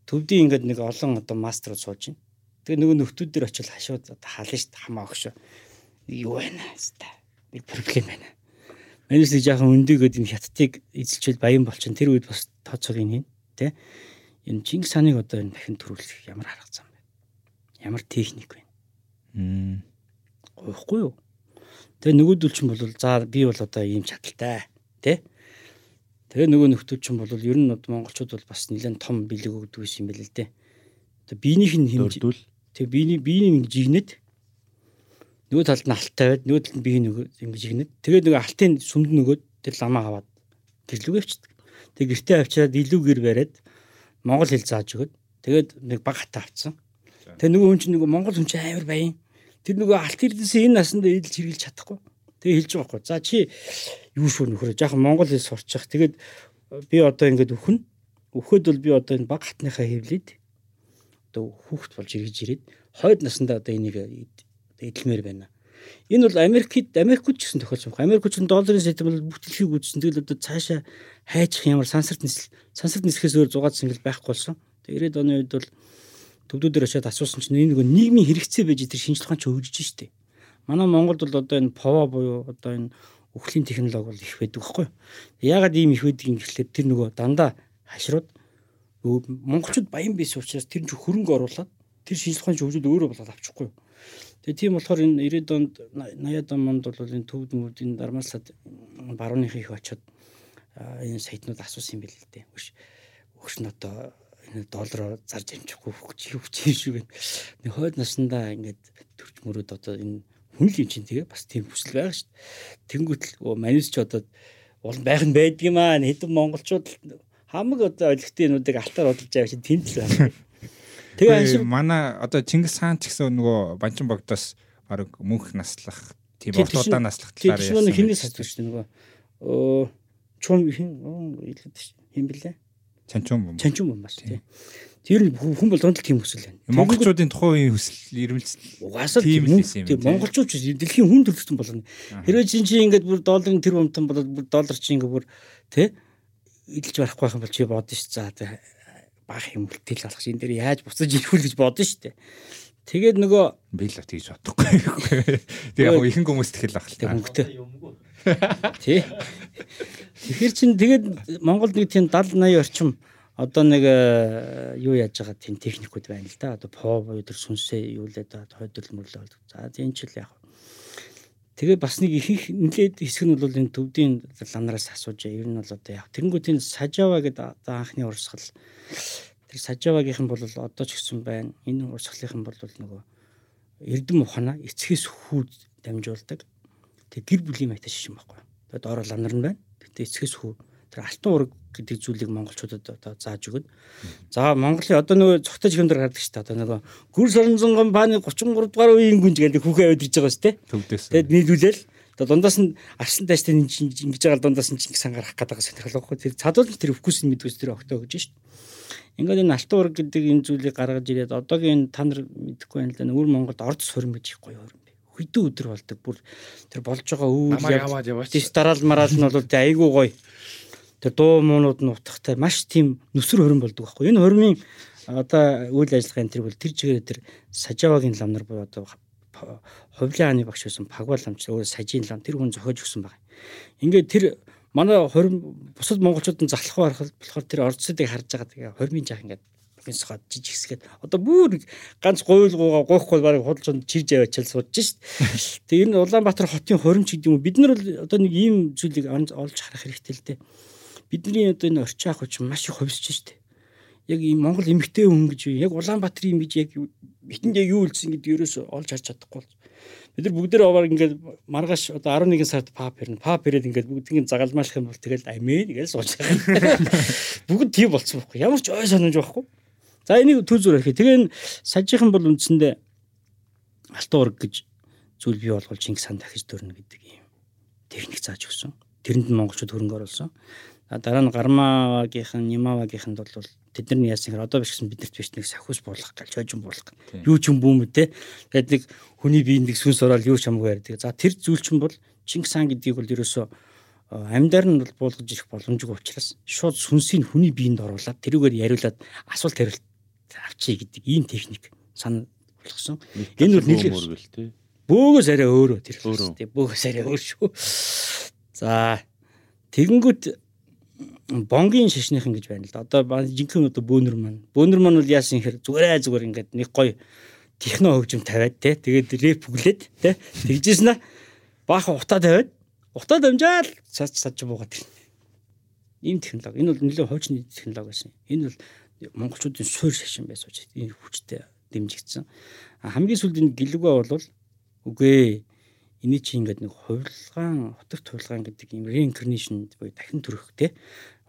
төвдийн ингээд нэг олон одоо мастерууд сууж байна. Тэгээ нөгөө нөхдүүд дээр очил хашууд одоо хална шүү дээ хамаа өгшөө. Юу байна хэвээр. Нэг проблем байна. Манайс нэг жоохон өндөгөөд энэ хятадыг эзэлчил баян болчин тэр үед бас тооцоог ин хийн тий. Энэ Чингис ханыг одоо энэ дахин төрүүлэх ямар арга зам? Ямар техник вэ? Мм. Гойхгүй юу? Тэгээ нөгөөдөл чинь бол за би бол одоо ийм чадaltaй тий. Тэгээ нөгөө нөхдөл чинь бол ер нь одоо монголчууд бол бас нэлээд том бэлэг өгдөг байсан юм байл л дээ. Тэгээ биенийх нь хэмжээ Дөрдүүл тэгээ биений биений нэг жигнэд нөгөө талд нь алттай байд нөгөө талд нь бие нөгөө ингэ жигнэд тэгээ нөгөө алтын сүмд нөгөөд тэр ламаа аваад гэрлүүг авчдаг. Тэгээ гэртээ авчираад илүүгэр бариад монгол хэл зааж өгöd. Тэгээд нэг баг хата авцсан. Тэгээ нөгөө хүн чинь нөгөө монгол хүн чинь амар баян. Тэр нөгөө алт эрдэнэсээ энэ насанд эдэлж хэрглэж чадахгүй. Тэгээ хэлж байгаа байхгүй. За чи юу шүү нөхрөө жоохон монгол хэл сурчих. Тэгээд би одоо ингэж өхөн. Өхөд бол би одоо энэ баг хатныхаа хэвлээд одоо хүүхэд болж иргэж ирээд хойд насндаа одоо энийг эдлмээр байна. Энэ бол Америкт Америкт ч гэсэн тохиолсон байна. Америкч нь долларын сэтэм бол бүтэлхийг үзсэн. Тэгэл одоо цаашаа хайчих ямар сансарт нисэл сансарт нисэхээс өөр зугаад сэнгэл байхгүй болсон. Тэгээд 90-ад оны үед бол төвдүүдээр очиад асуусан чинь энэ нөгөө нийгмийн хэрэгцээ байж тэр шинжилгээ ухаан ч хөгжиж штэ. Манай Монголд бол одоо энэ ПОВА буюу одоо энэ өхлийн технологи бол их байдаг байхгүй юу? Яагаад ийм их байдаг юм гэхлээр тэр нөгөө дандаа хашрууд монголчууд баян байсан учраас тэр нь ч хөрөнгө оруулаад тэр шинжилгээ ухаан ч хөгжөөд өөрөө болоод авчихгүй юу? Тэгээ тийм болохоор энэ 90-ад онд 80-ад онд бол энэ төвд мөрдийн дармаасад барууных их очиод энэ сайтнууд асуусан юм байл л дээ. Өш өгш нь одоо энэ доллараар зарж амжихгүй хөгжих хөгжих шүү гэн. Нэг хойд наснда ингээд төрч мөрөд одоо энэ хүн л юм чинь тэгээ бас тийм хүсэл байгаа шүү дээ. Тэнгүүт л оо, манайс ч одоо уул байх нь байдаг юм аа. Хэдэн монголчууд хамаг одоо олигтынуудыг алтаар бодолж байгаа чинь тэнд л байна. Тэгээ манай одоо Чингис хаан ч гэсэн нөгөө Банчин богдоос баг мөнх наслах тийм орлуудаа наслах талаар чинь ярьсан хинээс байж асууж шүү дээ нөгөө. Чум хин хин блэ? Чанчун бом. Чанчун бомбас тий. Тэр нь хүн болгонд л тийм хүсэл байна. Монголчуудын тухайн үеийн хүсэл ирмэлцэл Угаасаа Тийм тийм л байсан юм тийм тий. монголчууд ч дэлхийн хүн төрөлхтөн болгоно. Хэрвээ чинь чи ингээд бүр долларын тэр бомтон болоод бүр доллар чи ингээд бүр тий эдэлж барахгүй байх юм бол чи бодно ш. За тий, үлтэл алах чинь энэ дээр яаж буцаж ирэх вэ гэж бодно штэ. Тэгээд нөгөө би л тэгж бодохгүй. Тэгээ яг ихэнх хүмүүс тэгэл ах л тэг та. хөнгөтэй. Тий. Тэгэхээр чин тэгээд Монголд нэг тийм 70 80 орчим одоо нэг э, юу яаж байгаа тийм техникүүд байна л да. Одоо по буюу тэр сүнсээ юу лээ да хойдол мөрлөө болдог. За тийм ч л яг. Тэгээ бас нэг их их нэлээд хэсэг нь бол энэ төвдийн ланараас асууж. Ер нь бол одоо яг тэнгуүтийн сажава гэдэг одоо анхны урсгал тэр сажавагийнхан бол одоо ч гэсэн байна. Энэ урсгалынхан бол нөгөө эрдэм ухаана эцгээс хүүд дамжуулдаг. Тэг гэр бүлийн маягтай шишин байхгүй. Тэгээд ороо ланар нь байна. Гэтэ эцгээс хүү тэр алтан ураг гэдэг зүйлийг монголчуудад одоо зааж өгöd. За Монголын одоо нөгөө цогтой чихэндэр гардаг шүү дээ. Одоо нөгөө гүр соронзон компани 33 дугаар үеийн гүнж гэдэг хүүхээ аваад ирж байгаа шүү дээ. Төвдөөс. Тэгэд нийлүүлээл одоо дундаас нь арсан тааштай ингэж ингэж байгаа дундаас нь Чингис хаан гарах гэдэг сонирхол байхгүй. Тэр цадуул тэр вкус нь мэдвэс тэр огтоо өгж шүү дээ. Ингээд энэ алтан ураг гэдэг энэ зүйлийг гаргаж ирээд одоогийн та нар мэдэхгүй байна л да өвөр Монголд орд сурим гэж их гоё хөрөн бэ. Хөдөө өдөр болдог. Бүр тэр болж байгаа үйл яваач. Тэс дараал мараал нь бол айгүй гоё. Тэр дуу муунууд нь утгатай маш тийм нүсэр хөрөн болдог байхгүй. Энэ хөрмийн одоо үйл ажиллагааны тэр бол тэр чигээр тэр сажавагийн лам нар буюу одоо хувлын хааны багш байсан пагвал ламч өөр сажийн лам тэр хүн зохиож өгсөн байна. Ингээд тэр манай хорим бусад монголчуудын залхах барах болохоор тэр орцсодыг харж байгаа тэгээ хормын жаах ингээд бинсгаад жижигсгээд одоо бүр ганц гуйлгуугаа гоохгүй барыг худалж чирж аваачаал сууж шít. Тэгээ энэ Улаанбаатар хотын хоримч гэдэг юм уу бид нар бол одоо нэг ийм зүйлийг олж харах хэрэгтэй л дээ. Бидний одоо энэ орчин ах хүч маш их хувьсч шít. Яг ийм Монгол эмгтэй хүн гэж яг Улаанбаатар юм гэж яг битэнд яг юу үлдсэн гэдэг ерөөс олж харж чадахгүй болж бид нар бүгдээ овоор ингээд маргааш одоо 11 сард пап ирнэ. Пап ирээд ингээд бүгднийг загалмаалах юм бол тэгэл амин гэж сууж байгаа. Бүгд тийм болцсон байхгүй. Ямар ч ой санаж байхгүй. За энийг төв зүр архи. Тэгээ энэ сажийнхан бол үндсэндээ алтан ураг гэж зүйл бий болгол Чингис хаан дахиж дөрнө гэдэг юм техник зааж өгсөн. Тэрэнд нь монголчууд хөрөнгө оруулсан. Дараа нь Гармавагийнхан, Нимавагийнханд бол тэдний яасан хэрэг одоо биш гэсэн биднэрт биш нэг сахиус буулгах гал чойжин буулгах. Юу ч юм бүүм үү те. Тэгээд нэг хүний биеийг нэг сүнс ороод юу ч хамаагүй ярьдаг. За тэр зүйл чинь бол Чингис хаан гэдгийг бол ерөөсөө амьдаар нь бол буулгаж ирэх боломжгүй учраас шууд сүнсийг хүний биеинд оруулаад тэрүүгээр яриулаад асуулт хариулт авчий гэдэг ийм техник санаа болгосон. Энэ бол нэлээд бөөгөөс арай өөрөө тэр. Бөөгөөс арай өөр шүү. За тэгэнгүүт бонгийн шишнийхэн гэж байна л да. Одоо жинхэнэ одоо бөөнөр маань. Бөөнөр маань бол яасан хэр зүгээрээ зүгээр ингээд нэг гоё техно хөгжим тавиад те. Тэгээд рэп бүглээд те. Тэгжсэн аа баахан утаа тавиад утаа дамжаал цаач цаач буугаад ирнэ. Ийм технологи. Энэ бол нэлээд хуучны технологи байсан. Энэ бол монголчуудын суурь шашин байсан учраас энэ хүчтэй дэмжигдсэн. Хамгийн сүүлд энэ гэлэгвэ бол үгүй эний чи ингээд нэг хувилгаан хотогт хувилгаан гэдэг юм reincarnation буюу дахин төрөх те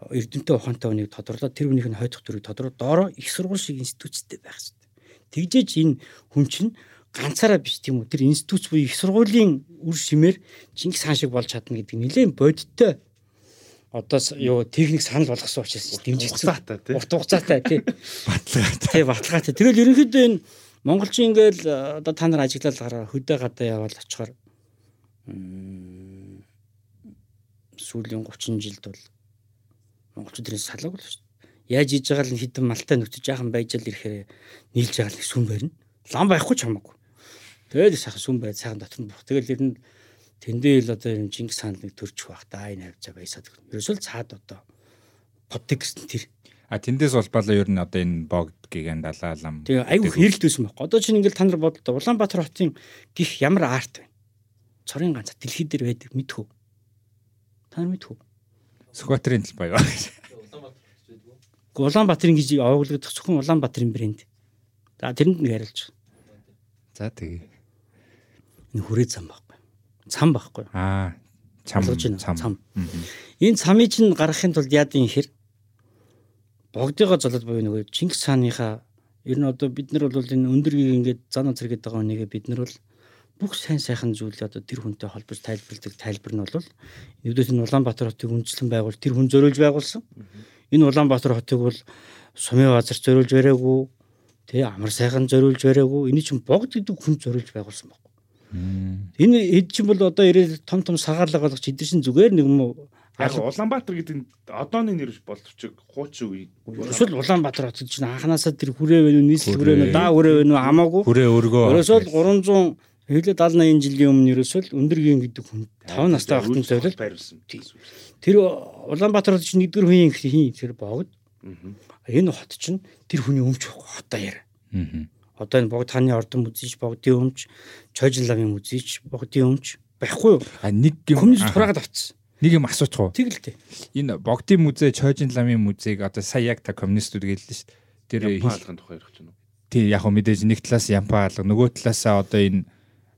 эрдэмтэй ухаантай хүнийг тодорлоод тэр хүнийх нь хойдох төрийг тодорхой доороо их сургууль шиг институттэй байх хэрэгтэй. Тэгжээж энэ хүн чинь ганцаараа биш тийм үү тэр институт буюу их сургуулийн үр шимээр Чингис хаан шиг болж чадна гэдэг нэлээд бодиттой одоо юу техник санал болгосон учраас дэмжигдсэн. Урт хугацаатай тий. Баталгаатай. Тий баталгаатай. Тэгэл ерөнхийдөө энэ монголчин ингээл одоо та нар ажиглал гараа хөдөө гадаа яваад очихоор сүүлийн 30 жилд бол монголчууд тэрээс салаагүй л шүү дээ. Яаж хийж байгаа л хитэн малтай нүтж жаахан байж л ирэхээр нийлж байгаа л сүм барина. Лам байхгүй ч хамаагүй. Тэгээд сайхан сүм бай сайхан дотор нь бох. Тэгэл ер нь тэндээ л одоо юм Чингис хаан нэг төрчих байх да энэ авч байгаа ясаад. Ерөөсөө л цаад одоо подтекст тэр А тэндээс улбалаа ер нь одоо энэ богд гигэн далаалам. Тэгээ айгүй хэрэлдсэн байхгүй. Одоо чинь ингээл та нар бодлоо Улаанбаатар хотын гих ямар арт вэ? цорын ганц дэлхий дээр байдаг мэдхүү. Та нар мэдхүү. Сүхбаатарын талбай байна. Улаанбаатарын гэж овоглогдох зөвхөн Улаанбаатарын брэнд. За тэрэнд нэг харилж. За тэгээ. Энэ хүрээ зам байхгүй. Цам байхгүй. Аа. Чам цам. Энэ цамыг чинь гаргахын тулд яадын хэр богдыгоо золоод буюу нөгөө Чингис хааныхаа ер нь одоо бид нар бол энэ өндөргийг ингээд зан зэрэгэд байгаа нэгэ бид нар бол бүх сайн сайхан зүйл одоо тэр хүнтэй холбож тайлбарладаг тайлбар нь бол нэгдүгээр нь Улаанбаатар хотыг үндэслэн байгуул тэр хүн зориулж байгуулсан. Энэ Улаанбаатар хотыг бол сумын базар зориулж бариагүй, тэ амар сайхан зориулж бариагүй. Эний чинь богд гэдэг хүн зориулж байгуулсан байхгүй. Энэ хэд чинь бол одоо ирээд том том сагаарлаг болгож эдэрсэн зүгээр нэг юм уу Яг Улаанбаатар гэдэг нь одооны нэр боловч хуучин үе. Эсвэл Улаанбаатар хотод чинь анханасаа тэр хүрээ вэ, нийслэл хүрээ вэ, даа хүрээ вэ хамаагүй. Хүрээ өргөө. Ерөөсөө 300 Хэвлээ 70 80 жилийн өмнө ерөөсөө л өндөргийн гэдэг хүн 5 настай багтан зориул байрлсан. Тэр Улаанбаатар хот чинь нэгдүгээр хүн хин тэр богд. Энэ хот чинь тэр хүний өмч хотоо яар. Одоо энэ богд хааны ордон үзийч богдын өмч, чойжин ламын үзийч богдын өмч байхгүй юу? А нэг юм коммунист хураагаад авцсан. Нэг юм асуучих уу? Тэгэлтэй. Энэ богдын музей, чойжин ламын музейг одоо сая яг та коммунистууд гэлээ шүү дээ. Тэр ялгааны тухай ярих чинь. Тий, яг хөө мэдээж нэг талаас ямпа алга, нөгөө талаасаа одоо энэ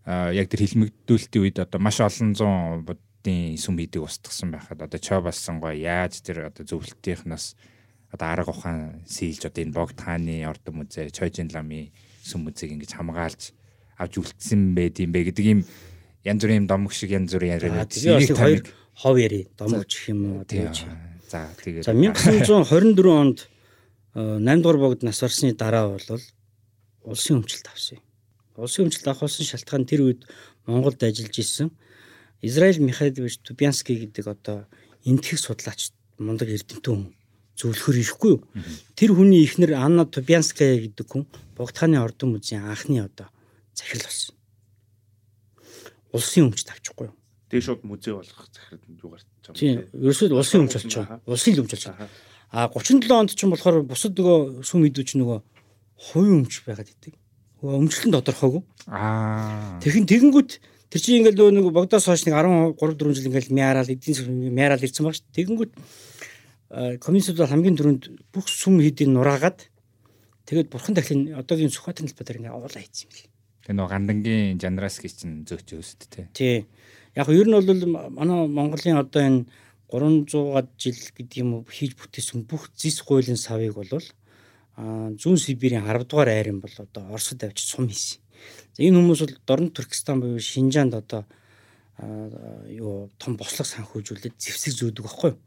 яг тэр хилмигдүүлэлтийн үед одоо маш олон зуун буддын сүм хийдэг устгасан байхад одоо чоо болсон гоо яаж тэр одоо зөвлөлтийнхнаас одоо арга ухаан сийлж одоо энэ богд хааны ордон музей чойжин ламын сүм музейг ингэж хамгаалж авч үлдсэн байд юм бэ гэдэг юм янз бүрийн домог шиг янз бүрийн яриад энийг хоёр хов яри домог гэх юм уу тэгэж за тэгээд за 1924 онд 8 дугаар богд нас барсны дараа бол улсын өмчлөлт авсан юм. Улсын өмчлөлт авах болсон шалтгаан тэр үед Монголд ажиллаж исэн Израиль Михайлович Тубянский гэдэг одоо энтхэг судлаач мундаг эрдэмтэн хүн зөвлөхөр ирэхгүй юу. Тэр хүний ихнэр Анна Тубянская гэдэг хүн Богдхааны ордон музейн анхны одоо захирал болсон. Улсын өмч тавьчихгүй юу. Тэгээ шууд музей болгох захирал юу гарч байгаа юм. Тийм. Ерөөсөө улсын өмч болж байгаа. Улсын өмч болж байгаа. А 37 онд ч болохоор бусад нөгөө сүм идүүч нөгөө хувийн өмч байгаад идэг. Өмчлөлт нь тодорхойгүй. Аа. Тэгин тэгэнгүүт тэр чинь ингээл нөгөө богдоос хойш нэг 13 4 жил ингээл мяарал эдийн засгийн мяарал ирсэн баг шүү. Тэгэнгүүт коммунистууд хамгийн түрүүнд бүх сүм хийдийн нураагаад тэгээд бурхан дахлын одоогийн Сүхбаатарын талбар ингээ уулаа хийсэн юм бэл. Тэгээ нөгөө гандангийн жанраски чинь зөөч өсд тээ. Тий. Яг ер нь бол манай Монголын одоо энэ 300-аад жил гэдэг юм уу хийж бүтээсэн бүх зис гуйлын савыг бол зүүн Сибирийн 10 дугаар айрын бол одоо Оросд авчиж сум хийсэн. Энэ хүмүүс бол Дорн Туркестан буюу Шинжаанд одоо юу том бослог санхүүжүүлээд зэвсэг зөөдөг байхгүй юу?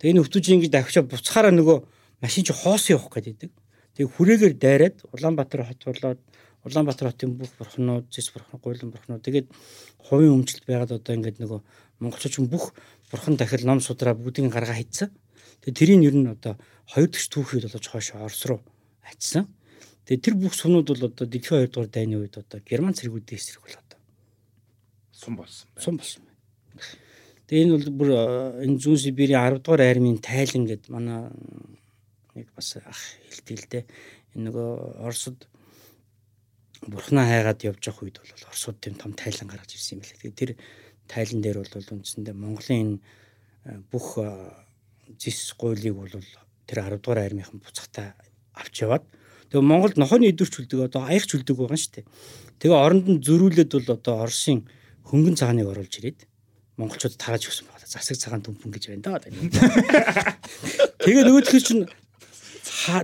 Тэгээ энэ өвтөж ингэж давхичаа буцахаараа нөгөө машин чи хоос явах гэдэг. Тэгээ хүрээгээр дайраад Улаанбаатар хот болоод Улаанбаатар хотын бүх бурхнууд, зэс бурхан, гуйлан бурхнууд тэгээд хувийн өмчлөлт байгаад одоо ингээд нөгөө монголчууд бүх бурхан дахил ном судраа бүгдийг гаргаа хийцэн. Тэгээ тэрийг ер нь одоо хоёр дахь түүхийд болож хойш Орос руу ачсан. Тэгээ тэр бүх сумнууд бол одоо дэлхийн 2 дугаар дайны үед одоо герман цэргүүдийн эсрэг бол одоо сум болсон. Сум болсон. Тэгээ энэ бол бүр энэ зүүн Сибирийн 10 дугаар армийн тайлан гэд манай нэг бас ах хэлдэг л дээ. Энэ нөгөө Оросд бурхнаа хайгаад явж явах үед бол Оросууд тийм том тайлан гаргаж ирсэн юм байна. Тэгээ тэр тайлан дээр бол үндсэндээ Монголын энэ бүх зис гуйлыг бол тэр 10 дугаар армийнхан буцахтаа авч яваад тэгээ Монголд нохооны идвэрч үлдэг одоо аяг чүлдэг байгаа шүү дээ. Тэгээ оронд нь зөрүүлээд бол одоо Оросын хөнгөн цагааныг оруулж ирээд монголчууд тарааж өгсөн байна. Засаг цагаан төмпөн гэж байна да. Тэгээ нөгөөдхөр чинь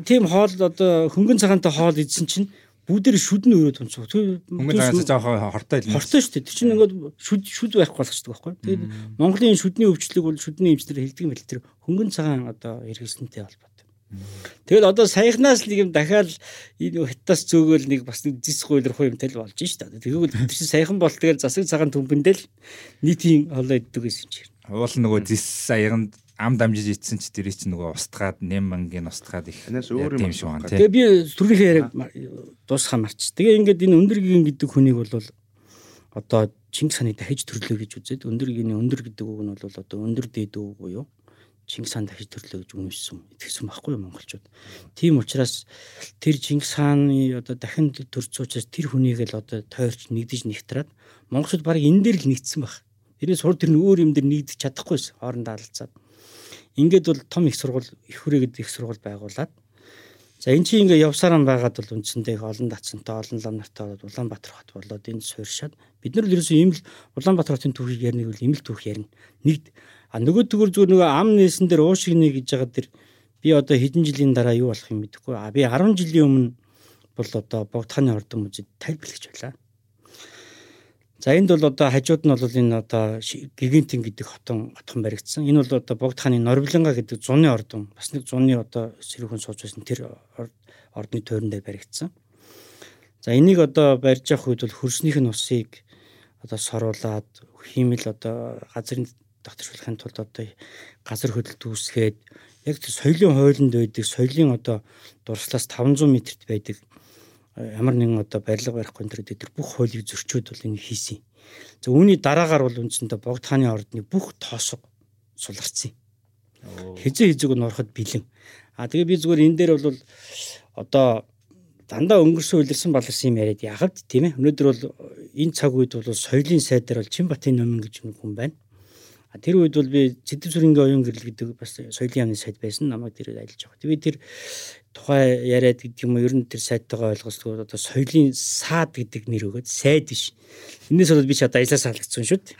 тийм хоол одоо хөнгөн цагаантай хоол идсэн чинь бүгдээр шүдэн өрөөд унцгаа. Хөнгөн цагаан жоохон хортой л. Хортой шүү дээ. Тэр чинь ингээд шүд шүд байхгүй болгочдөг байхгүй. Тэгээд Монголын шүдний өвчлөг бол шүдний эмчнэр хэлдэг юм бэл тэр хөнгөн цагаан одоо эргэлсэнтэй холбоотой. Тэгэл одоо саяхнаас нэг юм дахиад энэ хятадас зөөгөл нэг бас нэг зис гуйлрах юмтай л болж шít. Тэгвэл тэр чинь саяхан бол тэгэл засаг цагаан төмбөндөл нийтийн холоо иддэг гэсэн чинь. Уул нөгөө зис аяганд ам дамжиж ицсэн ч тэр чинь нөгөө устгаад нэм мангийн устгаад их юм шүү гэн Тэгээ би түргийнхээ яриаг дуусгах марч. Тэгээ ингээд энэ өндөргийн гэдэг хүнийг бол одоо Чингис хааны дахиж төрлөө гэж үзээд өндөргийн өндөр гэдэг үг нь бол одоо өндөр дээд үг буюу Чингис хаан дахиж төрлөө гэж үнэлсэн итгэсэн байхгүй юу монголчууд. Тийм учраас тэр Чингис хааны одоо дахин төрсөн учраас тэр хүнийг л одоо тойрч нэгдэж нэгтраад монголчууд баг энэ дээр л нэгдсэн баг. Тэрнээс сур тэр нь өөр юм дээр нэгдэж чадахгүйс хоорондоо алалцаад. Ингээд бол том их сургууль их хүрээ гэдэг их сургууль байгуулад За эн чинь ингээ явсараа байгаад бол үндсэндээ олон дацантай олон лам нартай болоод Улаанбаатар хот болоод энэ суурьшаад бид нар л ерөөсөө ийм л Улаанбаатар хотын түүхийг ярих бол ийм л түүх ярина. Нэг А нөгөө төгөр зүгээр нөгөө ам нээсэн дээр уушигнэ гэж байгаа тэр би одоо хэдэн жилийн дараа юу болох юм мэдэхгүй. А би 10 жилийн өмнө бол одоо богдханы ордон мужид тайлбарлаж байлаа. За энд бол одоо хажууд нь бол энэ одоо гигантин гэдэг хотон отхон баригдсан. Энэ бол одоо богдханы Норвланга гэдэг зуны ордон. Бас нэг зуны одоо сэрүүхэн сууж байсан тэр ордны тойрон дээр баригдсан. За энийг одоо барьж явах үед бол хөрснийх нь усыг одоо соруулаад хиймэл одоо газрын докторчлахын тулд одоо газар хөдлөлт үүсгээд яг соёлын хойлонд байдаг соёлын одоо дурслаас 500 м-т байдаг ямар нэгэн одоо барилга барихгүй энэ тэр бүх хуулийг зөрчөөд бол энэ хийсэн. За үүний дараагаар бол үндсэндээ богд хааны ордны бүх тоосго суларсан. Хизээ хизээг нь ороход бэлэн. А тэгээ би зүгээр энэ дээр бол одоо дандаа өнгөрсөн үйлэрсэн баларсан юм яриад ягд тийм ээ. Өнөөдөр бол энэ цаг үед бол соёлын сайдаар бол Чинбатын номин гэж нэг хүн байна. Тэр үед бол би Цэдэв сүрэнгийн оюун гэрэл гэдэг бас соёлын яамны сайд байсан. Намайг тэр ажиллаж байгаа. Би тэр тухай яриад гэдэг юм уу ер нь тэр сайттайгаа ойлгосдгоо одоо соёлын саад гэдэг нэр өгөөд сайд биш. Энээс бол би ч одоо ажилласаа халагдсан шүү дээ.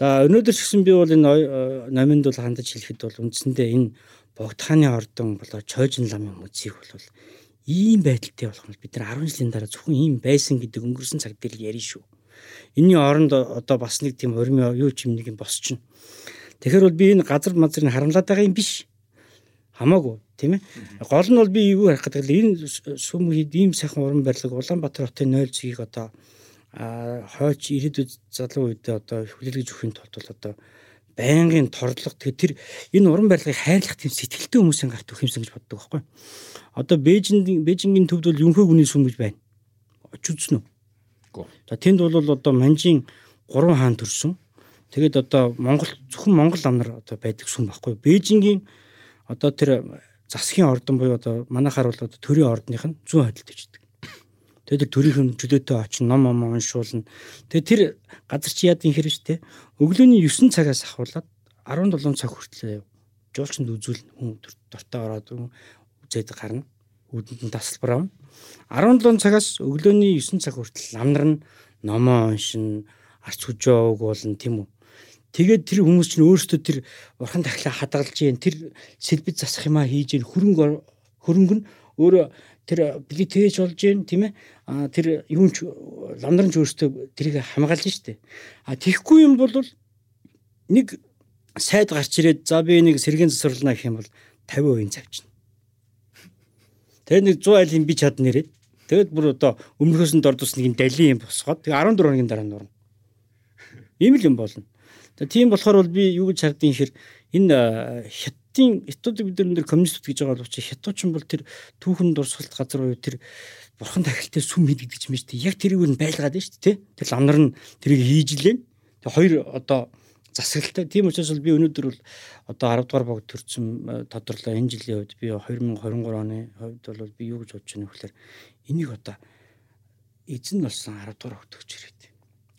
За өнөөдөр ч гэсэн би бол энэ номинд бол хандаж хэлэхэд бол үндсэндээ энэ богдхааны ордон болоо чойжин ламын музейг бол ийм байдалтай болох нь бид нар 10 жилийн дараа зөвхөн ийм байсан гэдэг өнгөрсөн цаг дээр ярина шүү. Энийний оронд одоо бас нэг тийм урим юу ч юм нэг юм босчихно. Тэгэхээр бол би энэ газар мазрыг харамлаад байгаа юм биш. Хамаагүй тийм ээ. Гол нь бол би юу харах гэдэг л энэ сүм хэд ийм сайхан уран барилга Улаанбаатар хотын 0 згийг одоо хойч ирээдүйд залуу үедээ одоо хүлээлгэж өхийн тулд бол одоо байнгын тэгээ тэр энэ уран барилгыг хайрлах тийм сэтгэлтэй хүмүүсийн гарт өгөхюмсан гэж боддог байхгүй. Одоо Бээжинг Бээжингийн төвд бол Юнхэ гүний сүм гэж байна. Очиж үзнэ үү? Гүү. За тэнд бол одоо Манжийн 3 хаан төрсөн. Тэгээд одоо Монгол зөвхөн Монгол ам нар одоо байдаг сүм байхгүй. Бээжингийн одоо тэр засгийн ордон буюу одоо манайхаар бол одоо төрийн ордных нь зүүн хойдолд иждэг. Тэгээд тэр төрийнхэн чөлөөтэй очин ном ном уншуулна. Тэгээд тэр газар чи яадын хэрэг штэ. Өглөөний 9 цагаас ахуулаад 17 цаг хүртэл жуулчанд үзүүлнэ. Хүн дуртай ороод үзээд гарна. Үүдэнд нь тасалбар авна. 17 цагаас өглөөний 9 цаг хүртэл намнар нь номоо уншин, арц хүжөө өгүүлнэ тийм үү. Тэгээд тэр хүмүүс чинь өөрсдөө тэр урхан тахлаа хадгалж ийн тэр сэлбэд засах юм а хийж ийн хөрөнгө хөрөнгө нь өөрөө тэр билетэж болж ийн тийм ээ тэр юунч ламдранч өөрсдөө тэрийг хамгаалж штэ. А тийхгүй юм бол нэг сайд гарч ирээд за би нэг сэргийн засварлана гэх юм бол 50% завчна. Тэгээд нэг 100 айлын би чадна ирээд тэгээд бүр одоо өмнөхөөс нь дордус нэг далийн юм босгоод тэг 14 хоногийн дараа нурна. Ийм л юм болно тийм болохоор бол би юу гэж хардیں хэр энэ хятадын хятадыг бид нар коммунистууд гэж байгаа боловч хятадчин бол тэр түүхэн дурсгалт газар уу тэр бурхан тахилтай сүм хэд гэдэг юм шүү дээ. Яг тэрийг нь байлгаад байна шүү дээ. Тэр ламнар нь тэрийг хийж лээ. Тэг хоёр одоо засаглалтай. Тийм учраас би өнөөдөр бол одоо 10 дугаар богд төрсэн тодорлоо энэ жилийн үед би 2023 оны хувьд бол би юу гэж бодож байна вэ гэхээр энийг одоо эзэн болсон 10 дугаар өгч ирээд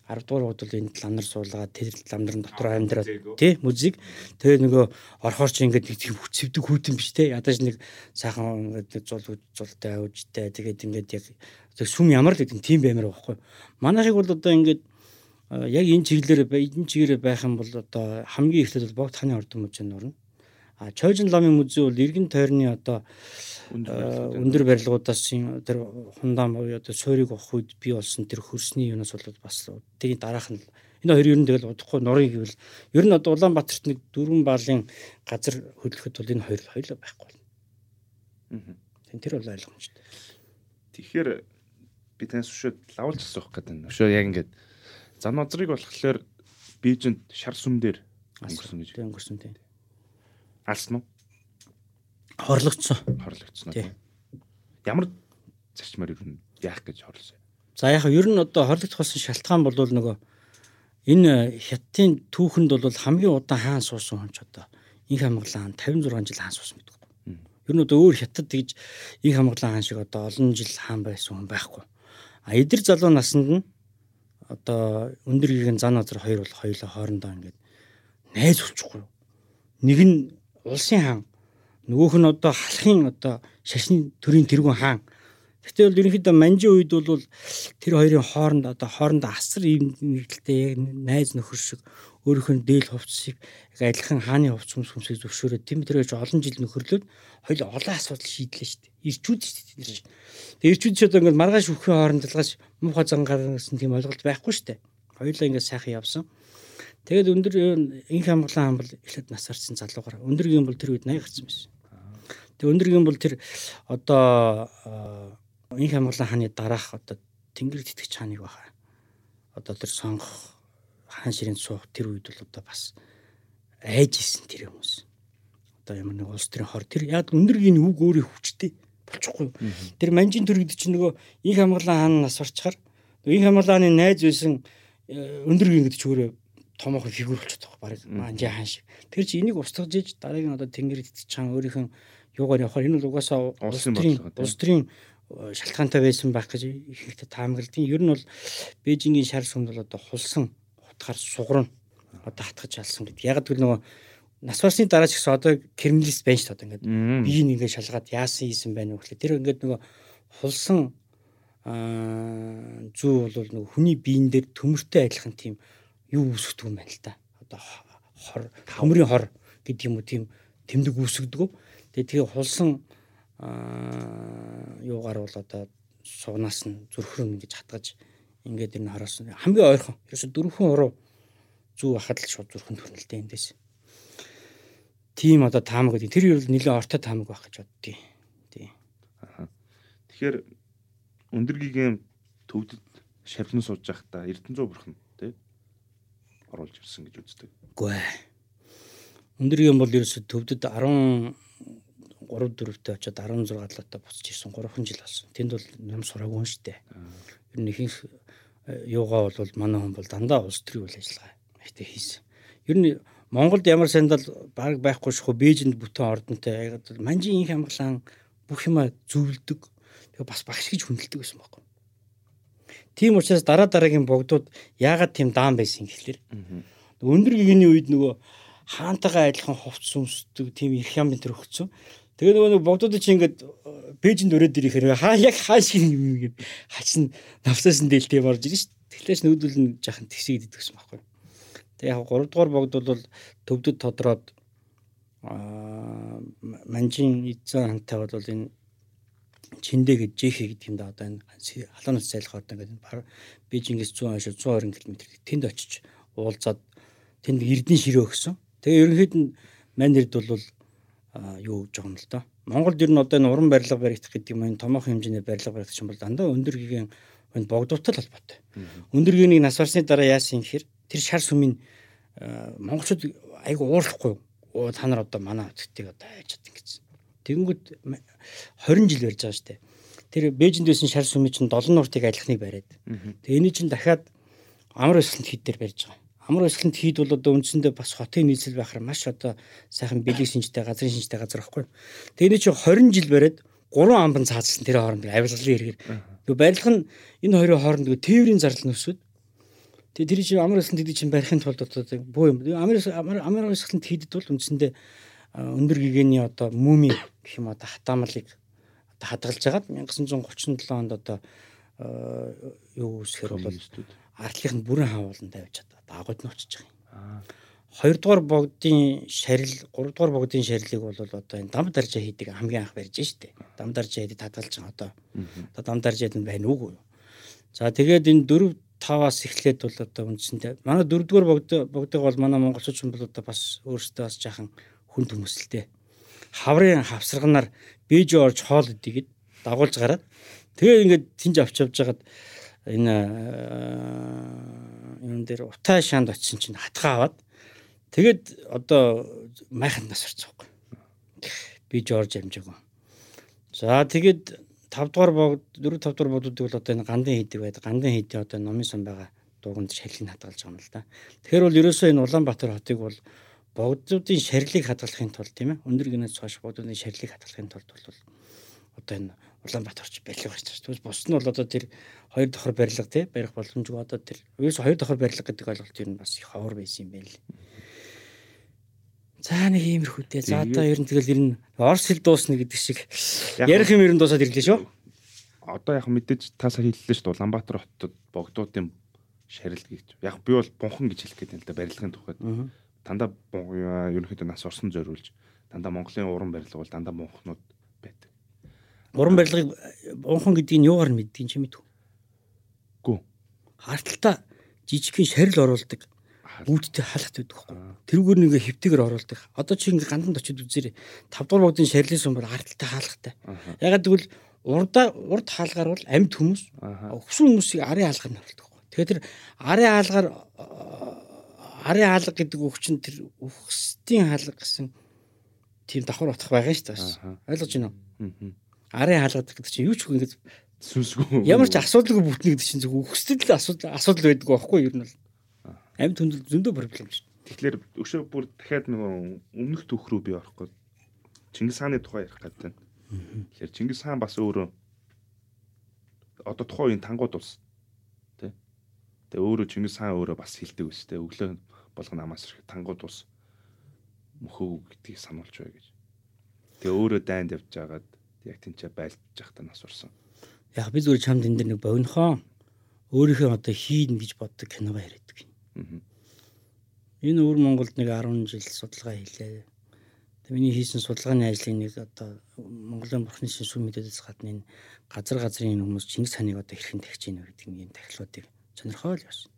10 дугаар богд бол энэ ламнар суулгаад тэр ламнарын дотор амьдраад тий музик тэгээ нөгөө орхоор чи ингээд нэг тийм хүчвдэг хүүтэн биш те. Ядаж нэг сайхан ингээд зул зултай авжтай тэгээд ингээд яг сүм ямар л гэдэг тийм баймар байхгүй. Манайхыг бол одоо ингээд яг энэ чиглэлээр энэ чиглэлээр байх юм бол одоо хамгийн эхлээд бол богд ханы ордон мужийн нурна а чойжин ламын музей бол эргэн тойрны одоо өндөр барилгуудаас тэр хундаан буюу одоо суурийг авах үед бий болсон тэр хөрсний юунаас бол бас тэрийн дараах нь энэ хоёр ер нь тэгэл удахгүй нурыг гэвэл ер нь одоо Улаанбаатарт нэг дөрвөн баалын газар хөдлөхөд бол энэ хоёр хоёлоо байхгүй байна. Тэн тэр бол ойлгомжтой. Тэгэхээр би танаас өшөө лавлж асуух гэдэг нь өшөө яг ингээд зан озрыг болохоор Бээжинд шар сүм дээр өнгөрсөн гэж. Өнгөрсөн тийм. Алсан уу? Хорлогдсон. Хорлогдсон. Ямар зарчмаар ер нь яах гэж хорлсон? За яг ер нь одоо хорлогдох болсон шалтгаан бол нөгөө энэ хятадын түүхэнд бол хамгийн удаан хаан суусан хүн ч одоо инх хамглаан 56 жил хаан суусан гэдэг. Ер нь одоо өөр хятад гэж инх хамглаан хаан шиг одоо олон жил хаан байсан хүн байхгүй. А эдэр залуу наснд нь одоо өндөр гэргийн зан азар хоёр бол хоёулаа хоорондоо ингээд найз болчихгүй. Нэг нь улсын хаан нөгөөх нь одоо халахын одоо шашны төрийн тэргүүн хаан. Гэхдээ бол ерөнхийдөө манжи үед бол тэр хоёрын хооронд одоо хоорондоо асар ийм нэгдэлтэй яг найз нөхөр шиг өөрийнх нь дээл хувцсыг адилхан хааны хувцс хүмүүс хүмүүсийг зөвшөөрөөд тийм тэрэж олон жил нөхөрлөөд хоёул олон асуудал шийдлээ шүү дээ. Ирчүүд шүү дээ тэр чинь. Тэгээ ирчүүд ч одоо ингээд маргааш өвхийн хооронд залгаж муухай зангарсан тийм ойлголт байхгүй шүү дээ. Хоёулаа ингээд сайхан явсан. Тэгээд өндөр инх хамглан хамбал эхлээд нас арчсан залуугаар өндөргийн бол тэр үед 80 гарсан байсан. Тэгээ өндөргийн бол тэр одоо инх хамглан хааны дараах одоо тэнгэр тэтгэж хааныг баха. Одоо тэр сонгох хаан ширэнд суух тэр үед бол одоо бас айж исэн тэр хүмүүс. Одоо ямар нэг улс төрийн хор тэр яг өндөргийн үг өөрөө хүчтэй болчихгүй. Тэр манжин төр гэдэг чинь нөгөө инх хамглан хаан нас орчхаар инх хамглан хааны найз байсан э, өндөргийн гэдэг чинь өөрөө томоохон фигюр болчиход байгаа баг манжи хаан шиг. Тэр чи энийг устгаж иж дараагийн одоо тэнгэр тэтгэж чаан өөрийнх нь юугаар явахаар энэ бол угаасаа улс төрийн улс төрийн э, шалтгаантай байсан байх гэж ихэнхдээ таамагладیں۔ Ер нь бол Бээжингийн шар сүмд бол одоо хулсан утгаар сугрын одоо хатгаж алсан гэдэг. Яг гэвэл нөгөө нас барсны дараа ч гэсэн одоо криминалист байна шүү дээ. Ингээд биеийг ингээд шалгаад яасан хийсэн байна вэ гэхлээр тэр ингээд нөгөө хулсан аа зүү бол нөгөө хүний биен дээр төмөртэй адилхан тийм юу үүсгдэг юм байна л да. Одоо хор төмрийн хор гэдэг юм уу тийм тэмдэг үүсгдэг. Тэгээ тэгээ хулсан юугаар бол одоо суунаас нь зүрхрэн ингэж хатгаж ингээд энэ хороос хамгийн ойрхон ерөөсө дөрвөн уруу зүү хахад л шууд зүрхэн төрнөлтэй эндээс. тийм одоо таамаг гэдэг. Тэр юу нэлээд ортой таамаг байх гэж боддیں۔ Тий. Тэгэхээр өндөр гигэм төвдөд шавлан сууж байхдаа Эрдэнэзүү бурхан тий оруулж ирсэн гэж үздэг. Үгүй ээ. Өндөр гигэм бол ерөөсө төвдөд 10 3 4-т очиод 16 талаатаа буцаж ирсэн 3 жил болсон. Тэнд бол ном сураагүй шүү дээ. Ер нь ихэнх юугаа бол манай хүн бол дандаа улс төрийн үйл ажиллагаа ихтэй хийсэн. Ер нь Монголд ямар сандал баг байхгүй шаху Бээжинд бүтэн ордонтой яг манжийн инх амглаан бүх юма зөвлөдөг. Тэгээ бас багш гэж хүндэлдэг байсан байхгүй. Тийм учраас дараа дараагийн богдууд яагаад тийм даан байсан гэхэлэр өндөр гэгэний үед нөгөө хаантайгаа адилхан хувцс өмсдөг тийм их юм энэ төр өгцөн. Тэгээ нөгөө нэг богдууд чи ингээд пэйжэнд өрөөд ирэхээр хаа яг хаа шиг юм ингээд хачин навсаас нь дэлтэй орж ирж шít. Тэглээч нүүдүүл нь жахан тэгшээд идэгсэн байхгүй. Тэгээ яг 3 дугаар богд бол төвдөд тодроод аа манжин эзэн хантай бол энэ Чиндэ гэж Жэхэ гэдэг юм да одоо энэ халуунаас зайлах одоо ингээд Бээжингээс 100 хойш 120 км тэнд очиж уулзаад тэнд эрдэнэ ширээ өгсөн. Тэгээ ерөнхийд нь мань нэрд бол юу юм л да. Монголд ер нь одоо энэ уран барилга баригдах гэдэг юм энэ томоохон хэмжээний барилга баригдах юм бол дандаа өндөр гэгийн энэ богдуутай холбоотой. Өндөр гэнийг нас барсны дараа яасан гэхээр тэр шар сүмийн монголчууд айгу уурлахгүй уу та нар одоо манай хотгийг одоо хайж чад ингэж. Тэгэнгүүт 20 жил ярьж байгаа дээ. Тэр Бээжинд байсан шар сүмийн чинь 7 нууртыг айлхныг бариад. Тэгээ энэ чинь дахиад амар өсөлт хэд дээр барьж байгаа амар өсгөлт хийд бол одоо үндсэндээ бас хотын нийслэл байхаар маш одоо сайхан бэлэг шинжтэй газрын шинжтэй газар байхгүй. Тэгээ нэг чи 20 жил бариад гурван амбан цаацсан тэр хооронд авилгалын хэрэгэр. Тэгээ барилга нь энэ хоёрын хооронд тээврийн зардал нөсөд. Тэгээ тэр чинь амар өсгөлт хийдэг чинь барихын тулд одоо буу юм. Амар амар өсгөлт хийдэд бол үндсэндээ өндөр гэгэний одоо мөми гэх юм одоо хатаамлыг одоо хадгалж хагаад 1937 онд одоо юу үсгэр бол ардлынх нь бүрэн хаавуулан тавьж чадаа дагууд нь очиж байгаа юм. Хоёрдугаар богдын шарил, гуравдугаар богдын шарилыг бол одоо энэ дам даржаа хийдэг хамгийн анх барьж штэ. Дам даржаа хийдэг татгалж байгаа одоо. Одоо дам даржаад нь байна уугүй. За тэгээд энэ дөрөв таваас эхлээд бол одоо үндсэндээ манай дөрөвдүгээр богд богдыг бол манай монголчууд бол одоо бас өөрсдөө бас жаахан хүн төмөсөлтэй. Хаврын хавсарганаар бэж орж хоол идэгээд дагуулж гараад тэгээ ингээд тэнж авч явж хагаад энэ юм дээр утаа шаанд очисон чинь хатгаа аваад тэгэд одоо майханд нас орсон байхгүй. Би Жорж амжаагүй. За тэгэд 5 дугаар богд 4 5 дугаар богдуудыг бол одоо энэ гандын хийдэг байдаг. Гандын хийдэг одоо номын сан байгаа дуганд шарлыг хадгалж байгаа юм л да. Тэгэхээр бол ерөөсөө энэ Улаанбаатар хотыг бол богдуудын шарлыг хадгалахын тулд тийм ээ өндөр гинэс хойш богдуудын шарлыг хадгалахын тулд бол одоо энэ Улаанбаатарч барилга барьж байгаа. Тэгвэл бус нь бол одоо тэр хоёр давхар барилга тий барих боломжгүй одоо тэр ерөөс хоёр давхар барилга гэдэг ойлголт ер нь бас их ховор байсан юм байна л. За нэг иймэрхүү дээ. За одоо ер нь тэгэл ер нь орс хэл дуусна гэдэг шиг ярих юм ер нь дуусаад ирлээ шүү. Одоо яг мэдээж таасаа хэллээ шүү. Улаанбаатар хотод богдуудын шарил гэж. Яг би бол бунхан гэж хэлэх гэдэг юм л да барилгын тухайд. Дандаа ерөнхийдөө нас орсон зориулж дандаа Монголын уран барилга бол дандаа бунхнууд. Уран барилгыг унхан гэдгийг юугаар мэддэг чи мэдв? Гүү. Харталтаа жижигхэн шарил оруулдаг. Үүдтэй халахт байдаг байхгүй. Тэрүүгээр нэг хэвтэйгээр оруулдаг. Одоо чи ингээ ганданд очиод үзээрэй. 5 дугаар богдын шарилын сум бол харталтаа хаалгатай. Ягаад гэвэл урдаа урд хаалгаар бол амьд хүмүүс өгсөн хүмүүсийг арын хаалгаар нь оруулдаг байхгүй. Тэгэхээр тэр арын хаалгаар арын хаалга гэдэг үг чинь тэр өгсдийн хаалга гэсэн тийм давхар утга байгаа шүү дээ. Ойлгож байна уу? Арын хаалгадаг гэдэг чинь юу ч ингэ сүнсгүй. Ямар ч асуудалгүй бүтнэ гэдэг чинь зөв өгсдөд л асуудал асуудал байдаг байхгүй юу ер нь бол. Амьд хүндэл зөндөө проблем шүү. Тэгэхээр өшөө бүр дахиад нөгөө өмнөх түүх рүү би орохгүй. Чингис хааны тухай ярих гэдэг. Тэгэхээр Чингис хаан бас өөрөө одоо тухайн үеийн тангууд улс тий. Тэгээ өөрөө Чингис хаан өөрөө бас хилдэг ус тий. Өглөө болгоно намаас ирэх тангууд улс мөхөө гэдгийг сануулж бай гэж. Тэгээ өөрөө дайнд явж байгаад яг тэнцээ байлдаж байхдаа нас урсан. Яг би зүгээр чамд энэ дэр нэг богинохоо өөрийнхөө одоо хийн гэж боддог киногоо яриад гин. Энэ өвөр Монголд нэг 10 жил судалгаа хийлээ. Тэг миний хийсэн судалгааны ажлыг нэг одоо Монголын бурхны шин сүм мэдээдээс гадна энэ газар газрын хүмүүс Чингис ханыг одоо хэрхэн тагч ийн гэдэг нэг тахилуудыг сонирхол явсан.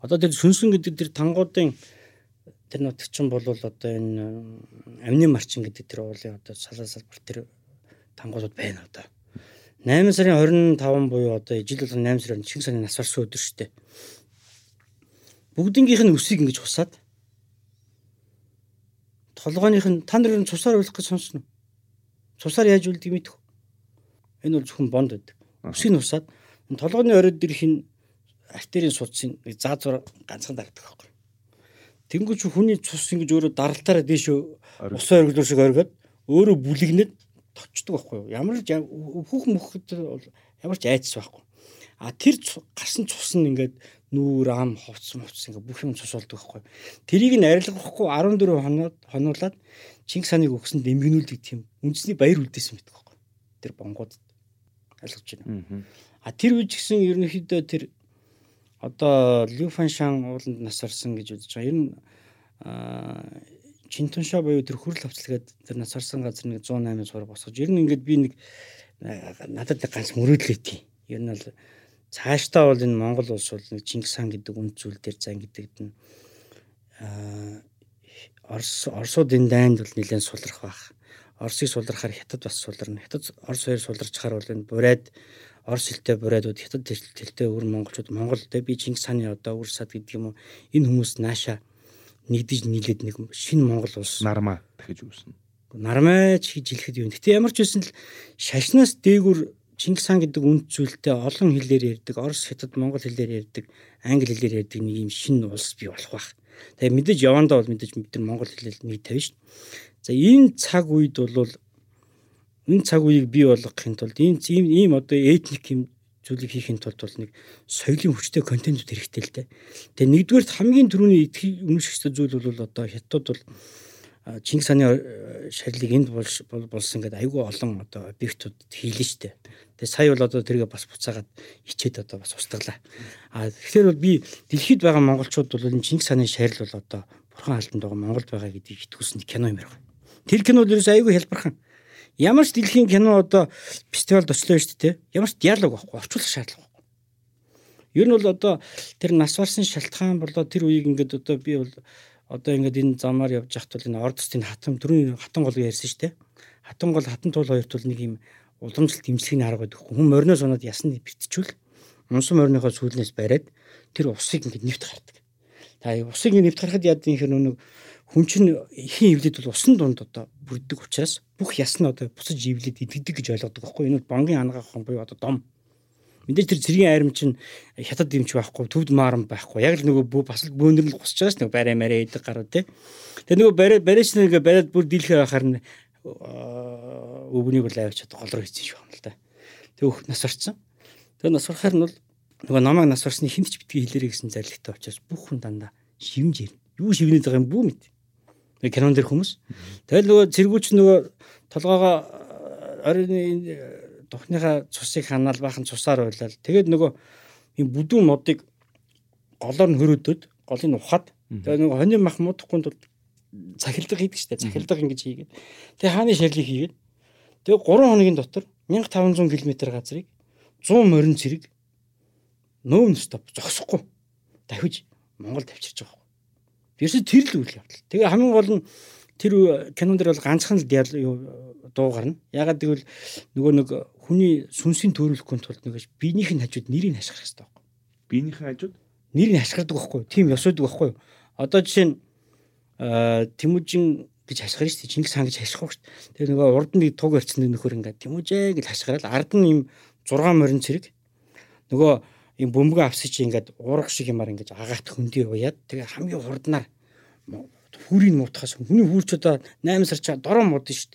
Одоо тэр сүнсэн гэдэг тэр тангуудын тэр нутагчин бол одоо энэ амны марчин гэдэг тэр уулын одоо салаа салбар тэр тангуудад байна одоо. 8 сарын 25 буюу одоо жил болгон 8 сарын шинэ сарын нас барсан өдөр шүү дээ. Бүгднгийнх нь үсийг ингэж хусаад толгойнх нь та нар цусаар уйлах гэж сонсно. Цусаар яаж үлдгийг мэдэх. Энэ бол зөвхөн бонд байдаг. Үсийг нь хусаад толгойн оройд ирэх нь артерийн судсын заа зур ганцхан дагдаг байхгүй. Тэнгүүч хүний цус ингэж өөрөө даралтаараа дээш усаа өргөлөөр шиг оргиод өөрөө бүлэгнэд точдөг байхгүй юу? Ямар ч хүүх мөхөд бол ямар ч айдас байхгүй. А тэр гарсан цус нь ингээд нүүр ам хувцс хувцс ингээд бүх юм цус болдог байхгүй. Тэрийг нь арилгахгүй 14 хоноод хонуулаад Чингис хааныг өгсөнд эмгэнүүлдэг тийм үндэсний баяр үлдээсэн мэт байхгүй. Тэр бонгуудад ойлгож байна. А тэр үеч гэсэн ерөнхийдөө тэр одоо Лю Фаншан ууланд нас орсон гэж үзэж байгаа. Ер нь Чинтуншаа буюу тэр хүрэл хавцлагаад тэр нас орсон газар нэг 108 зураг босгож ер нь ингээд би нэг надад нэг ганц мөрөөдлөө тийм. Ер нь бол цаашдаа бол энэ Монгол улс бол нэг Чингис хаан гэдэг үнд зүйл дээр зан гэдэгт нь Орос Оросуудын дайнд бол нэлээд сулрах байх. Оросыг сулрахаар хятад бас сулрна. Хятад Орос хоёр суларч чахаар бол энэ бурайд Орос хэлтэй бурайдууд хятад хэлтэй өр монголчууд Монгол тэ би Чингис хааны одоо үр сад гэдэг юм уу энэ хүмүүс нааша нэгдэж нийлээд нэг шинэ Монгол улс нармаа дахиж үүснэ. Нармаач хийж хэлэхэд юм. Гэтэ ямар ч байсан л шашнаас дээгүр Чингис хаан гэдэг үнд зүйлтэй олон хэлээр ярьдаг, Орос, Хятад, Монгол хэлээр ярьдаг, англи хэлээр ярьдаг нэг юм шинэ улс бий болох байх. Тэгээ мэдээж явандаа бол мэдээж бид нар Монгол хэлээр нэг тавина шүү. За энэ цаг үед бол энэ цаг үеийг бий болгохын тулд ийм ийм одоо этник юм зүйлийг хийхин тулд бол нэг соёлын хүчтэй контентууд хэрэгтэй л дээ. Тэгээ нэгдүгээр хамгийн түрүүний өмнөшгчтэй зүйл бол одоо хятад бол Чингис хааны шарилыг энд болсон гэдэг айгүй олон одоо объектууд хийлээ штэ. Тэгээ сая бол одоо тэргээ бас буцаагаад ичээд одоо бас устгалаа. А тэгэхээр бол би дэлхийд байгаа монголчууд бол энэ Чингис хааны шарил бол одоо бурхан хаалтанд байгаа Монголд байгаа гэдгийг итгүүлсэн кино юм байна. Тэр кинод ерөөс айгүй хэлбархан Ямар ч дэлхийн кино одоо фестивалд очлоо шүү дээ. Ямар ч диалог байхгүй, орчуулах шаардлага байхгүй. Ер нь бол одоо тэр нас барсан шалтгаан болоо тэр үеийг ингээд одоо би бол одоо ингээд энэ замаар явж явахт бол энэ ордостын хатан түрүүний хатан гол ярьсан шүү дээ. Хатан гол хатан туул хоёрт бол нэг юм уламжлалт имсгийн арга байдаг. Хүн мориноос унаад ясны битчихвэл унсан мориныхоо сүүлнээс бариад тэр усыг ингээд нэвт гардаг. Та усыг нэвт гарахад яадаг юм хэр нэг хүн чинь ихэн ивлээд бол усан дунд одоо бүрддэг учраас бүх яс нь одоо бусаж ивлээд идэгдэг гэж ойлгодог байхгүй энэ бол бонгийн ангаахын буюу одоо дом. Мэдээж тэр цэргийн айрам чинь хятад дэмч байхгүй төвд маарам байхгүй. Яг л нөгөө бас л бөөндөр л гусч байгаа ш нэг барай мараа идэг гарууд те тэгээ нөгөө барай барайч нэг барайд бүр дийлхээ байхаар нь өвгнийг бол авч чад гол руу хийсэн шүү юм л да тэг өх нас орцсон тэгээ нас орохоор нь бол нөгөө намайг нас орсны хинт ч битгий хэлээрэй гэсэн зарлагтай учраас бүх хүн дандаа шивнж ирнэ. Юу шивнээд байгаа юм бүү мэд кинон дэр хүмүүс. Тэгэл нөгөө цэргүүч нөгөө толгоогоо оройн духныхаа цусыг ханаал бахан цусаар байлаа. Тэгээд нөгөө юм бүдүүн модыг голоор нь хөрөөдөд голыг ухаад тэгээд нөгөө хоны мах муудахгүй тул цахилдаг хийдэг штэ. Цахилдаг ингэж хийгээд. Тэгээд хааны шарлыг хийгээд. Тэгээд 3 хоногийн дотор 1500 км газрыг 100 морин цэрэг нөөм стоп зогсохгүй давхиж Монгол тавьчирч байгаа Ерөөсө тэр л үйл явдал. Тэгээ хамгийн гол нь тэр кинон дэр бол ганцхан л дуу гарна. Ягаад гэвэл нөгөө нэг хүний сүнсийн төрөлхөнд тулд нэг биенийх нь хажууд нэрийг хашгирах хэрэгтэй байхгүй. Биенийх нь хажууд нэрийг хашгирдаг байхгүй. Тийм ёсоодаг байхгүй. Одоо жишээ нь Тэмүүжин гэж хашгирна шүү дээ. Чингис хаан гэж хашгирах шүү дээ. Тэгээ нөгөө урд нь туг өрцөнд нөхөр ингээд Тэмүүжээ гэж хашгираад ард нь юм 6 морин цэрэг нөгөө юм бөмбөгөө авсаж чи ингээд уурах шиг юмар ингээд агаат хөндөй уяад тэгээ хамгийн хурднаар хүрийг муутахаас хүний хүүрч одоо 8 сар чаа дороо муудсан шүү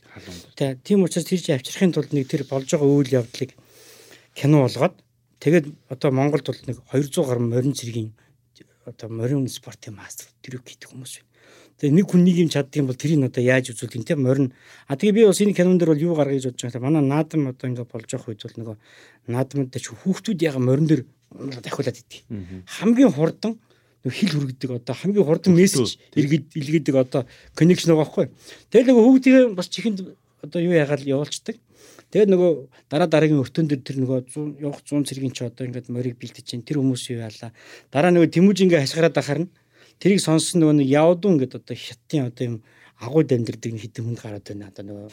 дээ. Тэ тийм учраас тэр чинь авчрахын тулд нэг тэр болж байгаа үйл явдлыг кино болгоод тэгээд одоо Монголд бол нэг 200 гаруй морин цэргийн одоо морин спортын мастер тэр хийдэг хүмүүс байна. Тэгээ нэг хүн нэг юм чаддсан бол тэрийг одоо яаж үзүүлэх юм те морин. А тэгээ би бас энэ кинон дээр бол юу гаргаж бодож байгаа. Манай наадам одоо ингээ болж явах үед бол нөгөө наадамд ч хүүхдүүд яга морин дээр дахиулаад идэв. Хамгийн хурдан нөх хил хүргэдэг одоо хамгийн хурдан мессеж иргэд илгээдэг одоо коннекшн байгаа байхгүй. Тэгэл нөгөө хүүхдийн бас чихэнд одоо юу ягаал явуулцдаг. Тэгээд нөгөө дараа дараагийн өртөн дээр тэр нөгөө явах 100 цэргийн ч одоо ингээд морийг бэлдэж чинь тэр хүмүүс юу яалаа. Дараа нөгөө тэмүүж ингээ хашгираад ахаар нь тэрийг сонссон нөгөө нэг явдун гэдэг одоо хятадын одоо юм агууд амьдэрдэг хитэн хүнд гараад байна одоо нөгөө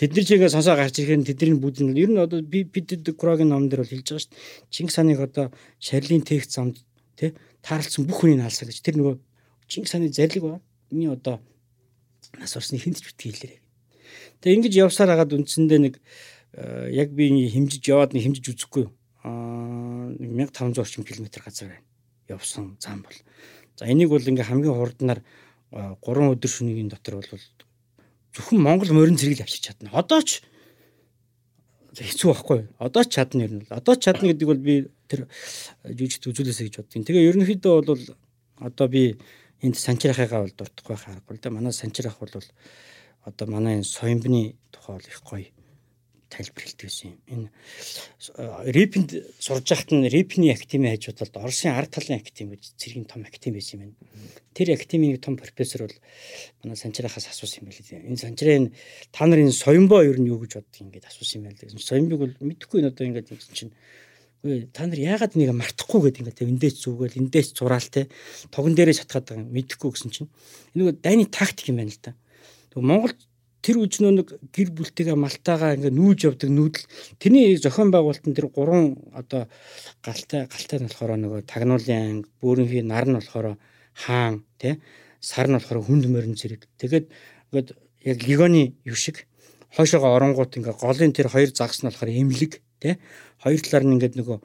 Тэд нар чигээ сонсоо гарч ирэхээр тэдний бүгд нь ер нь одоо би бид Крогийн ном дээр бол хэлж байгаа шүү дээ. Чингис хааныг одоо шарлын текст замд тий таарлцсан бүх хүний наалсаа гэж тэр нөгөө Чингис хааны зарлиг ба. Миний одоо нас орсны хинт ч битгий хэлээрэй. Тэгээ ингэж явсаар хагаад үндсэндээ нэг э, яг би хэмжиж яваад нэг хэмжиж үзэхгүй. Аа 1500 орчим километр газар байна. Явсан зам бол. За энийг бол ингээ хамгийн хурднаар 3 э, өдөр шөнөгийн дотор бол зөвхөн Монгол морин зэрэг л авчиж чадна. Одоо ч хэцүү байхгүй. Одоо ч чадна ер нь. Одоо ч чадна гэдэг бол би тэр жижигт үзүүлээсэй гэж боддیں۔ Тэгээ ерөнхийдөө бол одоо би энд санчирахыгаа бол дуртахгүй харахгүй л да. Манай санчирах бол одоо манай энэ соёмбны тухай бол их гоё тайлбар хэлдэгсэн юм. Энэ репинд сурж байхад нь репний академи хажуудалд Оросын ард талын академи гэж цэргийн том академи байсан юм байна. Тэр академийн том профессор бол манай санчрахаас асуусан юм байлээ. Энэ санчрын та нарын соёмбоо ер нь юу гэж боддог ингээд асуусан юм байлээ. Соёмбыг бол мэдэхгүй энэ одоо ингээд ингэсэн чинь үгүй та нар яагаад энийг мартахгүй гэдэг ингээд эндээс зүгэл эндээс зураал те тогон дээрээ шатгаад байгаа мэдэхгүй гэсэн чинь энэ нэг дайны тактик юм байна л да. Тэгвэл Монгол тэр үжнөө нэг гэр бүлтэйгээ малтаага ингээ нүүж явдаг нүүдэл. Тэрний зохион байгуулалтын тэр гурван одоо галтай галтай нь болохоор нөгөө тагнуулын анги бөөрөнхийн нар нь болохоор хаан тий сар нь болохоор хүнд морин зэрэг тэгээд ингээд яг легоны юу шиг хойшоогоо оронгууд ингээ голын тэр хоёр загас нь болохоор эмлэг тий хоёр талаар нь ингээд нөгөө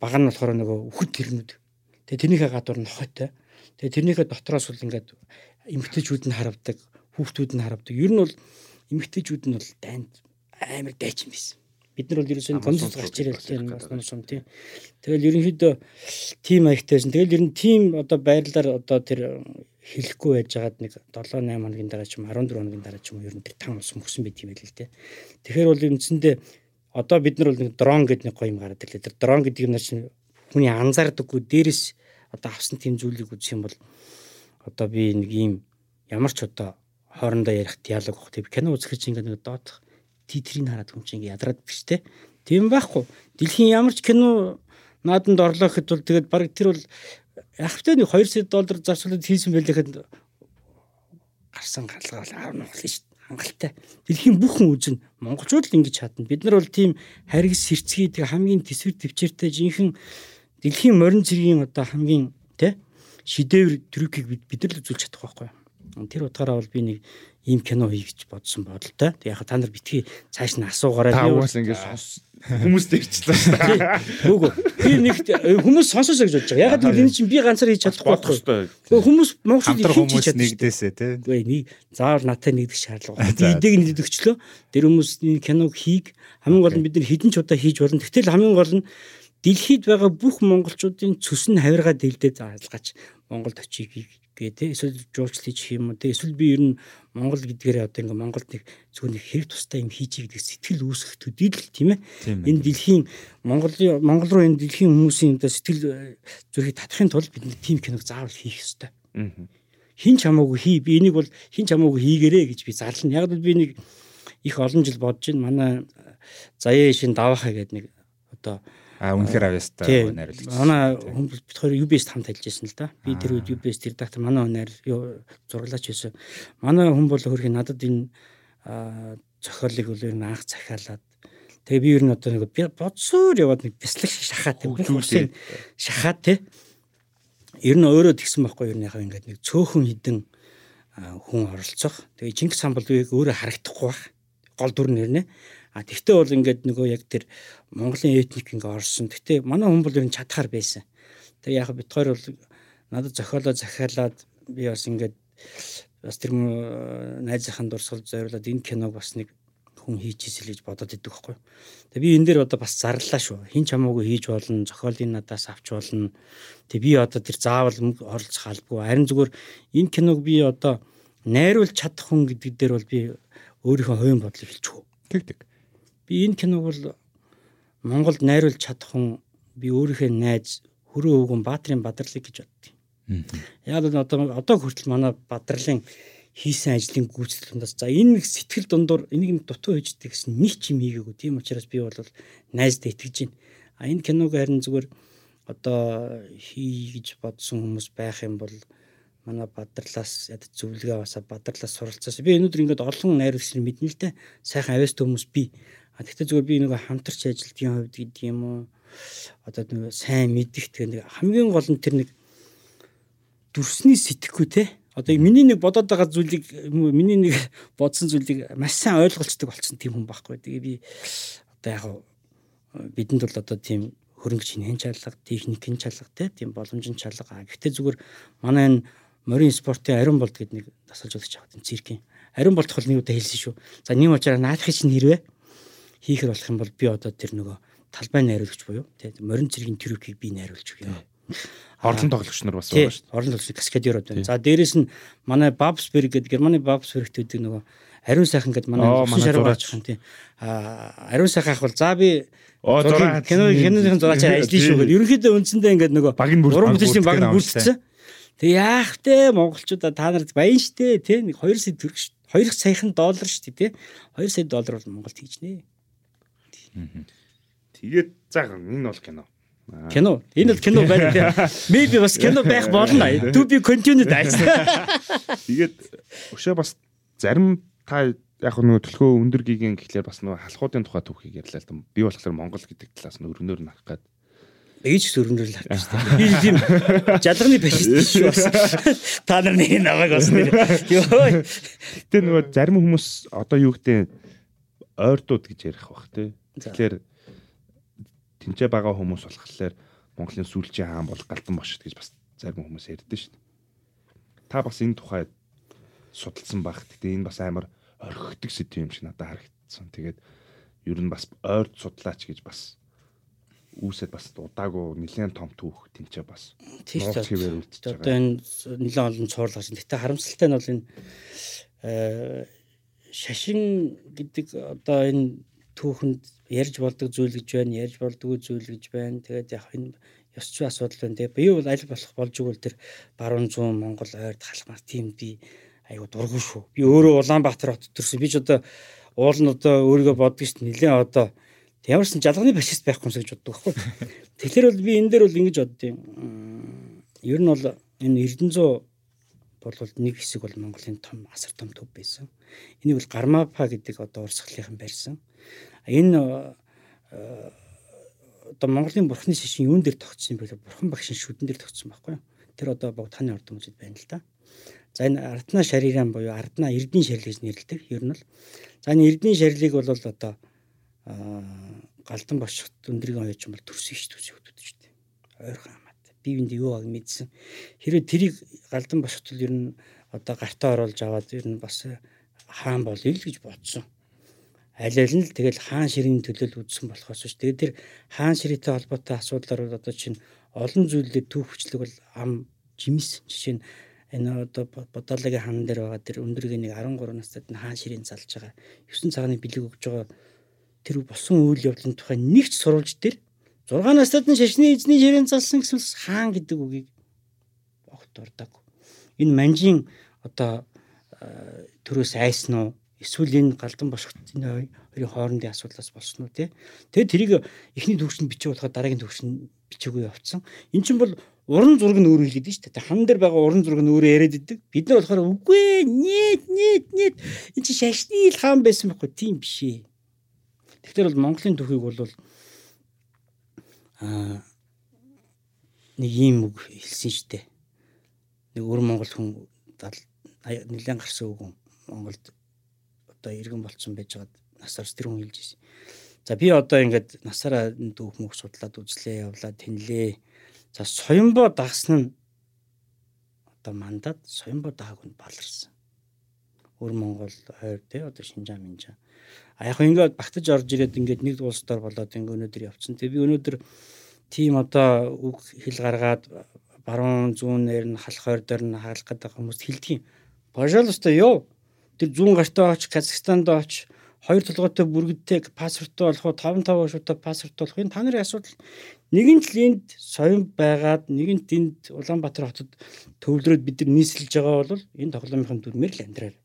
баг нь болохоор нөгөө үхэл тэрнүүд. Тэгээ тэрнийхээ гадуур нь хойтой тэгээ тэрнийхээ дотроос бол ингээд эмгтээчүүд нь харавдаг хүүхдүүд нь харавдаг. Ер нь бол эмэгтэйчүүд нь бол дайнд амар дайч юм байсан. Бид нар бол ерөөсөө консул гарч ирэл тийм юм шум тийм. Тэгэл ерөнхийдөө тим аягтайсэн. Тэгэл ер нь тим одоо байрлалаар одоо тэр хэлэхгүй байж байгаад нэг 7 8 хоногийн дараа ч юм 14 хоногийн дараа ч юм ер нь тэр тан ус мөсөн байт юм байл л тийм. Тэгэхээр бол үндсэндээ одоо бид нар бол нэг дрон гэдэг нэг гоё юм гараад ирлээ. Тэр дрон гэдэг юм чинь хүний анзаардаггүй дээрэс одоо авсан тийм зүйлийг үзэх юм бол одоо би нэг ийм ямар ч одоо хоорондоо ярих диалог баг. Тэг кино үзэх чинь ингээд нэг доодох титрийг хараад хүн чинь ингээд ядраад биш те. Тийм байхгүй. Дэлхийн ямар ч кино нааданд орлоо гэхэд бол тэгээд баг тэр бол ахтай нэг 2 сая доллар зарцуулаад хийсэн байлээ гэхэд гарсан галгаал аавна болно шүү дээ. Хангалттай. Дэлхийн бүх хүн үзэн монголчууд л ингэж чадна. Бид нар бол тийм харгас сэрцгий тэг хамгийн төсвөр төвчээртэй жинхэнэ дэлхийн морин цэргийн одоо хамгийн тэ шидевр трюкийг бид нар л үзүүлж чадах байхгүй юу? Тэр утгаараа бол би нэг ийм кино хий гэж бодсон бодолтой. Тэг яг та нар битгий цааш нь асуугаарай. Та уус ингээд хүмүүс дэрчлээ шүү дээ. Үгүй би нэг хүмүүс сонсоосоо гэж бодож байгаа. Ягаад гэвэл энэ чинь би ганцаар хийж чадахгүй байхгүй. Хүмүүс монголчууд хийж чаддаг. нэгдээсээ тий. Үгүй нэг заавал надтай нэгдэх шаардлага. Би эдэг нэгдэгчлөө. Тэр хүмүүсийн киног хийг хамгийн гол нь бид нар хідэн ч удаа хийж болно. Гэтэл хамгийн гол нь дэлхийд байгаа бүх монголчуудын цөс нь хавиргаа дэлдээ заалгаж Монголд очийг тэ эсвэл жуулчлал хийх юм уу? Тэ эсвэл би ер нь Монгол гэдгээр одоо ингээ Монголд нэг зөвхөн нэг хэрэг тустай юм хийж гэдэг сэтгэл үүсгэх төдийл тийм ээ? Энэ дэлхийн Монголын Монгол руу энэ дэлхийн хүмүүсийн одоо сэтгэл э, зүрхийг татахын тулд бид нэг тим киног заавал хийх ёстой. Хин ч хамаагүй хий би энийг бол хин ч хамаагүй хийгэрээ гэж би зарлана. Яг л би нэг их олон жил бодож байна. Манай э, заяа шин давахаа гэдэг нэг одоо А үнэхээр авьяастай найруулагч. Манай хүн бид хоёр UBS-т хамт ажиллаж байсан л да. Би тэр үед UBS редактор манай хүн найр зураглаач байсан. Манай хүн бол хөрхийн надад энэ зохиолыг бол ер нь анх захиалаад тэгээ би ер нь одоо нэг бодсоор яваад нэг бяцлаг шахаад тийм шахаад тий. Ер нь өөрөө тэгсэн байхгүй ер нь яхаа ингээд нэг цөөхөн хідэн хүн оролцох. Тэгээ Чингис хаан бол өөрөө харагдахгүй байх. Гол дүр нэрнэ. А тэгтээ бол ингээд нөгөө яг тэр Монголын этник ингээ орсон. Гэтэ манай хүн бол ер нь чадхаар байсан. Тэгээ яг бит хоёр бол надад зохиолоо захиалаад би бас ингээд бас тэр найзынхаа дурсгал зориулаад энэ киног бас нэг хүн хийж ийсэл гэж бодоод идэг байхгүй. Тэгээ би энэ дээр одоо бас зарлаа шүү. Хин ч хамаагүй хийж болно, зохиолын надаас авч болно. Тэгээ би одоо тэр заавал оролцох албагүй. Харин зүгээр энэ киног би одоо найруулж чадах хүн гэдэг дээр бол би өөрийнхөө хувийн бодлыг хэлчихв. Тэг тэг. Би энэ киног бол Монголд найруулж чадах хүн би өөрийнхөө найз хөрөө өвгөн Баатрин Бадрлыг гэж боддیں۔ Яг л одоо одоо хүртэл манай Бадрлын хийсэн ажлын гүйцэтгэлээс за энэ сэтгэл дундуур энийг дутуу хийждэг гэсэн нэг ч юм хийгээгүй. Тийм учраас би бол найзд итгэж байна. А энэ киног харин зүгээр одоо хий гэж бодсон хүмүүс байх юм бол манай бадрлаас яд зөвлөгөө аваасаа бадрлаас суралцаас би өнөөдөр ингээд олон найруулагч нар мэднэ л дээ сайхан авьяастай хүмүүс би а тэгтээ зүгээр би нэг хамтарч ажилтгийн хувьд гэдэг юм уу одоо нэг сайн мэдих тэр нэг хамгийн гол нь тэр нэг дүрсний сэтгэхгүй те одоо миний нэг бодоод байгаа зүйлийг миний нэг бодсон зүйлийг маш сайн ойлголцдог болсон тийм хүн байхгүй. Тэгээ би одоо яг бидэнд бол одоо тийм хөрөнгө чинхэн чалга, техникийн чалга тийм боломжийн чалга. Гэхдээ зүгээр манай энэ морин спортын ариун болт гэдэг нэг тасалж удаж аваад энэ циркийн. Ариун болт бол нэг удаа хэлсэн шүү. За нэг учраас наадахыг чинь хэрвээ хийхэр болох юм бол би одоо тэр нөгөө талбай найруулагч буюу тийм морин цэргийн трюкийг би найруулж өгье. Орлон тоглогч нар бас байгаа шүү дээ. Орлон тоглогч каскадерод байна. За дээрэс нь манай Babsberg гэдэг Германы Babsberg гэдэг нөгөө ариун сайхан гэдэг манай шараа баач юм тийм. А ариун сайхан ах бол за би Оо зураг кино киноны зураач ажиллана шүү гэдэг. Ерөнхийдөө үндсэндээ ингээд нөгөө уран бүтээлийн баг нь бүрдсэн. Тэг яах вэ монголчуудаа та нарт баян штэ тий нэг 2 сая төгрөг ш 2 саяхан доллар штэ тий 2 сая доллар бол Монголд хийж нэ. Тэгээд заа энэ бол кино. Кино. Энэ бол кино тий. Maybe бас кино байх болно. To be continued. Тэгээд өшөө бас зарим та яг нөгөө төлхөө өндөр гигийн гэхлээр бас нөгөө халахуудын тухай түүхийг ярьлаа л да. Би болохоор Монгол гэдэг талаас нь өргөнөөр нарах гээд Ээж өргөнөөр л харж байна. Би тийм жалганы фашист шүү бас. Та нар нэг намайг бас нэр. Йоо. Гэтэ нөгөө зарим хүмүүс одоо юу гэдэг ойртууд гэж ярих бах тий. Тэгэхээр тэнцээ байгаа хүмүүс болохоор Монголын сүүлчийн хаан бол галдан бошд гэж бас зарим хүмүүс ярьдэн шүү дээ. Та бас энэ тухай судалсан байх. Гэтэ энэ бас амар орхигддаг сэдв юм шиг надад харагдсан. Тэгээд ер нь бас ойрт судлаач гэж бас үүсэд бас удаагүй нэлээд том түүх тэнцээ бас нууц хэвээр үлдчихэж байгаа. Одоо энэ нэлээд олон цуурлага шин. Гэтэ харамсалтай нь бол энэ э, шашин гэдэг одоо энэ түүхэнд ярьж болдог зүйл гэж байна, ярьж болдгоо зүйл гэж байна. Тэгээд яг энэ ёсч асуудал байна. Тэгээ би бол аль болох болж игэл тэр баруун зүүн Монгол ойрд халмаар тийм би айгу дургу шүү. Би өөрөө Улаанбаатар хот төрсөн. Би ч одоо уул нь одоо өөрийгөө боддог шүү. Нилээн одоо ямарсан жалганы фашист байхгүй юм гэж боддог байхгүй. Тэгэхээр бол би энэ дээр бол ингэж боддیں۔ Ер нь бол энэ Эрдэнэзуу бол нэг хэсэг бол Монголын том асар том төв байсан. Энийг бол Гармапа гэдэг одоо урсгалынхан барьсан. Энэ одоо Монголын бурхны шишин юун дээр тогтсон юм бэ? Бурхан багшин шүдэн дээр тогтсон байхгүй юу? Тэр одоо богдханы ордон үзэд байна л да. За энэ Ардна шариран буюу Ардна Эрдэнэ шарил гэж нэрлэдэг. Ер нь бол за энэ Эрдэнэ шарилыг бол одоо галдан бошгот өндрийн оёж юм бол төрсөн ш төсөө хөтөж штэ. Ойрхон хамаад. Би бинд юу аг мэдсэн. Хэрвээ тэрийг галдан бошгот ер нь одоо гартаа оруулж аваад ер нь бас хаан бол ил гэж бодсон. Аль аль нь л тэгэл хаан ширийн төлөөл үзсэн болохоос ш. Тэгээд тэр хаан ширээтэй холбоотой асуудлаар бол одоо чинь олон зүйлээр төв хүчлэг бол ам жимс жишээ нь энэ одоо бодоологийн хан дээр байгаа тэр өндөргийн нэг 13 настайд нь хаан ширийн залж байгаа 9 цагааны бэлэг өгж байгаа тэр болсон үйл явдлын тухай нэгч сурвалж дээр 6 настайд нь шашны эзний ширийн залсан гэсэн хаан гэдэг үгийг огт дурдаг. Энэ манжийн одоо төрөөс айсан уу эсвэл энэ галдан бошготын хоёрын хоорондын асуудлаас болсон уу те. Тэгээд тэрийг эхний төвшөнд бичиж болохоо дараагийн төвшөнд бичээгүй явцсан. Эн чинь бол уран зураг нь өөрөө хэлээд шүү дээ. Хан дээр байгаа уран зураг нь өөрөө яриад идэг. Бид нар болохоор үгүй нет нет нет энэ чи шашны ил хаан байсан байхгүй тийм биш ээ. Тэгэхээр бол Монголын түүхийг бол нэг юм үг хэлсэн дээ. Нэг өр Монгол хүн нэлээд гарсан үг Монголд одоо иргэн болцсон байж байгаад насаар тэр хүн хэлж ирсэн. За би одоо ингээд насаараа дүүх мөх судлаад үзлээ явлаа тэнлээ За соёмбо дагсан нь одоо мандад соёмбо дааг нь баларсан. Өр Монгол хойр тий одоо Шинжаан Минжаа. А яг ингээд багтаж орж ирээд ингээд нэг улс дор болоод ингээд өнөөдөр явцсан. Тэгээ би өнөөдөр тийм одоо үг хэл гаргаад баруун зүүнээр нь халах хойр дээр нь хаалах гэдэг хүмүүст хэлдэг юм. Пожалуйста ёо. Тэр зүүн гартаа оч Казахстанд оч хоёр толгойтой бүргэдтэй паспорттой болох уу 5 5 шуутай паспорттой болох энэ та нарын асуудал нэгэн л энд соён байгаад нэгэнт энд Улаанбаатар хотод төвлөрөөд бид нар нийслэж байгаа бол энэ тоглоомын дүрмээр л амьдраар.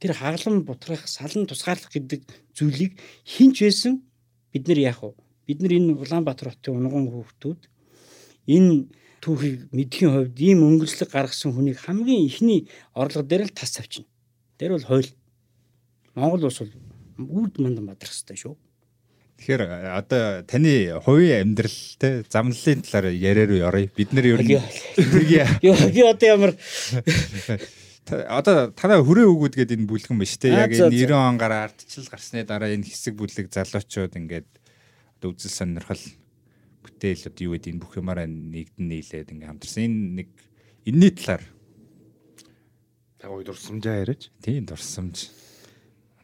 Тэр хаглан бутрах, салан тусгаарлах гэдэг зүйлийг хинч байсан бид нар яах вэ? Бид нар энэ Улаанбаатар хотын унган хүүхдүүд энэ түүхийг мэдхийн хувьд ийм өнгөрслөг гаргасан хүнийг хамгийн ихний орлого дээр л тас авчина. Тэр бол хууль. Монгол улс бол үрд мандан бадрах хэрэгтэй шүү. Тэгэхээр одоо таны хувийн амьдрал те замналын талаар яриа руу оръё. Бид нар ер нь би одоо ямар одоо танай хүрээ өгөөд гээд энэ бүлгэн ба штэ яг энэ за. 90 он гараа ардчил гарсны дараа энэ хэсэг бүлэг залуучууд ингээд одоо үзэл сонирхол бүтээл одоо юу гэдэг энэ бүх юмараа нэгдэн нийлээд ингээд хамтарсан энэ нэг энэний талаар Тагой дурсамжаа яриач. тийм дурсамж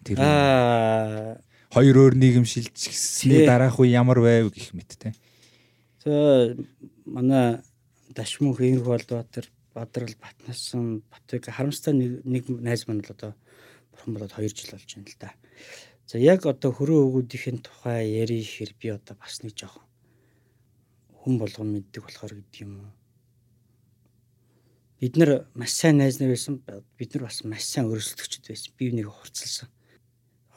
тэр аа хоёр өөр нийгэмшилжсэний Тий. дараах үе ямар байв гэх мэт те за манай Дашмүх Энхүү Болбаатар Бадрал Батнасан Батбэг харамстай нэг найз маань л одоо бурхан болоод 2 жил болж байна л да. За яг одоо хөрөө өгүүдийн тухай ярих хэр би одоо бас нэг жоохон хүн болгон мэддэг болохоор гэдэг юм уу. Бид нар маш сайн найз нар байсан. Бид нар бас маш сайн өрсөлдөгчд байсан. Би нэг хурцлсан.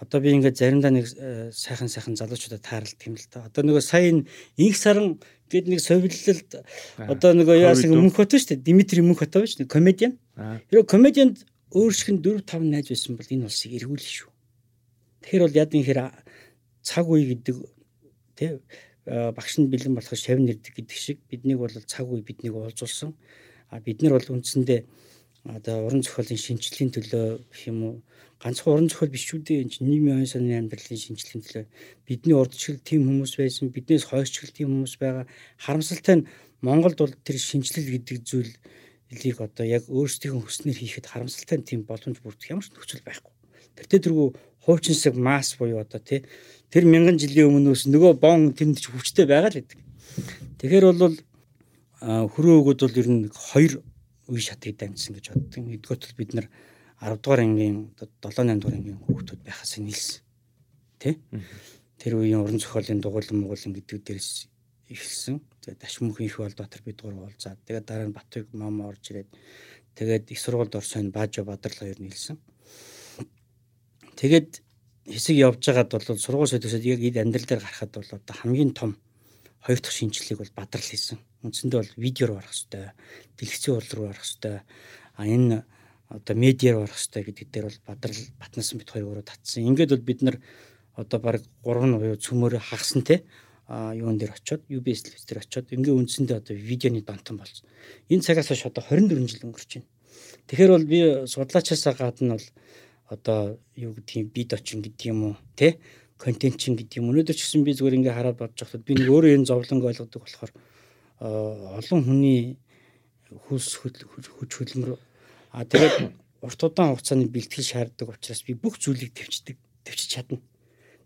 Одоо би ингээд заримдаа нэг э, сайхан сайхан залуучуудад тааралдаг юм л та. Одоо нөгөө сая инх саран гээд нэг совиллалд одоо нөгөө яасан мөнх хот шүү дээ. Димитри мөнх хот шүү дээ. Комедиан. Хэрэв комедианд өөр шиг нь 4 5 найз байсан бол энэ улсыг эргүүлнэ шүү. Тэгэхээр бол яд энэ хэр цаг үе гэдэг тий э, багш нь бэлэн болох шавн нэрдэг гэдэг шиг биднийг бол цаг үе биднийг уулзуулсан. А бид нар бол үндсэндээ одоо уран зохиолын шинжилгээний төлөө гэх юм уу? Ганцхан уран зохиол биш шүү дээ. Энэ чинь нийгмийн оюун санааны амьдралын шинжилгээний төлөө. Бидний урд чиглэл тийм хүмүүс байсан биднээс хойш чиглэл тийм хүмүүс байгаа. Харамсалтай нь Монголд бол тэр шинжилэл гэдэг зүйл лиг одоо яг өөрсдийн хүснээр хийхэд харамсалтай тийм боломж бүрдэх ямар ч нөхцөл байхгүй. Тэртээ тэргүй хуучинсаг масс буюу одоо тий. Тэр мянган жилийн өмнөөс нөгөө бон тэнд ч хүчтэй байгаа л гэдэг. Тэгэхээр бол хөрөө өгөөд бол ер нь хоёр үе шатыг дамжсан гэж боддог. Нэгдүгээр бол бид нар 10 дугаар ангийн одоо 7 8 дугаар ангийн хүүхдүүд байхаас нийлсэн. Тэ? Тэр үеийн уран зохиолын дугуйлан муулан гэдэг дээрс эхэлсэн. Тэгээд Дашмөнх их бол дотор бид гур уулзаад тэгээд дараа нь Батбэг мом орж ирээд тэгээд их сургуульд орсон Баажа Бадрал хоёр нийлсэн. Тэгээд хэсэг явж байгаад бол сургууль сөдөөсөд яг эд амьдрал дээр гарахад бол одоо хамгийн том хоёр дахь шинжилгээг бол Бадрал хийсэн. Үндсэндээ бол видеор барах хэвээр, дэлгэцийн урал руу барах хэвээр. А энэ одоо медиар барах хэвээр гэдэг дээр бол Бадрал Батнасан бит хоёр өөрөө татсан. Ингээд бол бид нар одоо баг 3 нь буюу цөмөөрө хагасан те а юун дээр очиод UBS телевиз дээр очиод ингээ үндсэндээ одоо видеоны донтон болсон. Энэ цагаас хойш одоо 24 жил өнгөрч байна. Тэгэхээр бол би судлаачаасаа гадна бол одоо юу гэдгийг бид очин гэдэг юм уу те контент чин гэдэг юм. Өнөөдөр ч гэсэн би зүгээр ингээ хараад бодож байхад би нэг өөрөө энэ зовлонг ойлгодог болохоор олон хүний хүс хүч хөдөлмөр а тэгээд урт удаан хугацааны бэлтгэл шаарддаг учраас би бүх зүйлийг төвчдөг төвчж чадна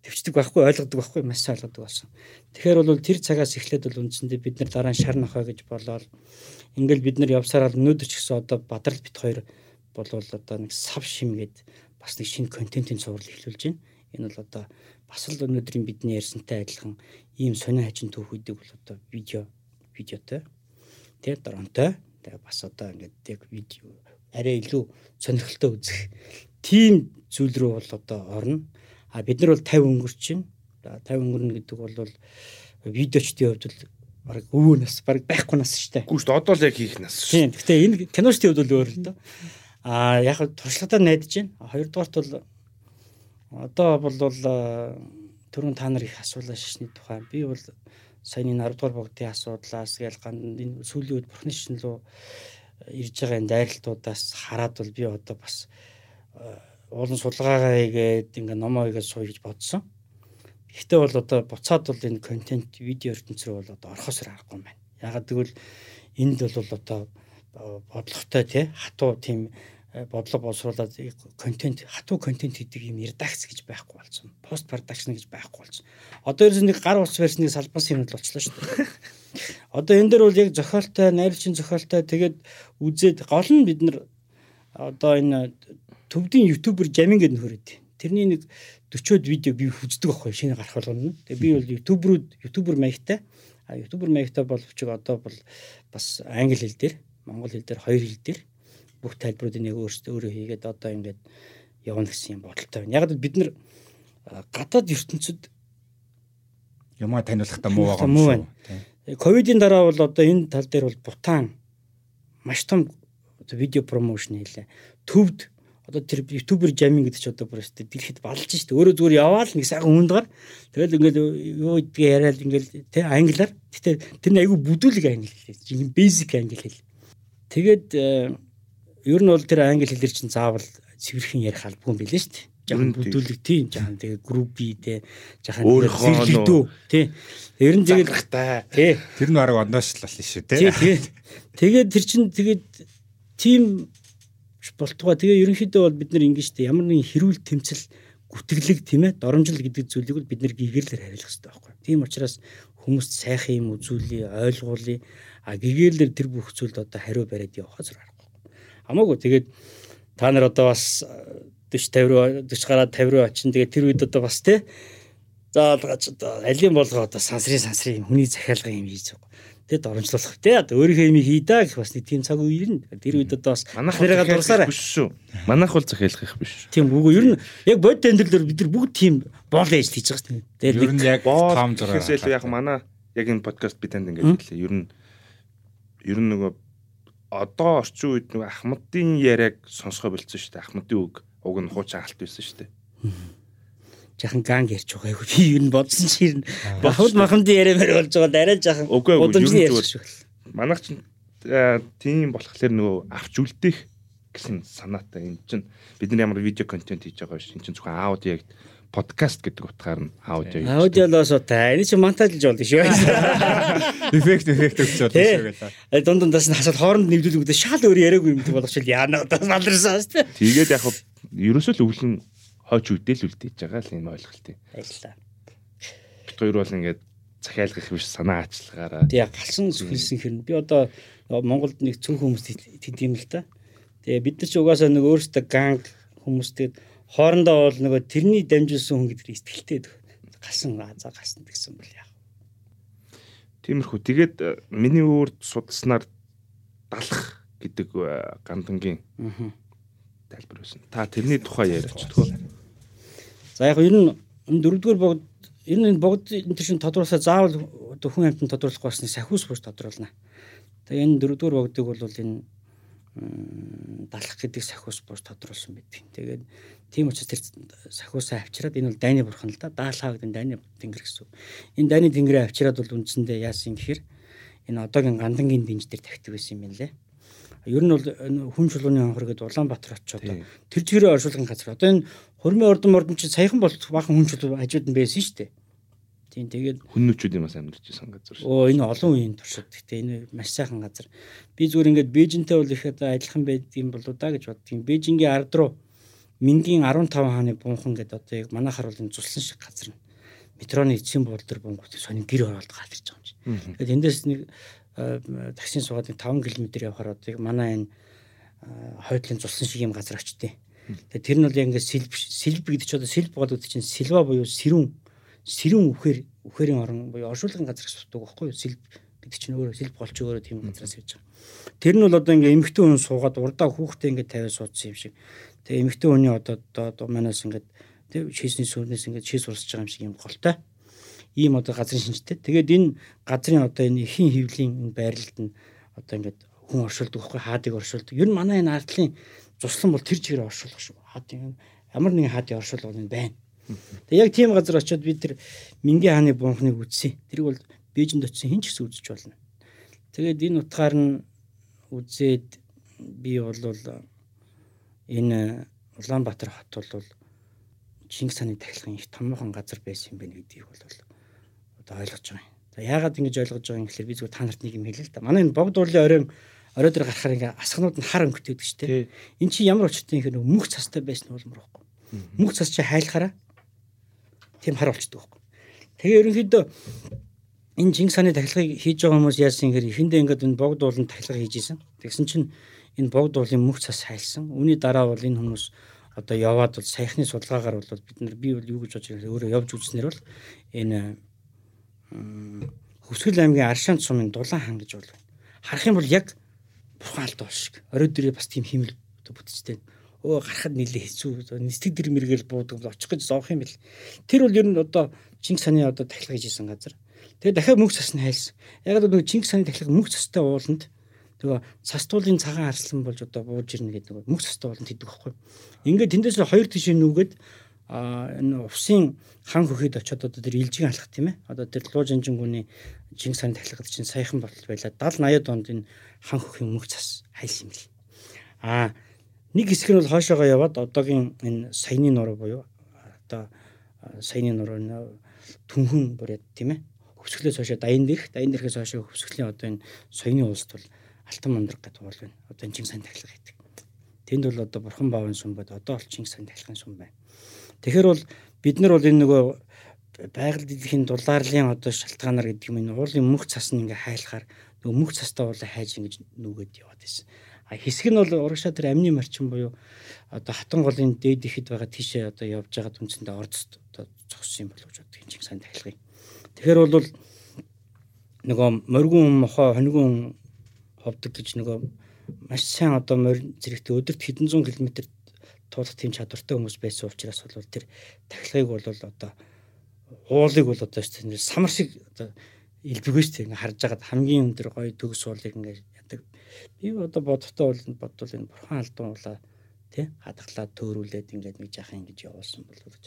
төвчдөг байхгүй ойлгодог байхгүй маш сайн ойлгодог болсон. Тэгэхээр бол тэр цагаас эхлээд бол үндсэндээ бид нар дараа нь шар нохой гэж болоод ингээл бид нар явсараа өнөөдөр ч гэсэн одоо бадрал бит хоёр бол одоо нэг сав шимгээд бас нэг шинэ контентын цуврал эхлүүлж байна. Энэ бол одоо бас л өнөөдрийн бидний ярьсантай адилхан ийм сонин хажин түүх үүдэг бол одоо видео видеотой тэр дронтой тэгээ бас одоо ингээд яг видео арай илүү сонирхолтой үзэх тийм зүйл рүү бол одоо орно. А бид нар бол 50 өнгөрч байна. За 50 өнгөрнө гэдэг бол видеочдын хувьд бол баг өвөө нас баг байхгүй нас шүү дээ. Гүү шүү дээ одоо л яг хийх нас шүү. Тийм. Гэхдээ энэ киночдын хувьд бол өөр л доо. А яг хөө туршлагатаар найдаж байна. Хоёрдугаарт бол одоо бол түрүүн та нар их асуулаа шишний тухай. Би бол саяны 10 дугаар богдын асуудлаас гээл энэ сүүлийн үед бурхны шин рүү ирж байгаа энэ дайралтуудаас хараад бол би одоо бас э, уулын судалгаагаа хийгээд ингээ номоо хийгээд сууя гэж бодсон. Гэхдээ бол одоо буцаад бол энэ контент видео ертөнц рүү бол одоо орхосоор юм байна. Ягаад гэвэл энд бол одоо э, бодлоготой тий хатуу тийм э, бодлого боловсруулаад контент хатуу контент хийдэг юм редакц гэж байхгүй болсон. Пост продакшн гэж байхгүй болсон. Одоо ерөөс нэг гар утас барьсныг салбас юм л болчлоо шүү дээ. Одоо энэ дээр бол яг зохиолтой, найруулчин зохиолтой тэгээд үзээд гол нь бид нар одоо энэ төвдийн ютубер жамин гэдэг нөхөрөд. Тэрний нэг 40-од видео би үздэг байхгүй шинэ гарах болгоно. Тэгээ би бол ютуберүүд ютубер маягтай. А ютубер маягтай боловч одоо бол бас англи хэл дээр, монгол хэл дээр, хоёр хэл дээр бүх тайлбаруудыг нэг өөрсдөө өөрөө хийгээд одоо ингээд явна гэсэн юм бодолтой байна. Яг л бид нар гадаад ертөнцид Юмаа таниулахдаа муу байгаа юм шүү. Ковидын дараа бол одоо энэ тал дээр бол Бутан маш том видео промошн хийлээ. Төвд одоо тэр ютубер жамин гэдэг чи одоо бүр өстө дэлхийд балж штэ өөрөө зүгээр яваал нэг сайхан хүндгаар тэгэл ингээл юу гэдгийг яриад ингээл тэ англиар гэтээ тэр нь айгүй бүдүүлэг англи хэлээ чинь бейсик англи хэл тэгээд э, ер нь бол тэр англи хэлээр чинь заавал цэвэрхэн ярих албагүй юм билээ штэ жахан бүдүүлэг тийм жахан тэгээ группи тэ жахан өөрийнхөө тий. Ер нь тэгээд тий. Тэр нь бараг ондоошлал шүү тий. Тэгээд тэр чинь тэгээд тийм болтугай. Тэгээ ерөнхийдөө бол бид нар ингэ штэ ямар нэгэн хэрүүл тэмцэл гүтгэлэг тийм ээ доромжил гэдэг зүйлийг бол бид нар гэгээлэр хариулах хэрэгтэй байхгүй. Тийм учраас хүмүүст сайхан юм үзүүлээ, ойлгуулъя. А гэгээлэр тэр бүх зүйлд одоо хариу бариад явах зэрэг. Хамаагүй тэгээд та нар одоо бас 40 50 40 гараад 50 руу очин тэгээд тэр үед одоо бас тий За одоо алин болгоо одоо сансрын сансрын хүний захиалга юм хийж байгаа тэгээд оромжлуулах те одоо өөрийнхөө юм хий да гэх бас нэг тийм цаг үе ирнэ. Тэр үед одоо бас манайх нэрээ дурсаарай биш шүү. Манайх бол захиалах их биш. Тийм үгүй ер нь яг бод тэмдэглэлээр бид нар бүгд тийм боол ажил хийж байгаа шүү дээ. Тэр нь яг том зураг. Гэсэл яг манай яг энэ подкаст бид танд ингэж хэлээ. Ер нь ер нь нөгөө одоо орчин үед нөгөө Ахмадын яриаг сонсгоо болцсон шүү дээ. Ахмадын үг уг нь хуучин алт байсан шүү дээ. Жахан ганг ярьж байгаа юу би юу н. Бодсон нь бахад махамд яриамаар болж байгаа арай жахан удамжны ярьж шүү. Манайх ч тийм болохоор нөгөө авч үлдээх гэсэн санаатай. Энэ чинь бид нар ямар видео контент хийж байгаа биш энэ чинь зөвхөн аудио яг подкаст гэдэг утгаар нь аудио. Аудиолоос та энэ чинь монтажлж болно шүү. Эффект эффект өгч болно шүү гэлээ. Дунд дундаас нь хасаад хооронд нэвлүүлэгдээ шал өөр яриаггүй юм бол очил яана одоо саларсан шүү. Тэгээд яг ерөөсөө л өвлөн хойч үдэл үлдээж байгаа л энэ ойлголтыг. Баярлалаа. Бид хоёр бол ингээд захиалгах биш санаа аачлаагаараа. Тэгээ галсан сүхэлсэн хэрнэ. Би одоо Монголд нэг цөөн хүмүүс тэдэм л та. Тэгээ бид нар ч угаасаа нэг өөрсдөө ганг хүмүүстэй хоорондоо бол нөгөө тэрний дамжуулсан хүн гэдэр ихтэлтэй галсан за галсан гэсэн бол яах. Тиймэрхүү. Тэгээд э, миний өөрд судалснаар далах гэдэг э, гандангийн тайлбар байсан. Та тэрний тухай яриач тгөө. За яг ер нь энэ дөрөвдүгээр богд ер нь энэ богд энэ чинь тодруулсаа заавал хүн амьтанд тодруулах болсныг сахиус бууж тодруулна. Тэгээ энэ дөрөвдүгээр богдыг бол энэ далах гэдэг сахиус бууж тодруулсан байдаг. Тэгээд тийм учраас тэр сахиусаа авчираад энэ бол дайны бурхан л да. Даалхаа гэдэг дайны тэнгэр гэсэн. Энэ дайны тэнгэрээ авчираад бол үндсэндээ яасан гэхээр энэ одоогийн гандангийн дэнж дээр тавьдаг байсан юм лээ. Ер нь бол хүн чулууны анхар гэдэг Улаанбаатар очиод тэр чигээрээ оршуулгын газар. Одоо энэ хурмын ордон мордон чи саяхан бол баахан хүн чулуу хажууд нь байсан шүү дээ. Тийм тэгээд хүннүүчүүд юм бас амьдарч исэн газар шүү. Оо энэ олон үеийн туршид. Гэтэ энэ маш сайхан газар. Би зүгээр ингээд Бээжинтэй бол их одоо адилхан байдгийм болоо да гэж боддгийн. Бээжингийн ард руу Мингийн 15 хааны бунхан гэдэг одоо яг манайхаар бол энэ цуслан шиг газар нь метроны эцсийн буудал дээр бунгууд сонин гэр оролт гаалж байгаа юм чинь. Тэгээд эндээс нэг таксийн суугаад 5 км явахаар одоо манай энэ хойдлын цуслан шиг юм газар очтیں۔ Тэгээ тэр нь бол яг ингээд сэлб сэлб гэдэг чинь одоо сэлб болоод чинь сэлва буюу сэрүүн сэрүүн үхээр үхэрийн орон буюу оршуулгын газар боддог байхгүй юу? Сэлб гэдэг чинь өөрөө сэлб голч өөрөө тийм газраас явж байгаа. Тэр нь бол одоо ингээд эмэгтэй хүн суугаад урдаа хүүхдээ ингээд тавиад суудсан юм шиг. Тэгээ эмэгтэй хүний одоо одоо манаас ингээд тэг шийсний сүрнээс ингээд шийс урсж байгаа юм шиг юм голтой ийм одоо газрын шинжтэй. Тэгээд энэ газрын одоо энэ ихийн хөвлийн энэ байрлалд нь одоо ингээд хүн оршуулдаг байхгүй хаадыг оршуулдаг. Ер нь манай энэ ардлын цуслан бол тэр чигээр оршуулах шүү. Хаадын ямар нэгэн хаадын оршуулга бол байна. Тэгээ яг тийм газар очиод бид тэр Мингийн хааны бунхныг үзсэн. Тэрийг бол Бээжинд очисон хэн ч гэсэн үзэж болно. Тэгээд энэ утгаар нь үзээд би бол энэ Улаанбаатар хот бол Чингис хааны тахилгын их томоохон газар байсан юм байна гэдгийг бол одоо ойлгож байгаа юм. За яагаад ингэж ойлгож байгаа юм гэхээр би зүгээр та нарт нэг юм хэлээ л да. Манай энэ богд уурлын оройн орой дээр гарахаар ингээ асхнууд нь хар өнгөтэй гэдэг чинь тийм. Эн чинь ямар юм хэрэг мөх цастай байсан нь улмар байхгүй. Мөх цас чи хайлахаараа тийм хар болчдөг байхгүй. Тэгээ ерөнхийдөө энэ Чингис хааны тахилгыг хийж байгаа хүмүүс яасан гэхээр эхэндээ ингээд энэ богд уулын тахилга хийж исэн. Тэгсэн чинь энэ богд уулын мөх цас хайлсан. Үүний дараа бол энэ хүмүүс одоо яваад бол саяхны судалгаагаар бол бид нар би бол юу гэж бодож байгаа өөрөө явж үзснээр бол энэ Хөвсгөл аймгийн Аршаан сумын Дулаан хаан гэж бол харах юм бол яг бурхан алт бол шиг. Орой дөрөө бас тийм химэл бүтцтэй. Өө гарахад нэлээ хэцүү нэстэг дэр мэргээл буудаг очих гэж зовх юм бэл. Тэр бол ер нь одоо Чингис хааны одоо тахилга хийжсэн газар. Тэгээ дахиад мөнх цас нь хайлсан. Яг л Чингис хааны тахилга мөнх цастай ууланд тэгээ цастуулын цагаан арслан болж одоо бууж ирнэ гэдэг мөнх цастай ууланд хийдэг байхгүй. Ингээд тэндээс хоёр тишээ нүгэд а энэ усын хан хөхөд очиод одоо тэр илжиг алхах тийм ээ. Одоо тэр луу жанжингүний Чингис хааны тахилгад чинь саяхан болтол байла 70 80 донд энэ хан хөхийн мөх цас хайлсан юм бэл. А нэг хэсэг нь бол хойшоогоо яваад одоогийн энэ саяны нуруу буюу одоо саяны нуруу түнхэн бүрээд тийм ээ. Хөвсгөлөөс хойшоо даян дээрх, даян дээрхээс хойшоо хөвсгөлийн одоо энэ соёны улсд бол алтан мандраг гэдэг бол байна. Одоо энэ Чингис хааны тахилга гэдэг. Тэнд бол одоо бурхан баавын сүм бод одоо бол Чингис хааны тахилгын сүм байна. Тэгэхээр бол бид нар бол энэ нөгөө байгаль дэлхийн дулаарлын одоо шалтгаанаар гэдэг юм энэ уулын мөх цас нь ингээ хайлахаар нөгөө мөх цастаа уулаа хайж ингэж нүгэд яваад байсан. Хэсэг нь бол урагшаа тэр амны марчин буюу одоо хатан голын дээд ихэд байгаа тийшээ одоо явж байгаа үндсэндээ ордост одоо зогссон юм болов гэж боддог юм чинь сайн тахилгыг. Тэгэхээр бол нөгөө моргун мохоо хонигун ховдөг гэж нөгөө маш сайн одоо морин зэрэгтэй өдөрт хэдэн зуун километр туулах тийм чадвартай хүмүүс байсан учраас бол тэр тахилгыг бол одоо уулыг бол одоо самар шиг одоо илбэгөөс тийм ингээ харж байгаад хамгийн өндөр гоё төгс уулыг ингээ ядаг. Би одоо бодохтой бол бодвол энэ бурхан алдан уулаа тий хадгалаад төөрүүлээд ингээд нэг жаахан ингэж явуулсан болов гэж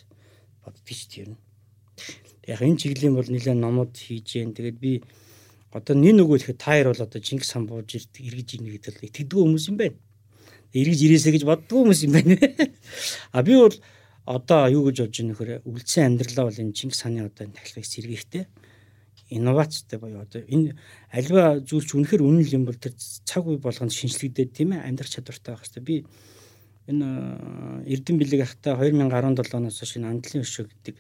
боддөг ч тийм. Яг энэ чиглийн бол нэлээд номууд хийж гэн. Тэгээд би одоо нэг нөгөө ихэд таяр бол одоо Чингис хаан бууж ирдэг эргэж ирнэ гэдэг л итгэдэг хүмүүс юм байна эргэж ирээсэ гэж боддгоо хүмүүс юм байна. А би бол одоо юу гэж бодож байна нөхөр үлдсэн амьдралаа бол энэ Чингис хааны одоо энэ тахилгыг сэргийхтэй инновацтай боёо одоо энэ альва зүйлч үнэхээр үнэн юм бол тэр цаг үе болгонд шинжлэгдээд тийм ээ амьдрах чадвартай байх хэрэгтэй. Би энэ Эрдэнэ бэлэг ахтай 2017 оноос хойш энэ андлын өшөө гэдэг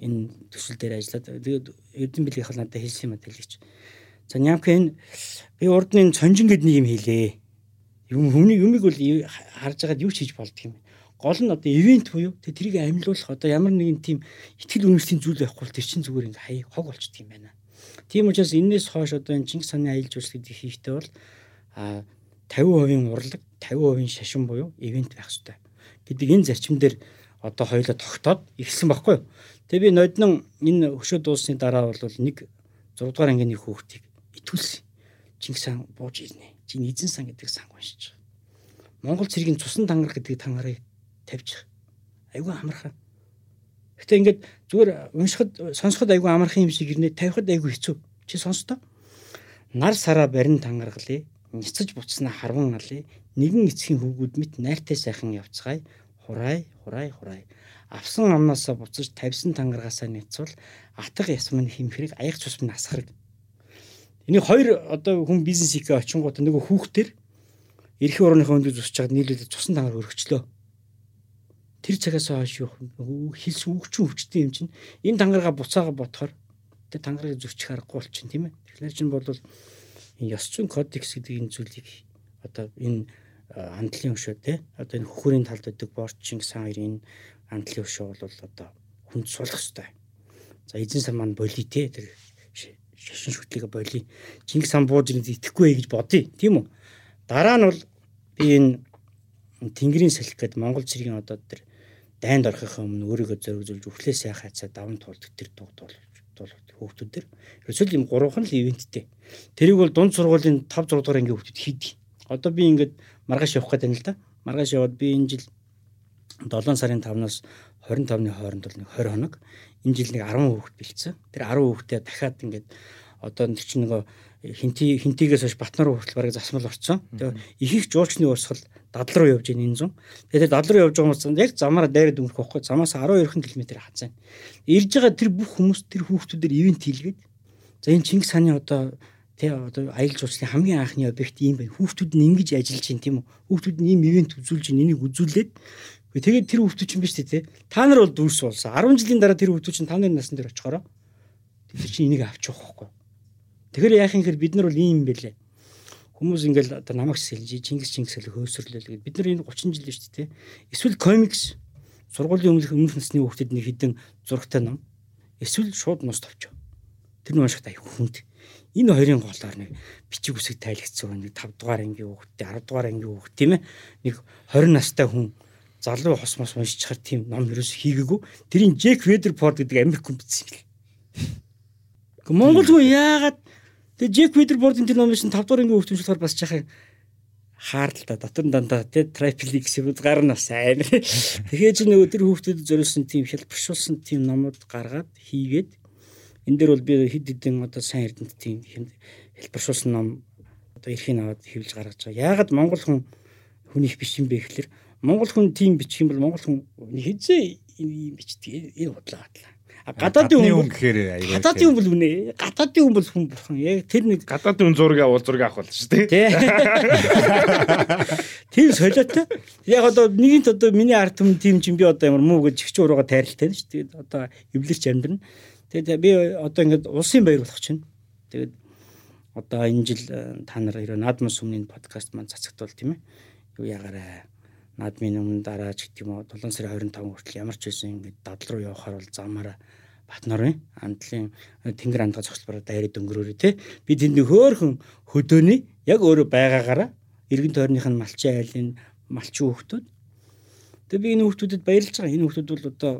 энэ төсөл дээр ажиллаад тэгээд Эрдэнэ бэлэг ах надад хэлсэн юм хэлгийч. За нямк энэ би урд нь цонжин гэдэг нэг юм хэлээ юм хүний юмыг бол харж байгаад юу ч хийж болдго юм. Гол нь одоо ивент буюу тэ тэрийг амьлуулах одоо ямар нэгэн тийм ихтгэл үнэрсийн зүйл байхгүй бол тэр чинь зүгээр ингээ хай хог болчдөг юм байна. Тийм учраас энэс хойш одоо энэ Чингис хааны аялал жуулчлал гэдэг хийхтэй бол а 50% урлаг 50% шашин буюу ивент байх хэрэгтэй гэдэг энэ зарчим дээр одоо хоёулаа тогтоод ирсэн баггүй юу. Тэгээ би ноднон энэ хөшөө дууссаны дараа бол нэг 6 дугаар ангийн нэг хүүхдийг итгүүлсэн. Чингис хаан бууж ирнэ чинь эзэн сан гэдэг санг уншиж байгаа. Монгол цэргийн цусан тангараг гэдэг тангарыг тавьж айгүй амархан. Гэтэ ингээд зүгээр уншихад сонсоход айгүй амархан юм шиг ирнэ тавихад айгүй хэцүү. Чи сонстоо. Нар сараа барин тангаргалыг ницэж буцснаа харван алыг нэгэн эцгийн хөвгүүд мэт найртай сайхан явцгаая. Хурай, хурай, хурай. Авсан амнаасаа буцаж тавьсан тангаргаасаа нийцвэл атга ясмын химхрэг аяг цус минь асхараг Энийг хоёр одоо хүн бизнес хийхээ очингууд нөгөө хүүхдэр эрхийн орныхоо өндөд зусч чад нийлүүлээд цусан тангаар өргөчлөө. Тэр цагаас хойш хилс үгчэн өвчтөн юм чинь энэ тангараа буцаага ботхоор тэр тангарыг зөрчих аргагүй болчихно тийм ээ. Тэгэхээр чинь бол энэ ёс зүйн кодекс гэдэг энэ зүйлийг одоо энэ хандлын өшөө те одоо энэ хөхөрийн талд байдаг борчин сан хоёрын хандлын өшөө бол одоо хүнд сулах хэвээр. За эзэн сан маань боли те тэр шашин шүтлийг болий. Чингис хаан бууж ирэнд итгэхгүй гэж бодъё. Тийм үү? Дараа нь бол энэ Тэнгэрийн салхи гэдэг Монгол цэргийн одоо тэр дайнд орохын өмнө өөрийгөө зоригжуулж өвхлээс яхаа цаа даван туулдаг тэр дугдуул хүүхдүүд төр. Ерөөсөө юм гурван л ивенттэй. Тэрийг бол дунд сургуулийн 5 6 дугаар ангийн хүүхдүүд хийдэг. Одоо би ингээд маргааш явах гэдэг нь л да. Маргааш яваад би энэ жил 7 сарын 5-наас 25-ны хооронд бол нэг 20 хоног энэ жил нэг 10 хүүхэд бэлдсэн. Тэр 10 хүүхдээ дахиад ингээд одоо нэг чинь нөгөө хинти хинтигээс хойш Батнар руу хүртэл бараг засмал орцсон. Тэгээ их их жуулчны урсгал дадал руу явж ийн энэ зам. Тэгээд дадал руу явж байгаа хүмүүс яг замаараа дайраад өнгөрөх байхгүй. Замаас 12 км хацаа. Ирж байгаа тэр бүх хүмүүс тэр хүүхдүүдээр ивент хийлгээд. За энэ Чингис хааны одоо тий одоо аялал жуулчлалын хамгийн анхны объект юм байна. Хүүхдүүд нь ингэж ажиллаж байна тийм үү? Хүүхдүүд нь ийм ивент үзүүлж байна. Энийг үзүүлээд тэгээд тэр хүүхдүүд чинь биш тий. Та нар бол дүүрс болсон. 10 жилийн дараа тэр хүүхдүүд чинь 5 нарын насны дээр очихороо тэр чинь энийг авчих واخхгүй Тэгэхээр яах юм хэр бид нар бол ийм бэлээ. Хүмүүс ингээл одоо намайг сэлж Чингис Чингис хэл хөөсрлөө гэдэг. Бид нар энэ 30 жил шүү дээ. Эсвэл комикс сургуулийн өмнөх өмнөх насны хүүхдэд нэг хідэн зурагтай ном. Эсвэл шууд нус товчоо. Тэр нь уншихад аяг хүнд. Энэ хоёрын голоор нэг бичиг үсэг тайлгцсан нэг 5 дугаар ангийн хүүхдээ 10 дугаар ангийн хүүхд тийм ээ. Нэг 20 настай хүн залуу хос мос уншиж чахаар тийм ном ерөөс хийгээгүй. Тэрийн Джек Ведерфорд гэдэг Америк хүн бичсэн юм. Монгол хүн яагаад тэгээ Джек Ведерфордын тэр номын 5 дугаар ангийн хөгжмөшлөөр бас жахаа хаардaltaа дотор нь дандаа тэ триплекс юм гар нь бас амар. Тэгэхээр чи нөгөө тэр хүүхдэд зориулсан тийм хялбаршуулсан тийм номууд гаргаад хийгээд энэ дээр бол би хэд хэдэн одоо сайн эрдэнэт тийм хялбаршуулсан ном одоо эрхийг аваад хэвлж гаргаж байгаа. Яагаад монгол хүн хүний их биш юм бэ гэхэлэр монгол хүн тийм бичих юм бол монгол хүн хизээ юм бичдэг энэ бодлоо батлаа. Гадаадын хүн гэхээр аюул. Гадаадын хүн бол үнэ. Гадаадын хүн бол хүн бурхан. Яг тэр нэг Гадаадын зургийг уул зургийг авах болно шүү дээ. тий. Тийм солиотой. Яг одоо нэгэнт одоо миний ард түмэн тийм ч юм би одоо ямар муу гэж чигч урууга тайралтай шүү дээ. Одоо эвлэрч амьдрна. Тэгээд би одоо ингээд улсын баяр болох чинь. Тэгээд одоо энэ жил э, та нар ерөө наадмын сүмний подкаст маань цацагдвал тийм ээ. Юу ягаараа наадмын өмнө дараа ч гэдэг юм уу 7 сарын 25 хүртэл ямар ч байсан ингээд дадал руу явахаар бол замаараа Батнарын амтлын тэнгэр андга цогцлбороо дайрыг дөнгөрөөрэй те. Би тэнд хөөхөн хөдөөний яг өөрөө байгаагаараа иргэн тойрных нь малчин айлын малчин хүүхдүүд. Тэгээ би энэ хүүхдүүдэд баярлж байгаа. Энэ хүүхдүүд бол одоо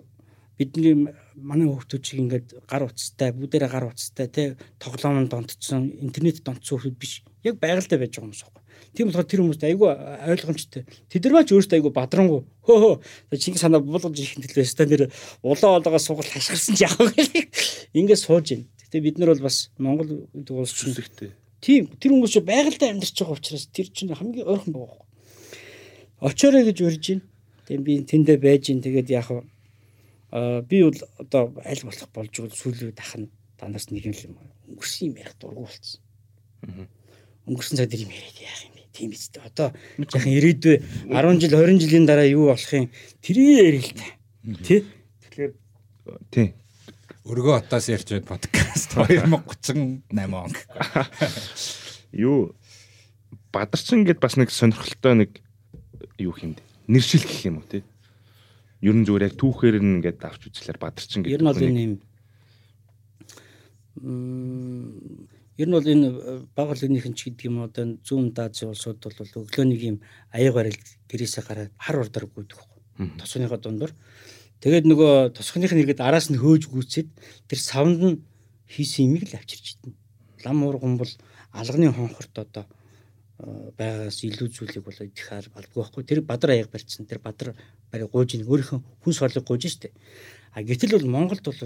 бидний манай хүүхдүүд чиг ингээд гар утастай бүгдээрээ гар утастай те тоглоомонд донтцсон интернет донтсон хүүхдүүд биш яг байгальтай байж байгаа юм шиг Тийм болохоор тэр хүмүүст айгүй ойлгомжтой. Тэд нар ч өөрсдөө айгүй бадрангу. Хөө хөө чиний санаа буулгаж ирэх төлөөс та нэр улаан олоогоо сугал хашгирсан ч яах вэ? Ингээд сууж байна. Гэтэ бид нар бол бас Монгол улс Зүсэгтэй. тийм тэр хүмүүс ч байгальтай амьдарч байгаа учраас тэр чинь хамгийн ойрхон байгаа. Очоорой гэж урьж байна. Тэгээ би тэндээ байж ин тэгээд яах вэ? Аа би бол одоо аль болох болж байгаа сүүлийн дахь нь данаас нэг юм өнгөрсөн юм ярих дургу болцсон. Өнгөрсөн цаг дээр юм яриад яах юм Тийм биз дээ. Одоо яхан ирээдүй 10 жил 20 жилийн дараа юу болох юм? Тэрийг ярил л та. Тэ? Тэгэхээр тий. Өргөө отоос ярьж байд подкаст 2038 он. Юу бадарчин гэд бас нэг сонирхолтой нэг юу хэмдэ. Нэршил гэх юм уу тий. Ер нь зүгээр яг түүхээр нь ингээд авч үзлээр бадарчин гэдэг. Ер нь бол энэ юм Ер нь бол энэ э, баг линийхэн ч гэдэг юм одоо зүүн Азийн улсууд бол өглөөний юм аяг барил гэрээсээ гараад хар урдар гүйдэг байхгүй. Тосгоныхоо дундор. Тэгээд нөгөө тосгоных нь иргэд араас нь хөөж гүйцээд тэр савнд нь хийсэн имийг л авчирч идэнэ. Лам уурган бол алганы хонхорт одоо байгаас илүү зүйлийг бол идэх албагүй байхгүй. Тэр бадар аяг барьсан. Тэр бадар барь гууж ин өөрийнхөө хүн сорлог гууж штэ. А гэтэл бол Монголд бол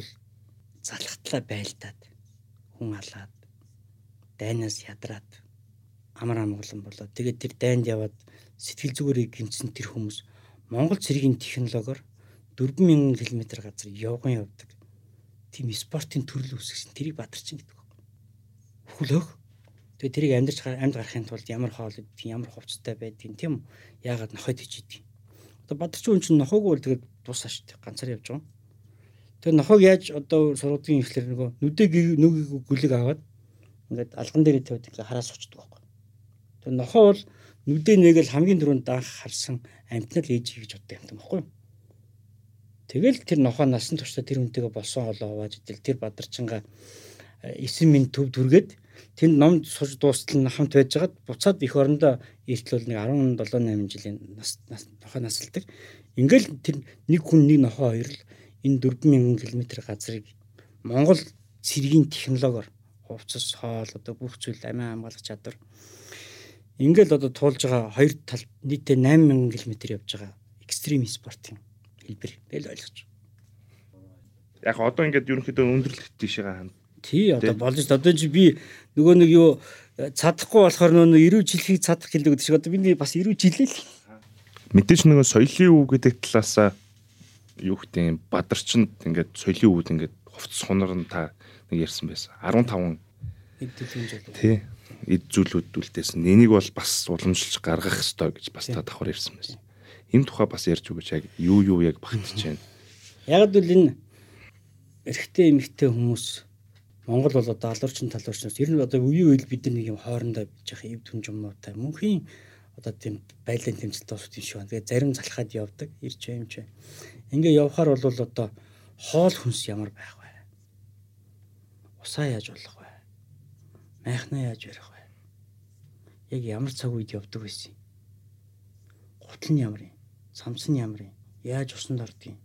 залхатлаа байлдаад хүн алаад дайнаас ядраад амар амгалан болоод тэгээд тэр дайнд яваад сэтгэл зүгээрээ гимцсэн тэр хүмүүс Монгол цэргийн технологиор 4000 км газар явган явдаг. Тийм спортын төрөл үүсгэсэн тэрийг бадарчин гэдэг. Хүлөөх. Тэгээд тэрийг амьдарч амьд гарахын тулд ямар хоол идэх, ямар хувцастай байдгийг тийм яагаад нохойд хийж идэг. Одоо бадарчин хүн чинь нохоогүй бол тэгээд шүү дээ. Ганцаар явж байгаа. Тэгээд нохоог яаж одоо сургуулийн ихлэр нөгөө нүдэ нүгийг гүлэг аваад ингээд алган дээр тавьд ингээ хараас очдөг байхгүй. Тэгээ нохоо бол нүдэ нэгэл хамгийн түрүүнд даах харсан амтнал ээж гэж боддог юм байхгүй. Тэгэл тэр нохоо насан туршдаа тэр хүнтэйгээ болсон холоо хувааж идэл тэр бадарчингаа 9 минут төв дүргээд тэнд ном сурж дуустал нь хамт байжгаад буцаад их орондоо эртэл нэг 17 8 жилийн нас нохоо насалдаг. Ингээл тэр нэг хүн нэг нохоо хоёр л энэ 4000 км газрыг Монгол цэргийн технологиор хувцас хоол одоо бүх зүйл амиа хамгаалах чадвар ингээл одоо туулж байгаа хоёр тал нийтээ 8000 км явж байгаа экстрим спортын хэлбэр тэгэл ойлгож. Яг одоо ингээд ерөнхийдөө өндөрлөлт тийшээ хана. Тий одоо болж одоо чи би нөгөө нэг юу цадахгүй болохоор нөгөө 90 жилхийг цадах хэлдэг гэдэг шиг одоо би бас 90 жилээ л. Мэдээж нөгөө соёлын үг гэдэг талаасаа юу гэдэг бадарчинд ингээд соёлын үүд ингээд хувцас хунар нь та нэг ярьсан байсан. 15 эд төлөвлөж болов. Тий. Эд зүйлүүд үлдээсэн. Энийг бол бас уламжлж гаргах ёстой гэж бас та давхар ярьсан байсан. Энэ тухай бас ярьж өгөөч яг юу юу яг багтж байна. Яг л энэ эрэгтэй эмэгтэй хүмүүс Монгол бол одоо алуурчин талуурчнаас ер нь одоо үеийн үйл бид нар нэг юм хоорондоо бич явах эв түн юмнуудтай мөнхийн одоо тийм байлын тэмцэлт бас тийм шүү. Тэгээ зарим залхаад явдаг ирж юм чи. Ингээ явхаар бол одоо хоол хүнс ямар байх усаа яаж болох вэ? Майхнаа яаж барих вэ? Яг ямар цаг үед явдаг байсан юм? Гутал нь ямар юм? самсан ямар юм? Яаж усанд ордгийг?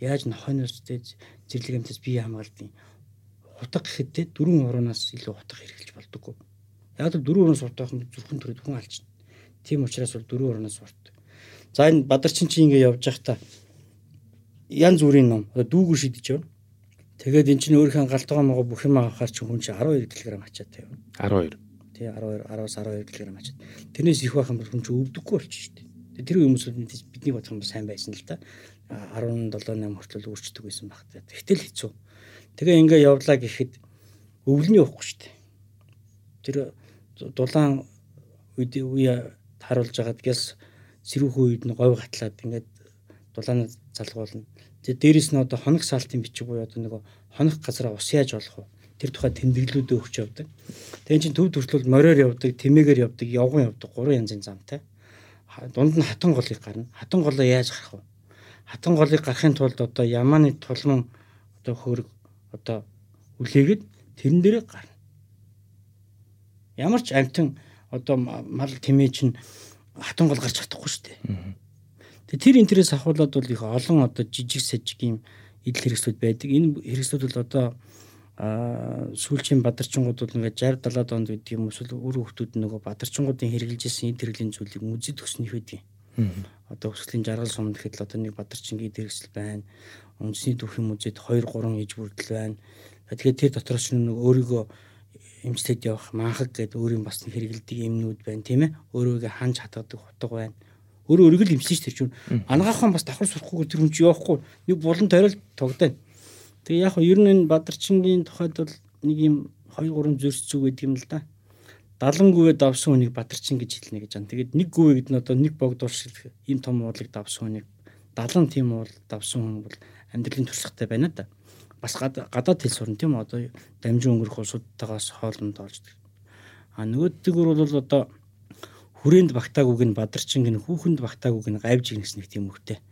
Яаж нохойноос зэрлэг амтас бие хамгаалдгийг? Утга гэхэд дөрвөн уруунаас илүү утга хэрэглэж болдоггүй. Яг л дөрвөн уруунаас уртах нь зүрхэн төрөд хүн алчна. Тийм учраас бол дөрвөн уруунаас урт. За энэ бадарчин чи ингэ явж байхдаа янз бүрийн ном дүүгүр шидэж явна. Тэгээд эн чинь өөрийнхөө галтгаа мого бүх юм авахаар чи хүн чи 12 кг ачаад тавина. 12. Тий 12 10-аас 12 кг ачаад. Тэрнээс их байх юм бол хүн чи өвдөггүй болчих шүү дээ. Тэр хүмүүс бидний бодох юм бол сайн байсан л да. 17 8 хүртэл үрчдэг байсан баг. Тэгтэл хэцүү. Тэгээ ингээ явлаа гэхэд өвлөний явахгүй шүү дээ. Тэр дулаан үед үе харуулж байгаад гэс сэрүүхэн үед нь говь гатлаад ингээд дулаанаа залгуулна. Тэгээ дээрэс нь одоо хоног саалтын бичиг буюу одоо нөгөө хоног газараа ус яаж болох вэ? Тэр тухай тэмдэглэлүүдээ өгч явдаг. Тэгээ чинь төв төртөл мориор явдаг, тэмээгээр явдаг, явган явдаг гурван янзын замтай. Дунд нь хатан голыг гарна. Хатан голоо яаж гарах вэ? Хатан голыг гарахын тулд одоо ямааны тулман одоо хөрөг одоо үлээгээд тэрэн дээрээ гарна. Ямар ч амтан одоо мал тэмээ чинь хатан гол гарч чадахгүй шүү дээ. Тэгээ тэр интерес ахуулаад бол их олон одоо жижиг сажиг юм идэл хэрэгслүүд байдаг. Энэ хэрэгслүүд бол одоо сүүлчийн бадарчингууд бол ингээд 60 70 онд гэдэг юм эсвэл өөр хүмүүс нөгөө бадарчингуудын хэрэгжилж исэн эд хэрэглийн зүйлийг үзэд өгснөх байдаг. Одоо өсгөлийн жаргал сум гэхэд л одоо нэг бадарчингийн эд хэрэгсэл байна. Үндэсний түүхийн музейд 2 3 иж бүрдэл байна. Тэгэхээр тэр дотроос нэг өөрийгөө эмчлээд явах манхаг гэдэг өөрийн бас хэрэгэлдэг юмнууд байна тийм ээ. Өөрийгөө ханж хатгадаг хутга байна өөрөө өргөл имсэн ш тэр чинь ангаахын бас давхар сурахгүйгээр тэр хүн чи явахгүй нэг булан тойрол тогтоно. Тэгээ яг ер нь энэ Бадарчингийн тухайд бол нэг юм 2 3 зүрс зүг гэдэг юм л да. 70 гүвээ давсан хүнийг Бадарчин гэж хэлнэ гэж байна. Тэгээд нэг гүвээ гэдэг нь одоо нэг богдуур шиг ийм том уулыг давсан хүнийг 70 тийм уул давсан хүн бол амьдралын туршлагатай байна да. Бас гадаад хэл сурна тийм одоо дамжин өнгөрөх улсуудтайгаас хоолнд олж. А нөгөөдгөр бол одоо хүрээнд багтаагүйг нь бадарчин гин хүүхэнд багтаагүйг нь гавж гинэс нэг тийм үгтэй.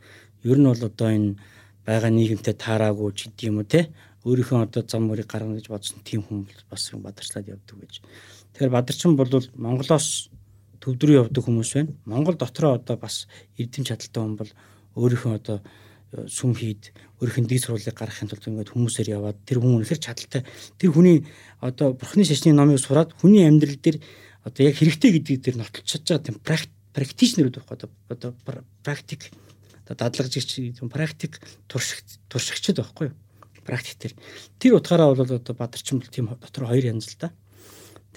Ер нь бол одоо энэ байгаа нийгэмтэй таараагүй ч гэдэг юм уу те өөрийнхөө одоо зам мөрийг гаргана гэж бодсон тийм хүн бас бадарчлаад явдаг гэж. Тэгэхээр бадарчин бол Монголоос төвдрөө явдаг хүмүүс байна. Монгол дотроо одоо бас эрдэм чадaltaй хүн бол өөрийнхөө одоо э, сүм хийд өөрийнх нь дэг сурвалжийг гаргахын тулд ингээд хүмүүсээр яваад тэр хүн үнэхээр чадaltaй тэр хүний одоо бурхны шашны номыг сураад хүний амьдрал дээр одоо яг хэрэгтэй гэдгийг тэр нотолж чадж байгаа тийм практичнэрүүд байхгүй одоо практик одоо дадлагжигч тийм практик туршигч туршигчд байхгүй юу практик тэр тэр утгаараа бол одоо бадарчин бол тийм дотор хоёр янз л да.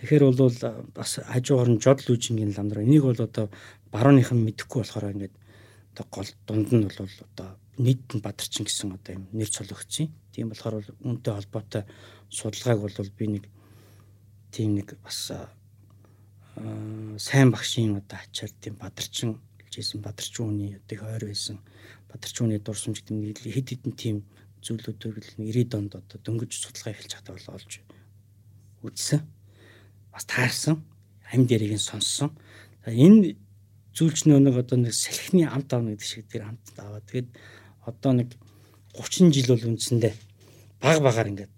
Тэгэхээр бол бас хажуугаар нь жодл үжингийн лам нар энийг бол одоо барууныхан мэдэхгүй болохоор ингээд одоо гол дунд нь бол одоо нийт нь бадарчин гэсэн одоо юм нэр цологцсон тийм болохоор бол үүнтэй холбоотой судалгааг бол би нэг тийм нэг бас сайн багшийн одоо ачаар тийм бадарчин гэлжсэн бадарчин хүний одоо их ойр байсан бадарчин хүний дурсамж гэдэг хэд хэдэн тийм зүйлүүдийг л 90-ад онд одоо дөнгөж судалгаа эхэлж чадаа бол олж үзсэн. Бас таарсан. Амь дээрийг нь сонссон. Энэ зүйлч нэг одоо нэг салхины амт аав гэдэг шиг тэр амт аваад тэгээд одоо нэг 30 жил бол үндсэндээ баг багаар ингээд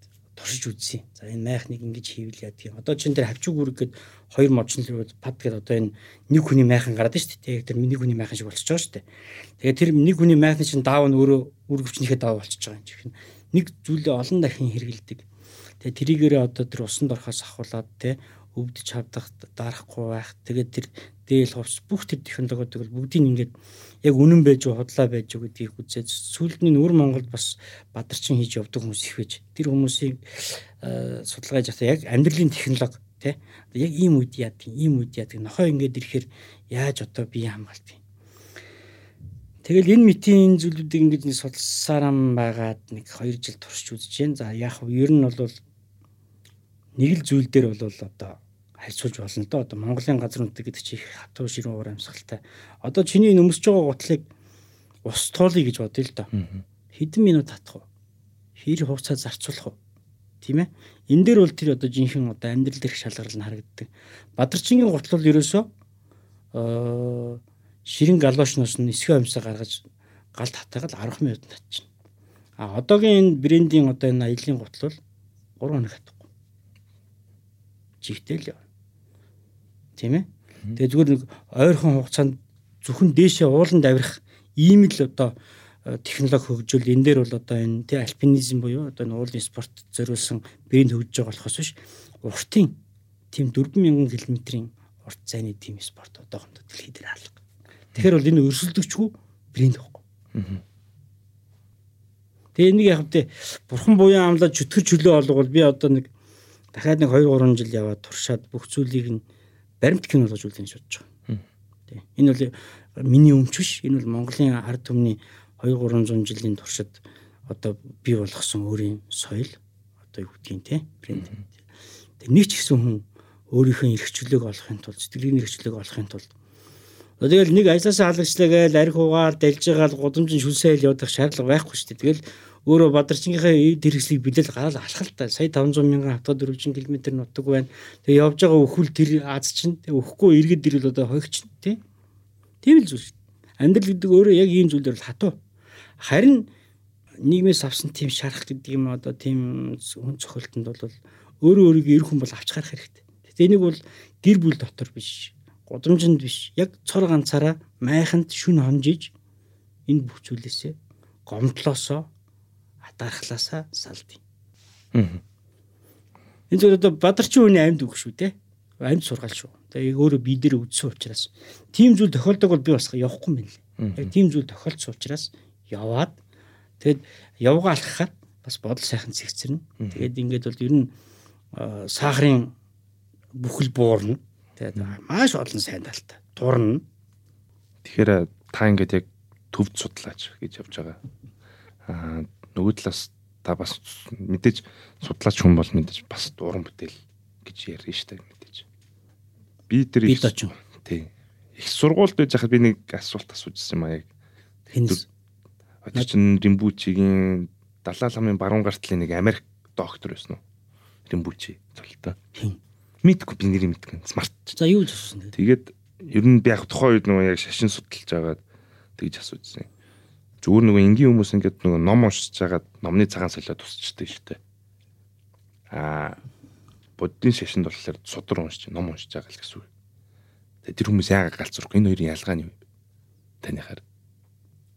туршиж үзье. За энэ майхныг ингэж хийвэл яа тийм. Одоо чин дээр хавчуу гүрэг гээд хоёр модчнол пад гээд одоо энэ нэг хүний майхан гараад шүү дээ. Тэр миний хүний майхан шиг болчихж байгаа шүү дээ. Тэгээд тэр нэг хүний майхны чин даав нь өөрөө үр гөвчнийхээ даав болчихж байгаа юм чих. Нэг зүйлээ олон дахин хэрэгэлдэг. Тэгээд тригээрээ одоо тэр усанд орохоос ахуулаад те өвдөж хавдах дарахгүй байх. Тэгээд тэр дээл хувцс бүх тэр технологиудыг бол бүгдийг ингээд яг үнэн байж уу худлаа байж уу гэдгийг үзээд сүүлд нь нүүр Монголд бас бадарчин хийж явдаг хүмүүс их байж. Тэр хүмүүсийг судалгааж явахдаа яг амьдралын технологи тий яг ийм үед яадаг ийм үед яадаг нохоо ингээд ирэхээр яаж одоо бие хамгаалт юм. Тэгэл энэ митийн зүйлүүдийг ингэж нэг судалсаар байгаад нэг 2 жил туршиж үзэж जैन. За яг ер нь бол нэг л зүйл дээр бол одоо харьцуулж болно доо. Одоо Монголын газар үндэс гэдэг чинь их хатуу ширүүн уур амьсгалтай. Одоо чиний нөмсөж байгаа гутлыг ус туулъя гэж бодъё л доо. Хэдэн минут татах вэ? Хэр хугацаа зарцуулах вэ? Тийм ээ. Энэ дээр бол тэр одоо жинхэнэ одоо амьдрал дээрх шалгарал нь харагддаг. Бадарчингийн гутал бол ерөөсөө аа ширэн галошноос нь эсхий амьсаа гаргаж гал татаагаад 10 минут татчихна. А одоогийн энэ брендийн одоо энэ аялын гутал бол 3 хоног хатахгүй. Жигтэй л яа тийм ээ. Тэгээ зүгээр нэг ойрхон хугацаанд зөвхөн дээшээ ууланд авирах ийм л одоо э, технологи хөгжүүл энэ дээр бол одоо энэ тий альпинизм буюу одоо энэ уулын спорт зориулсан брэнд хөгжиж байгаа болохоос биш уртын тийм 4000 км-ийн урт зайны тим спорт одоохондоо дэлхий дээр алга. Тэгэхээр бол энэ өрсөлдөгчгүй брэнд байхгүй. Тэгээ энийг яг тэ бурхан буян амлаад чөтгөр чөлөө олгол би одоо нэг дахиад нэг 2 3 жил яваад туршаад бүх зүйлийг нь баримт кино болгож үлдээн гэж бодож байгаа. Тэ. Энэ бол миний өмч биш. Энэ бол Монголын ард түмний 2 300 жилийн туршид одоо бий болгосон өөрийн соёл одоо юу гэдгийг те брэнд. Тэг нэг ч гэсэн хүн өөрийнхөө эрхчлөлөг олохын тулд сэтгэлийн эрхчлөлөг олохын тулд Тэгэл нэг ажлаасаа халагчлаа гээл арх угаал дэлж байгаа л гудамжин шүлсээл явах шаардлага байхгүй шүү дээ. Тэгэл өөрөө бадарчныхаа эд хэрэгслийг билэл гараад алхал та сая 500 мянган хатад 400 км нутаг байна. Тэгээ явж байгаа өхөл тэр аз чинь өхгүй иргэд ирэл одоо хойгч тий. Тийм л зүйл. Амьдрал гэдэг өөрөө яг ийм зүйлээр л хатуу. Харин нийгмээс авсан тийм шарах гэдэг юм одоо тийм хүн цохилтонд бол өөрөө өөрийгөө эр хүн бол авч гарах хэрэгтэй. Тэгээ энийг бол гэр бүл дотор биш гудамжинд биш яг цор ганцаараа майханд шүн хонжиж энэ бүх зүйлээсээ гомдлоосоо атаархлаасаа салдیں۔ Энэ зүйл одоо бадарчин хүний амьд үг шүү те. Амьд сургаал шүү. Тэгээ өөрөө би дээр үдсэн учраас тийм зүйл тохиолдог бол би бас явахгүй юм лээ. Яг тийм зүйл тохиолдсон учраас яваад тэгэд явгаа алхахад бас бодол сайхан зэгцэрнэ. Тэгээд ингээд бол ер нь сахарын бүхэл буурна. Тэгээд маш олон сайн талтай. Турна. Тэгэхээр та ингээд яг төвд судлаач гэж явж байгаа. Аа нөгөө талаас та бас мэдээж судлаач хүн бол мэдээж бас дуран бүтээл гэж ярьж штэ мэдээж. Би тэр бид оч. Тий. Их сургуульд байж хахад би нэг асуулт асуужсэн юм а яг. Хинс. Одоо чин Римбучигийн Далай ламын баруун гартлын нэг Америк доктор байсан уу? Римбучи цолтой. Тийм мэдгүй би нэрийг мэдгүй смарт. За юу гэж асуусан тэгээд. Ер нь би яг тухайн үед нөгөө яг шашин судалж байгаад тэгж асуусан. Зүгээр нөгөө энгийн хүмүүс ингээд нөгөө ном уншиж байгаад номны цагаан солиод тусчдаг шүү дээ. Аа буддийн шашинд болохоор судар уншиж ном уншиж байгаа л гэсэн үг. Тэгээд тэр хүмүүс яагаад галзуурах энэ хоёрын ялгаа нь юу? Танихаар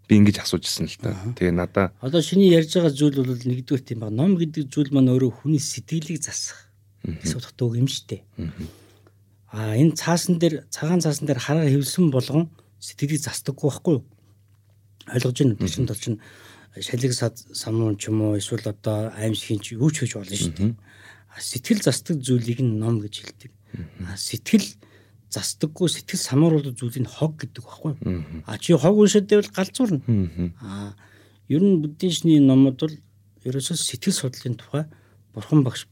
би ингэж асуужсэн л та. Тэгээ надаа одоо шиний ярьж байгаа зүйл бол нэгдүгээр тийм ба ном гэдэг зүйл маань өөрөө хүний сэтгэлийг засах гэсэн утгатай үг юм шүү дээ. Аа энэ цаасан дээр цагаан цаасан дээр хараа хөвсөн болгон сэтгэлийг застаггүй байхгүй юу? Ойлгож байна. Тэр чинь тол чинь шалиг самуун ч юм уу эсвэл одоо аимшигын ч юу ч хийж болно шүү дээ. Сэтгэл застдаг зүйлийг нь ном гэж хэлдэг. Сэтгэл застаггүй сэтгэл самууруулдаг зүйлийг хог гэдэг байхгүй юу? А чи хог уншаад байвал галзуурна. А ер нь буддийн шний номууд бол ерөөсөө сэтгэл судлалын тухай бурхан багш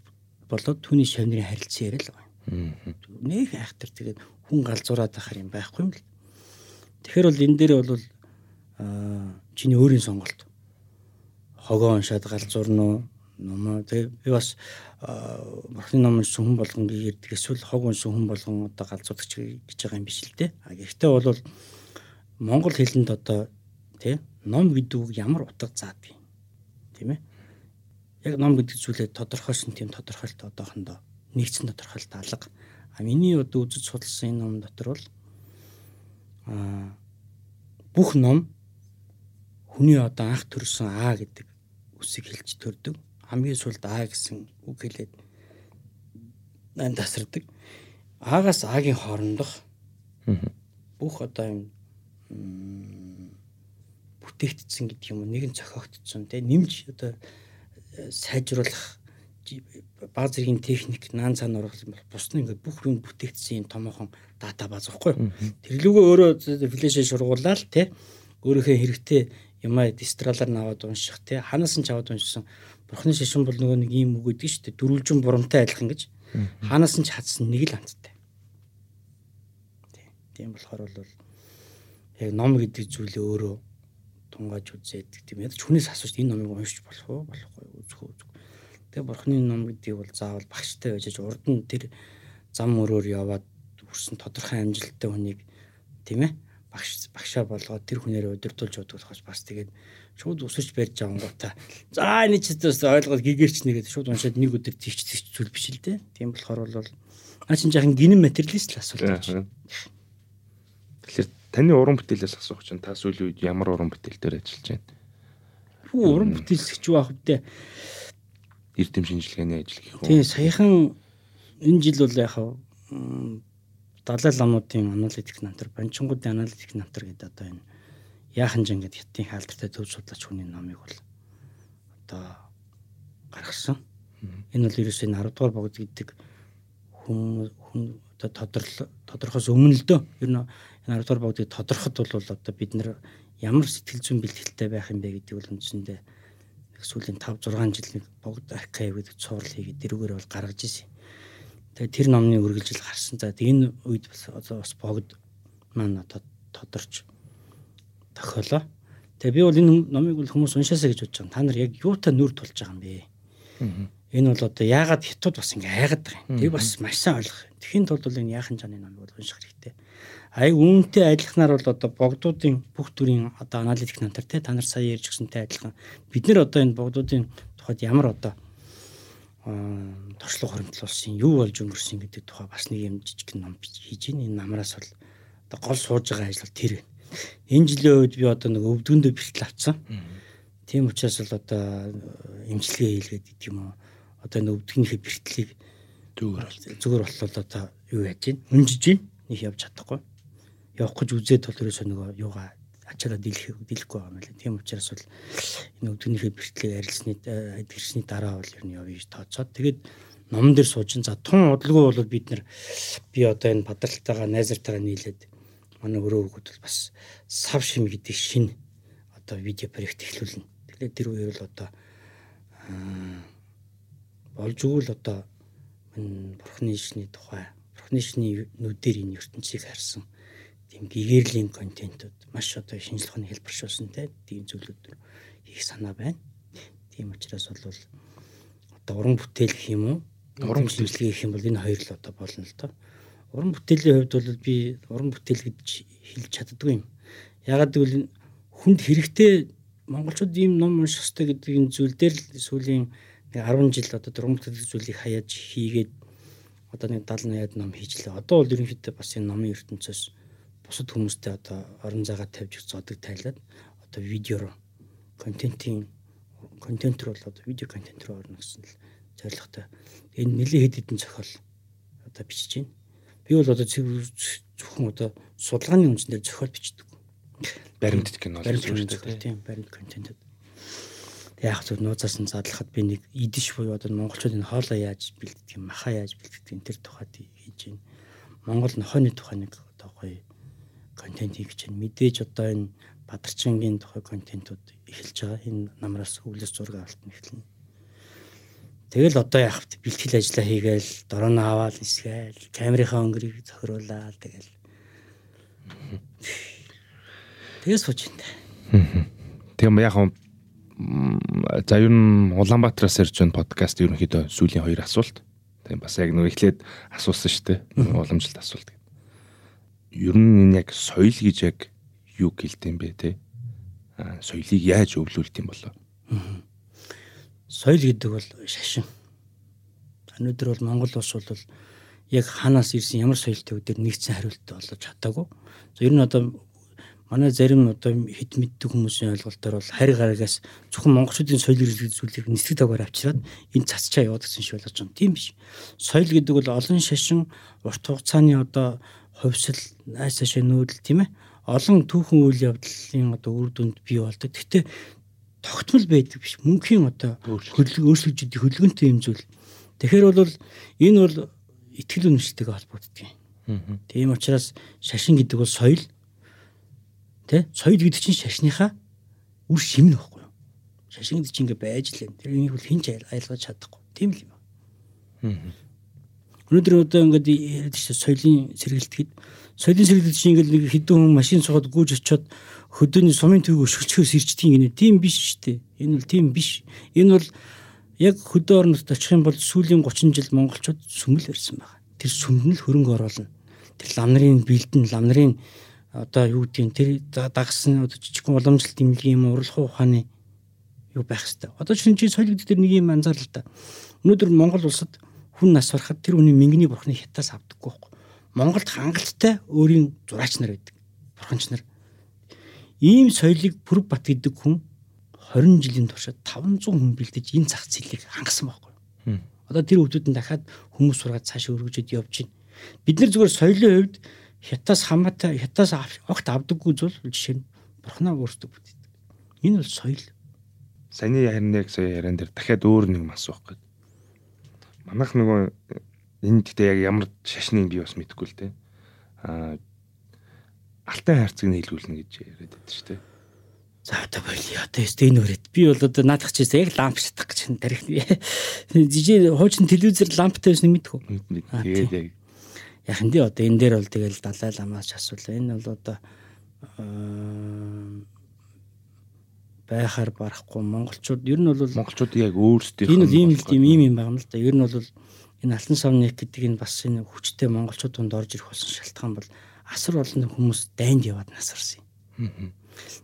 болоод түүний шавнырын харилцан яриа л байгаа. Нэг айхтар тэгээд хүн галзуураад байхаар юм байхгүй юм л. Тэгэхээр бол энэ дээр бол чиний өөрийн сонголт. Хогоо уншаад галзуурна уу? Номоо тэгээд би бас бурхны ном уншсан хүн болгон гэдэг эсвэл хог уншсан хүн болгон одоо галзуурдаг гэж байгаа юм биш л дээ. А гэхдээ бол монгол хэлэнд одоо тий ном гэдэг үг ямар утга заадаг юм. Тийм ээ яг ном гэдэг зүйлээ тодорхойлсон тийм тодорхойлт одоохондоо нэгдсэн тодорхойлт алга. А миний одоо үзэж судалсан энэ ном дотор бол а бүх ном хүний одоо анх төрсэн А гэдэг үсийг хэлж төрдөг. Хамгийн сүүлд А гэсэн үг хэлээд ан тасардаг. А-гаас А-гийн хоорондох бүх одоо юм бүтээгдсэн гэдэг юм нэгэн цохиогдсон тийм нэмж одоо э, сайжруулах бааз зэргийн техник, наан цаан ургал бусны ингээд бүх юм бүтээгдсэн юм томоохон дата бааз ихгүй. Тэр лүүгээ өөрөө флешээ шургуулаад те өөрийнхөө хэрэгтэй юмаа дистралаар наваад унших те. Ханаас нь чаваад уншсан. Бурхны шишин бол нөгөө нэг юм үг гэдэг шүү дээ дөрвөлжин бурамтай айлхан гэж. Ханаас нь ч хатсан нэг л амттай. Тийм болохоор бол яг ном гэдэг зүйлээ өөрөө тунгааж үзээд тийм ядч хүнээс асууж энэ номыг уншиж болох уу? Болохгүй үзэх үү. Тэгээ бурхны ном гэдгийг бол заавал багштай байж урд нь тэр зам өрөөр яваад хүрсэн тодорхой амжилттай хүнийг тийм ээ багш багшаа болгоод тэр хүнээрээ удирдуулж удах болохоос бас тэгээд шууд өсөж барьж авангуудаа за энэ ч гэсэн ойлгоод гэгэрч нэгээд шууд уншаад нэг өдөр тийч тийч зүйл биш л дээ. Тийм болохоор бол наа чинь жаахан гинэн материалист л асуулт байна. Тэгэхээр таны уран бүтээлээс асуух чинь та сүүлийн үед ямар уран бүтээл дээр ажиллаж байна? Хүү уран бүтээлч юу ах вэ? Эрдэм шинжилгээний ажил гэх үү? Тийм саяхан энэ жил бол яг далай ламуудын аналитик намтар, банчингуудын аналитик намтар гэдэг одоо энэ яахан жин гэдэг хятадын хаалдартай төв судлаач хүний номыг бол одоо гаргасан. Энэ бол ерөөсөө 10 дугаар богд гэдэг хүн хүн одоо тодорхой тодорхоос өмнө л дөө. Ер нь 10 дугаар богдыг тодорхойд бол одоо бид нэр ямар сэтгэл зүйн бэлтгэлтэй байх юм бэ гэдэг бол үндсэндээ сүүлийн 5 6 жил нэг богд архив гэдэг цуврал хийгээд дэрүүгээр бол гаргаж ирсэн. Тэгээ тэр номны үргэлжил гарсан. За энэ үед бас бас богд маань одоо тодорч тохиолоо. Тэгээ би бол энэ номыг бол хүмүүс уншаасаа гэж бодож байгаа. Та нар яг юутай нүр тулж байгаа юм бэ? Энэ бол одоо яагаад хятад бас ингэ айгаад байгаа юм. Тэг бас маш сайн ойлгох. Тэхийн тулд бол энэ яахан жаны номыг бол унших хэрэгтэй. Ай үүнтэй адилханаар бол одоо богдуудын бүх төрлийн одоо аналитик намтар те та нар сая ярьж гсэнтэй адилхан бид нар одоо энэ богдуудын тухайд ямар одоо туршлага хоригдлуулсан юу болж өнгөрсөн гэдэг тухай бас нэг юм жижиг ном хийж ийн энэ намраас бол одоо гол сууж байгаа ажил тэр байна. Энэ жилийн үед би одоо нэг өвдгөндөө бэлтгэл авцсан. Тийм учраас л одоо эмчилгээ хийлгээд гэдэг юм уу. Одоо энэ өвдгөнийхээ бэлтгэлийг зүгээр зүгээр боллоо одоо юу яаж гин өнжиж гин нэг явж чадахгүй. Явах гэж үзээд бол ерөөсөө нөгөө юугаа ачаараа дийлэх дийлэхгүй байгаа юм лээ. Тийм учраас бол энэ өвдгөнийхээ бэлтгэлийг арилсны гэрсний дараа бол ер нь явъя гэж тооцоод тэгээд номон дээр сууж за тун удалгүй бол бид нар би одоо энэ бадралтайгаа найзартайгаа нийлээд манай өрөө хөгүүд бол бас сав шим гэдэг шин одоо видео проект эхлүүлнэ. Тэгэхээр тэр үеэр л одоо болж өгвөл одоо бурхны шний тухай бурхны шний нүдээр энэ ертөнцийг харсан тийм гэгэрлийн контентууд маш одоо ухааны хэлбэршүүлсэн тийм зүйлүүд хийх санаа байна. Тийм учраас бол одоо уран бүтээл гэх юм уу? Уран шинжилгээ гэх юм бол энэ хоёр л одоо болно л доо уран бүтээлийн хувьд бол би уран бүтээл гэж хэлж чаддгүй юм. Ягаад гэвэл хүнд хэрэгтэй монголчууд ийм ном унших хэрэгтэй гэдэг энэ зүйл дээр л сүүлийн 10 жил одоо уран бүтээлийн зүйлийг хаяаж хийгээд одоо нэг 70 80 ном хийжлээ. Одоо бол ерөнхийдөө бас энэ номын ертөнцөөс бусад хүмүүстэй одоо орон зайгаа тавьж зодог тайлаад одоо видео контентын контент руу одоо видео контент руу орно гэсэн л зорилготой. Энэ нэлээд хэд хэдэн зохиол одоо бичиж байна. Би бол одоо зөвхөн одоо судалгааны үндэснээр зохиол бичдэг. Баримт кино баримт кино тийм баримт контент. Тэг яг зөв нууцаас нь задлахад би нэг идиш буюу одоо монголчуудын хоолоо яаж бэлддэг юм, махаа яаж бэлддэг энэ төр тухайд хийж байна. Монгол нохойны тухай нэг одоо гоё контент хийж байна. Мэдээж одоо энэ Бадарчингийн тухай контентууд эхэлж байгаа. Энэ намраас өвлөс зураг авалтна эхэлнэ Тэгэл одоо яах вэ? Бэлтгэл ажиллаа хийгээл, дороо аваад нисгээл, камерынхаа өнгөрийг зохируулаад тэгэл. Тэгээс сууж байна. Тэгм яг за ер нь Улаанбаатараас ирж байгаа подкаст ерөнхийдөө сүүлийн хоёр асуулт. Тийм бас яг нэг эхлээд асуусан шүү дээ. Уламжлалт асуулт. Ер нь энэ яг соёл гэж яг юу гэлдэм бэ те? Соёлыг яаж өвлүүлт юм болоо? Соёл гэдэг бол шашин. Өнөөдөр бол Монгол улс бол яг ханаас ирсэн ямар соёлтой үдээр нэгдсэн хариулт олж чадаагүй. Ер нь одоо манай зарим одоо хэд мэддэг хүмүүсийн ойлголтоор бол харь гарагаас зөвхөн монголчуудын соёл ирэлт зүйлийг нисдэг тагаар авчираад энэ цацчаа гэсэн шиг болгож байгаа юм. Тийм биш. Соёл гэдэг бол олон шашин, урт хугацааны одоо хувьсэл, найс цаашаа нүүдэл тийм ээ. Олон түүхэн үйл явдлын одоо үр дүнд бий болдог. Гэхдээ тогтмол байдаг биш. Мөнхийн одоо хөдөлгөөн өөрчлөгдөж хөдөлгөөнтэй юм зүйл. Тэгэхээр бол энэ бол итгэл үнэмшилтэйгээ холбогддог юм. Тийм учраас шашин гэдэг бол соёл. Тэ? Соёл гэдэг чинь шашныхаа үр шим юу? Шашин гэдэг чинь ингээ байж лээ. Тэр энийг бол хинч айлгаж чадахгүй. Тийм л юм байна. Өнөөдөр одоо ингээд яриад шүү соёлын сэргэлтэд соёлын сэргэлт чинь ингээд нэг хэдэн хүн машин суугаад гүйж очиод хөдөөний сумын төв өшгөчхөөс ирчдэг гинэ. Тийм биш шүү дээ. Энэ бол тийм биш. Энэ бол яг хөдөө орнот очих юм бол сүүлийн 30 жил монголчууд сүмэл ирсэн байна. Тэр сүмнэл хөрөнгө оруулна. Тэр лам нарын бэлдэн, лам нарын одоо юу гэдгийг тэр дагсан одоо жижигхэн уламжлалт имлэг юм уралх ухааны юу байх хэвээр. Одоо чи соёл гэдэг нэг юм анзаарлаа та. Өнөөдөр Монгол улсад хүн нас барахад тэр хүний мингний бурхны хятаас авдаггүй байхгүй. Монголд хангалттай өөрийн зураач нар байдаг бурханч нар ийм соёлыг Пүрбат гэдэг хүн 20 жилийн туршид 500 хүн бэлдэж энэ зах зээлийг хангасан байхгүй. Одоо тэр хүмүүсд нь дахиад хүмүүс сургаад цаашаа өргөжөд явж байна. Бид нар зүгээр соёлын хувьд хятаас хамаатай хятаас огт авдаггүй зүйл жишээ нь бурхнаа өөртөө бүтээдэг. Энэ бол соёл. Саяны харин яг сая яриан дээр дахиад өөр нэг мас байхгүй. Манайх нөгөө энэ гэхдээ яг ямар шашныг би бас мэдэхгүй л те. Аа алтай хайрцаг нь хэлгүүлнэ гэж яриад байдаг шүү дээ. За одоо болио. Одоо өстэй энэ үрээд. Би бол одоо наадах ч гэсэн яг ламп шатах гэж энэ тарих. Жижиг хуучин телевизээр ламптай байсан мэдхүү. Тэгээд яг Яг энэ одоо энэ дээр бол тэгэл далай ламаас асуулаа. Энэ бол одоо байхаар барахгүй монголчууд ер нь бол монголчууд яг өөрсдийнх энэ бол ийм ийм юм байна л да. Ер нь бол энэ алтан савны гэдэг энэ бас энэ хүчтэй монголчууд донд орж ирэх болсон шалтгаан бол асар олон хүмүүс дайнд яваад насварсан юм.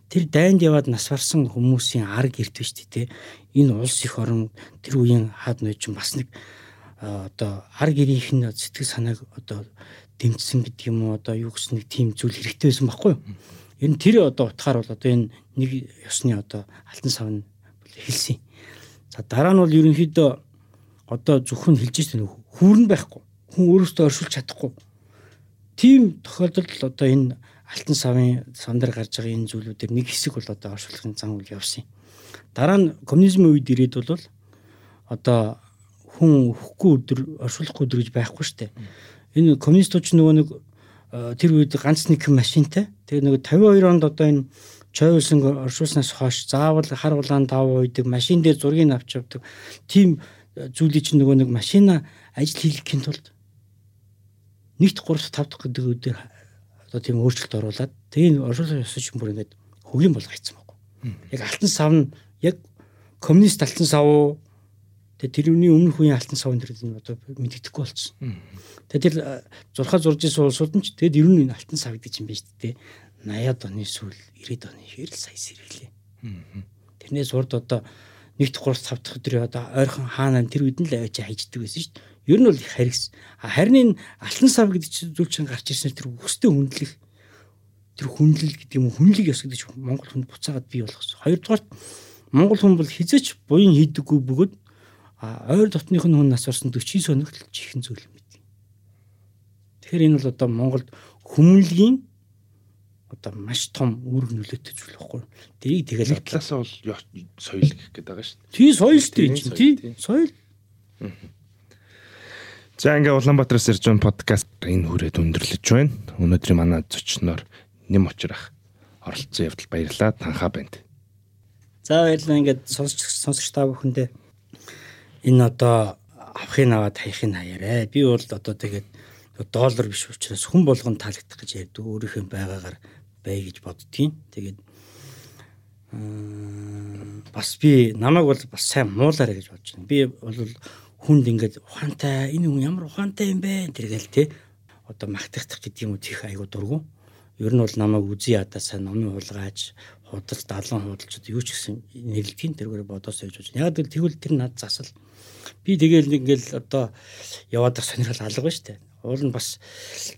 Тэр дайнд яваад насварсан хүмүүсийн арг эрт биш тий. Энэ улс их орон тэр үеийн хаад нойч бас нэг одоо арг ирийнх нь сэтгэл санааг одоо дэмжсэн гэдэг юм уу одоо юу гэсэн нэг тийм зүйл хэрэгтэй байсан байхгүй юу? Ер нь тэр одоо утгаар бол одоо энэ нэг ёсны одоо алтан савн хэлсэн. За дараа нь бол ерөнхийдөө одоо зөвхөн хэлж ирсэн хүүрэн байхгүй. Хүн өөрөөсөө оршуулж чадахгүй. Тийм тохиолдолд одоо энэ алтан савын сандар гарч байгаа энэ зүйлүүдээр нэг хэсэг бол одоо оршуулгын зам үйл явсан. Дараа нь коммунизмын үед ирээд бол одоо хүн хөхгүй өдөр оршуулахгүй өдөр гэж байхгүй шүү дээ. Энэ коммунистууд ч нөгөө нэг тэр үед ганц нэг машинтай. Тэгээ нөгөө 52 онд одоо энэ чойволсон оршуулснаас хойш заавал хар улаан тав үйдэг машин дээр зургийг авч явдаг. Тим зүйлийг чинь нөгөө нэг машина ажил хийлгэхийн тулд нэгт 3 5 дахь гэдэг өдөр одоо тийм өөрчлөлт оруулад тэгээ энэ оршуулгын ёсч бүр ингээд хөгийн болгоцсон байхгүй. Яг алтан сав нь яг коммунист алтан сав уу Тэгээ тэрний өмнөх үеийн алтан савын тэр нь одоо мэддэхгүй болцсон. Тэгээ тэр зурхаа зурж исэн улсууд нь ч тэгээд ер нь энэ алтан сав гэдэг юм биш үү? 80-ад оны сүүл 90-ад оны хэрэл сая сэргэлээ. Тэрнээс урд одоо нэгт 3 5 дахь өдрөө одоо ойрхон хаана тэр нь л аваач хайждаг байсан шүү дээ. Ер нь бол их харигс. Харин энэ алтан сав гэдэг зүйл чинь гарч ирсэн тэр өстэй хүндлэх тэр хүндлэл гэдэг юм хүнлэг ёс гэдэг Монгол хүнд буцаагаад бий болгосон. Хоёрдугаар Монгол хүн бол хизээч буян хийдэггүй бөгөөд ойр дотных нь хүн нас орсон 40 сонирхол чихэн зүйл юм бид. Тэгэхээр энэ бол одоо Монголд хүмүүнлэгийн одоо маш том үүрэг нөлөөтэй зүйл байхгүй. Тэрийг тэгэл талаасаа бол соёл гэх гээд байгаа шүү дээ. Тий соёл шүү дээ. Тий соёл. За ингээ Улаанбаатараас ирж байгаа подкаст энэ хүрээд өндөрлөж байна. Өнөөдрийн манай зочноор нэм очрах оролцсон явдал баярлалаа. Танхаа банд. За баярлалаа ингээд сонсч сонсогч та бүхэндээ энэ одоо авахыг аваад хайхыг хаяарэ. Би бол одоо тэгээд доллар биш учраас хүн болгон таалагдах гэж ярьдаг. Өөрийнхөө байгаагаар бай гэж боддгийн. Тэгээд бас би намайг бол бас сайн муулаарэ гэж бодож байна. Би бол хүнд ингээд ухаантай энэ хүн ямар ухаантай юм бэ тэргээл те одоо магтахдах гэдэг юм уу тийх айгу дургу. Ер нь бол намайг үзий ядаа сайн номын хулгайж худал далан худалчд юу ч гэсэн нэрлэдгийн тэргээр бодосоо гэж байна. Яг л тэгвэл тэр над засал Би тэгэл ингээл одоо яваад ах сонирхол алга байна шүү дээ. Уул нь бас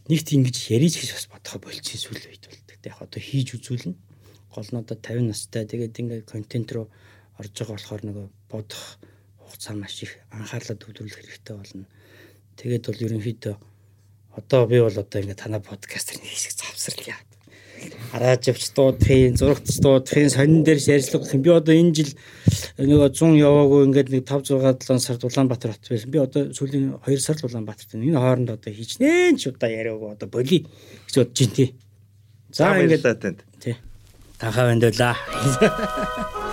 нэгт ингэж яриж гэж бас бодохоо болчихсон сүүл үед бол. Яг одоо хийж үзүүлнэ. Гол нь одоо 50 настай тэгээд ингээд контент руу орж байгаа болохоор нөгөө бодох хугацаа маш их анхаарлаа төвлөрүүлэх хэрэгтэй болно. Тэгээд бол ерөнхийдөө одоо би бол одоо ингээд танай подкастер нэг хэсэг завсарлаа харааж явч дуудахын, зурагч дуудахын сонин дээр ярьцлах юм. Би одоо энэ жил нөгөө 100 яваагүй ингээд нэг 5 6 7 сард Улаанбаатар хот байсан. Би одоо сүүлийн 2 сард Улаанбаатарт. Энэ хооронд одоо хийчнээ ч удаа яриагүй одоо боли гэж бодож байна тий. За ингээд танд. Тий. Тахаа бандуулаа.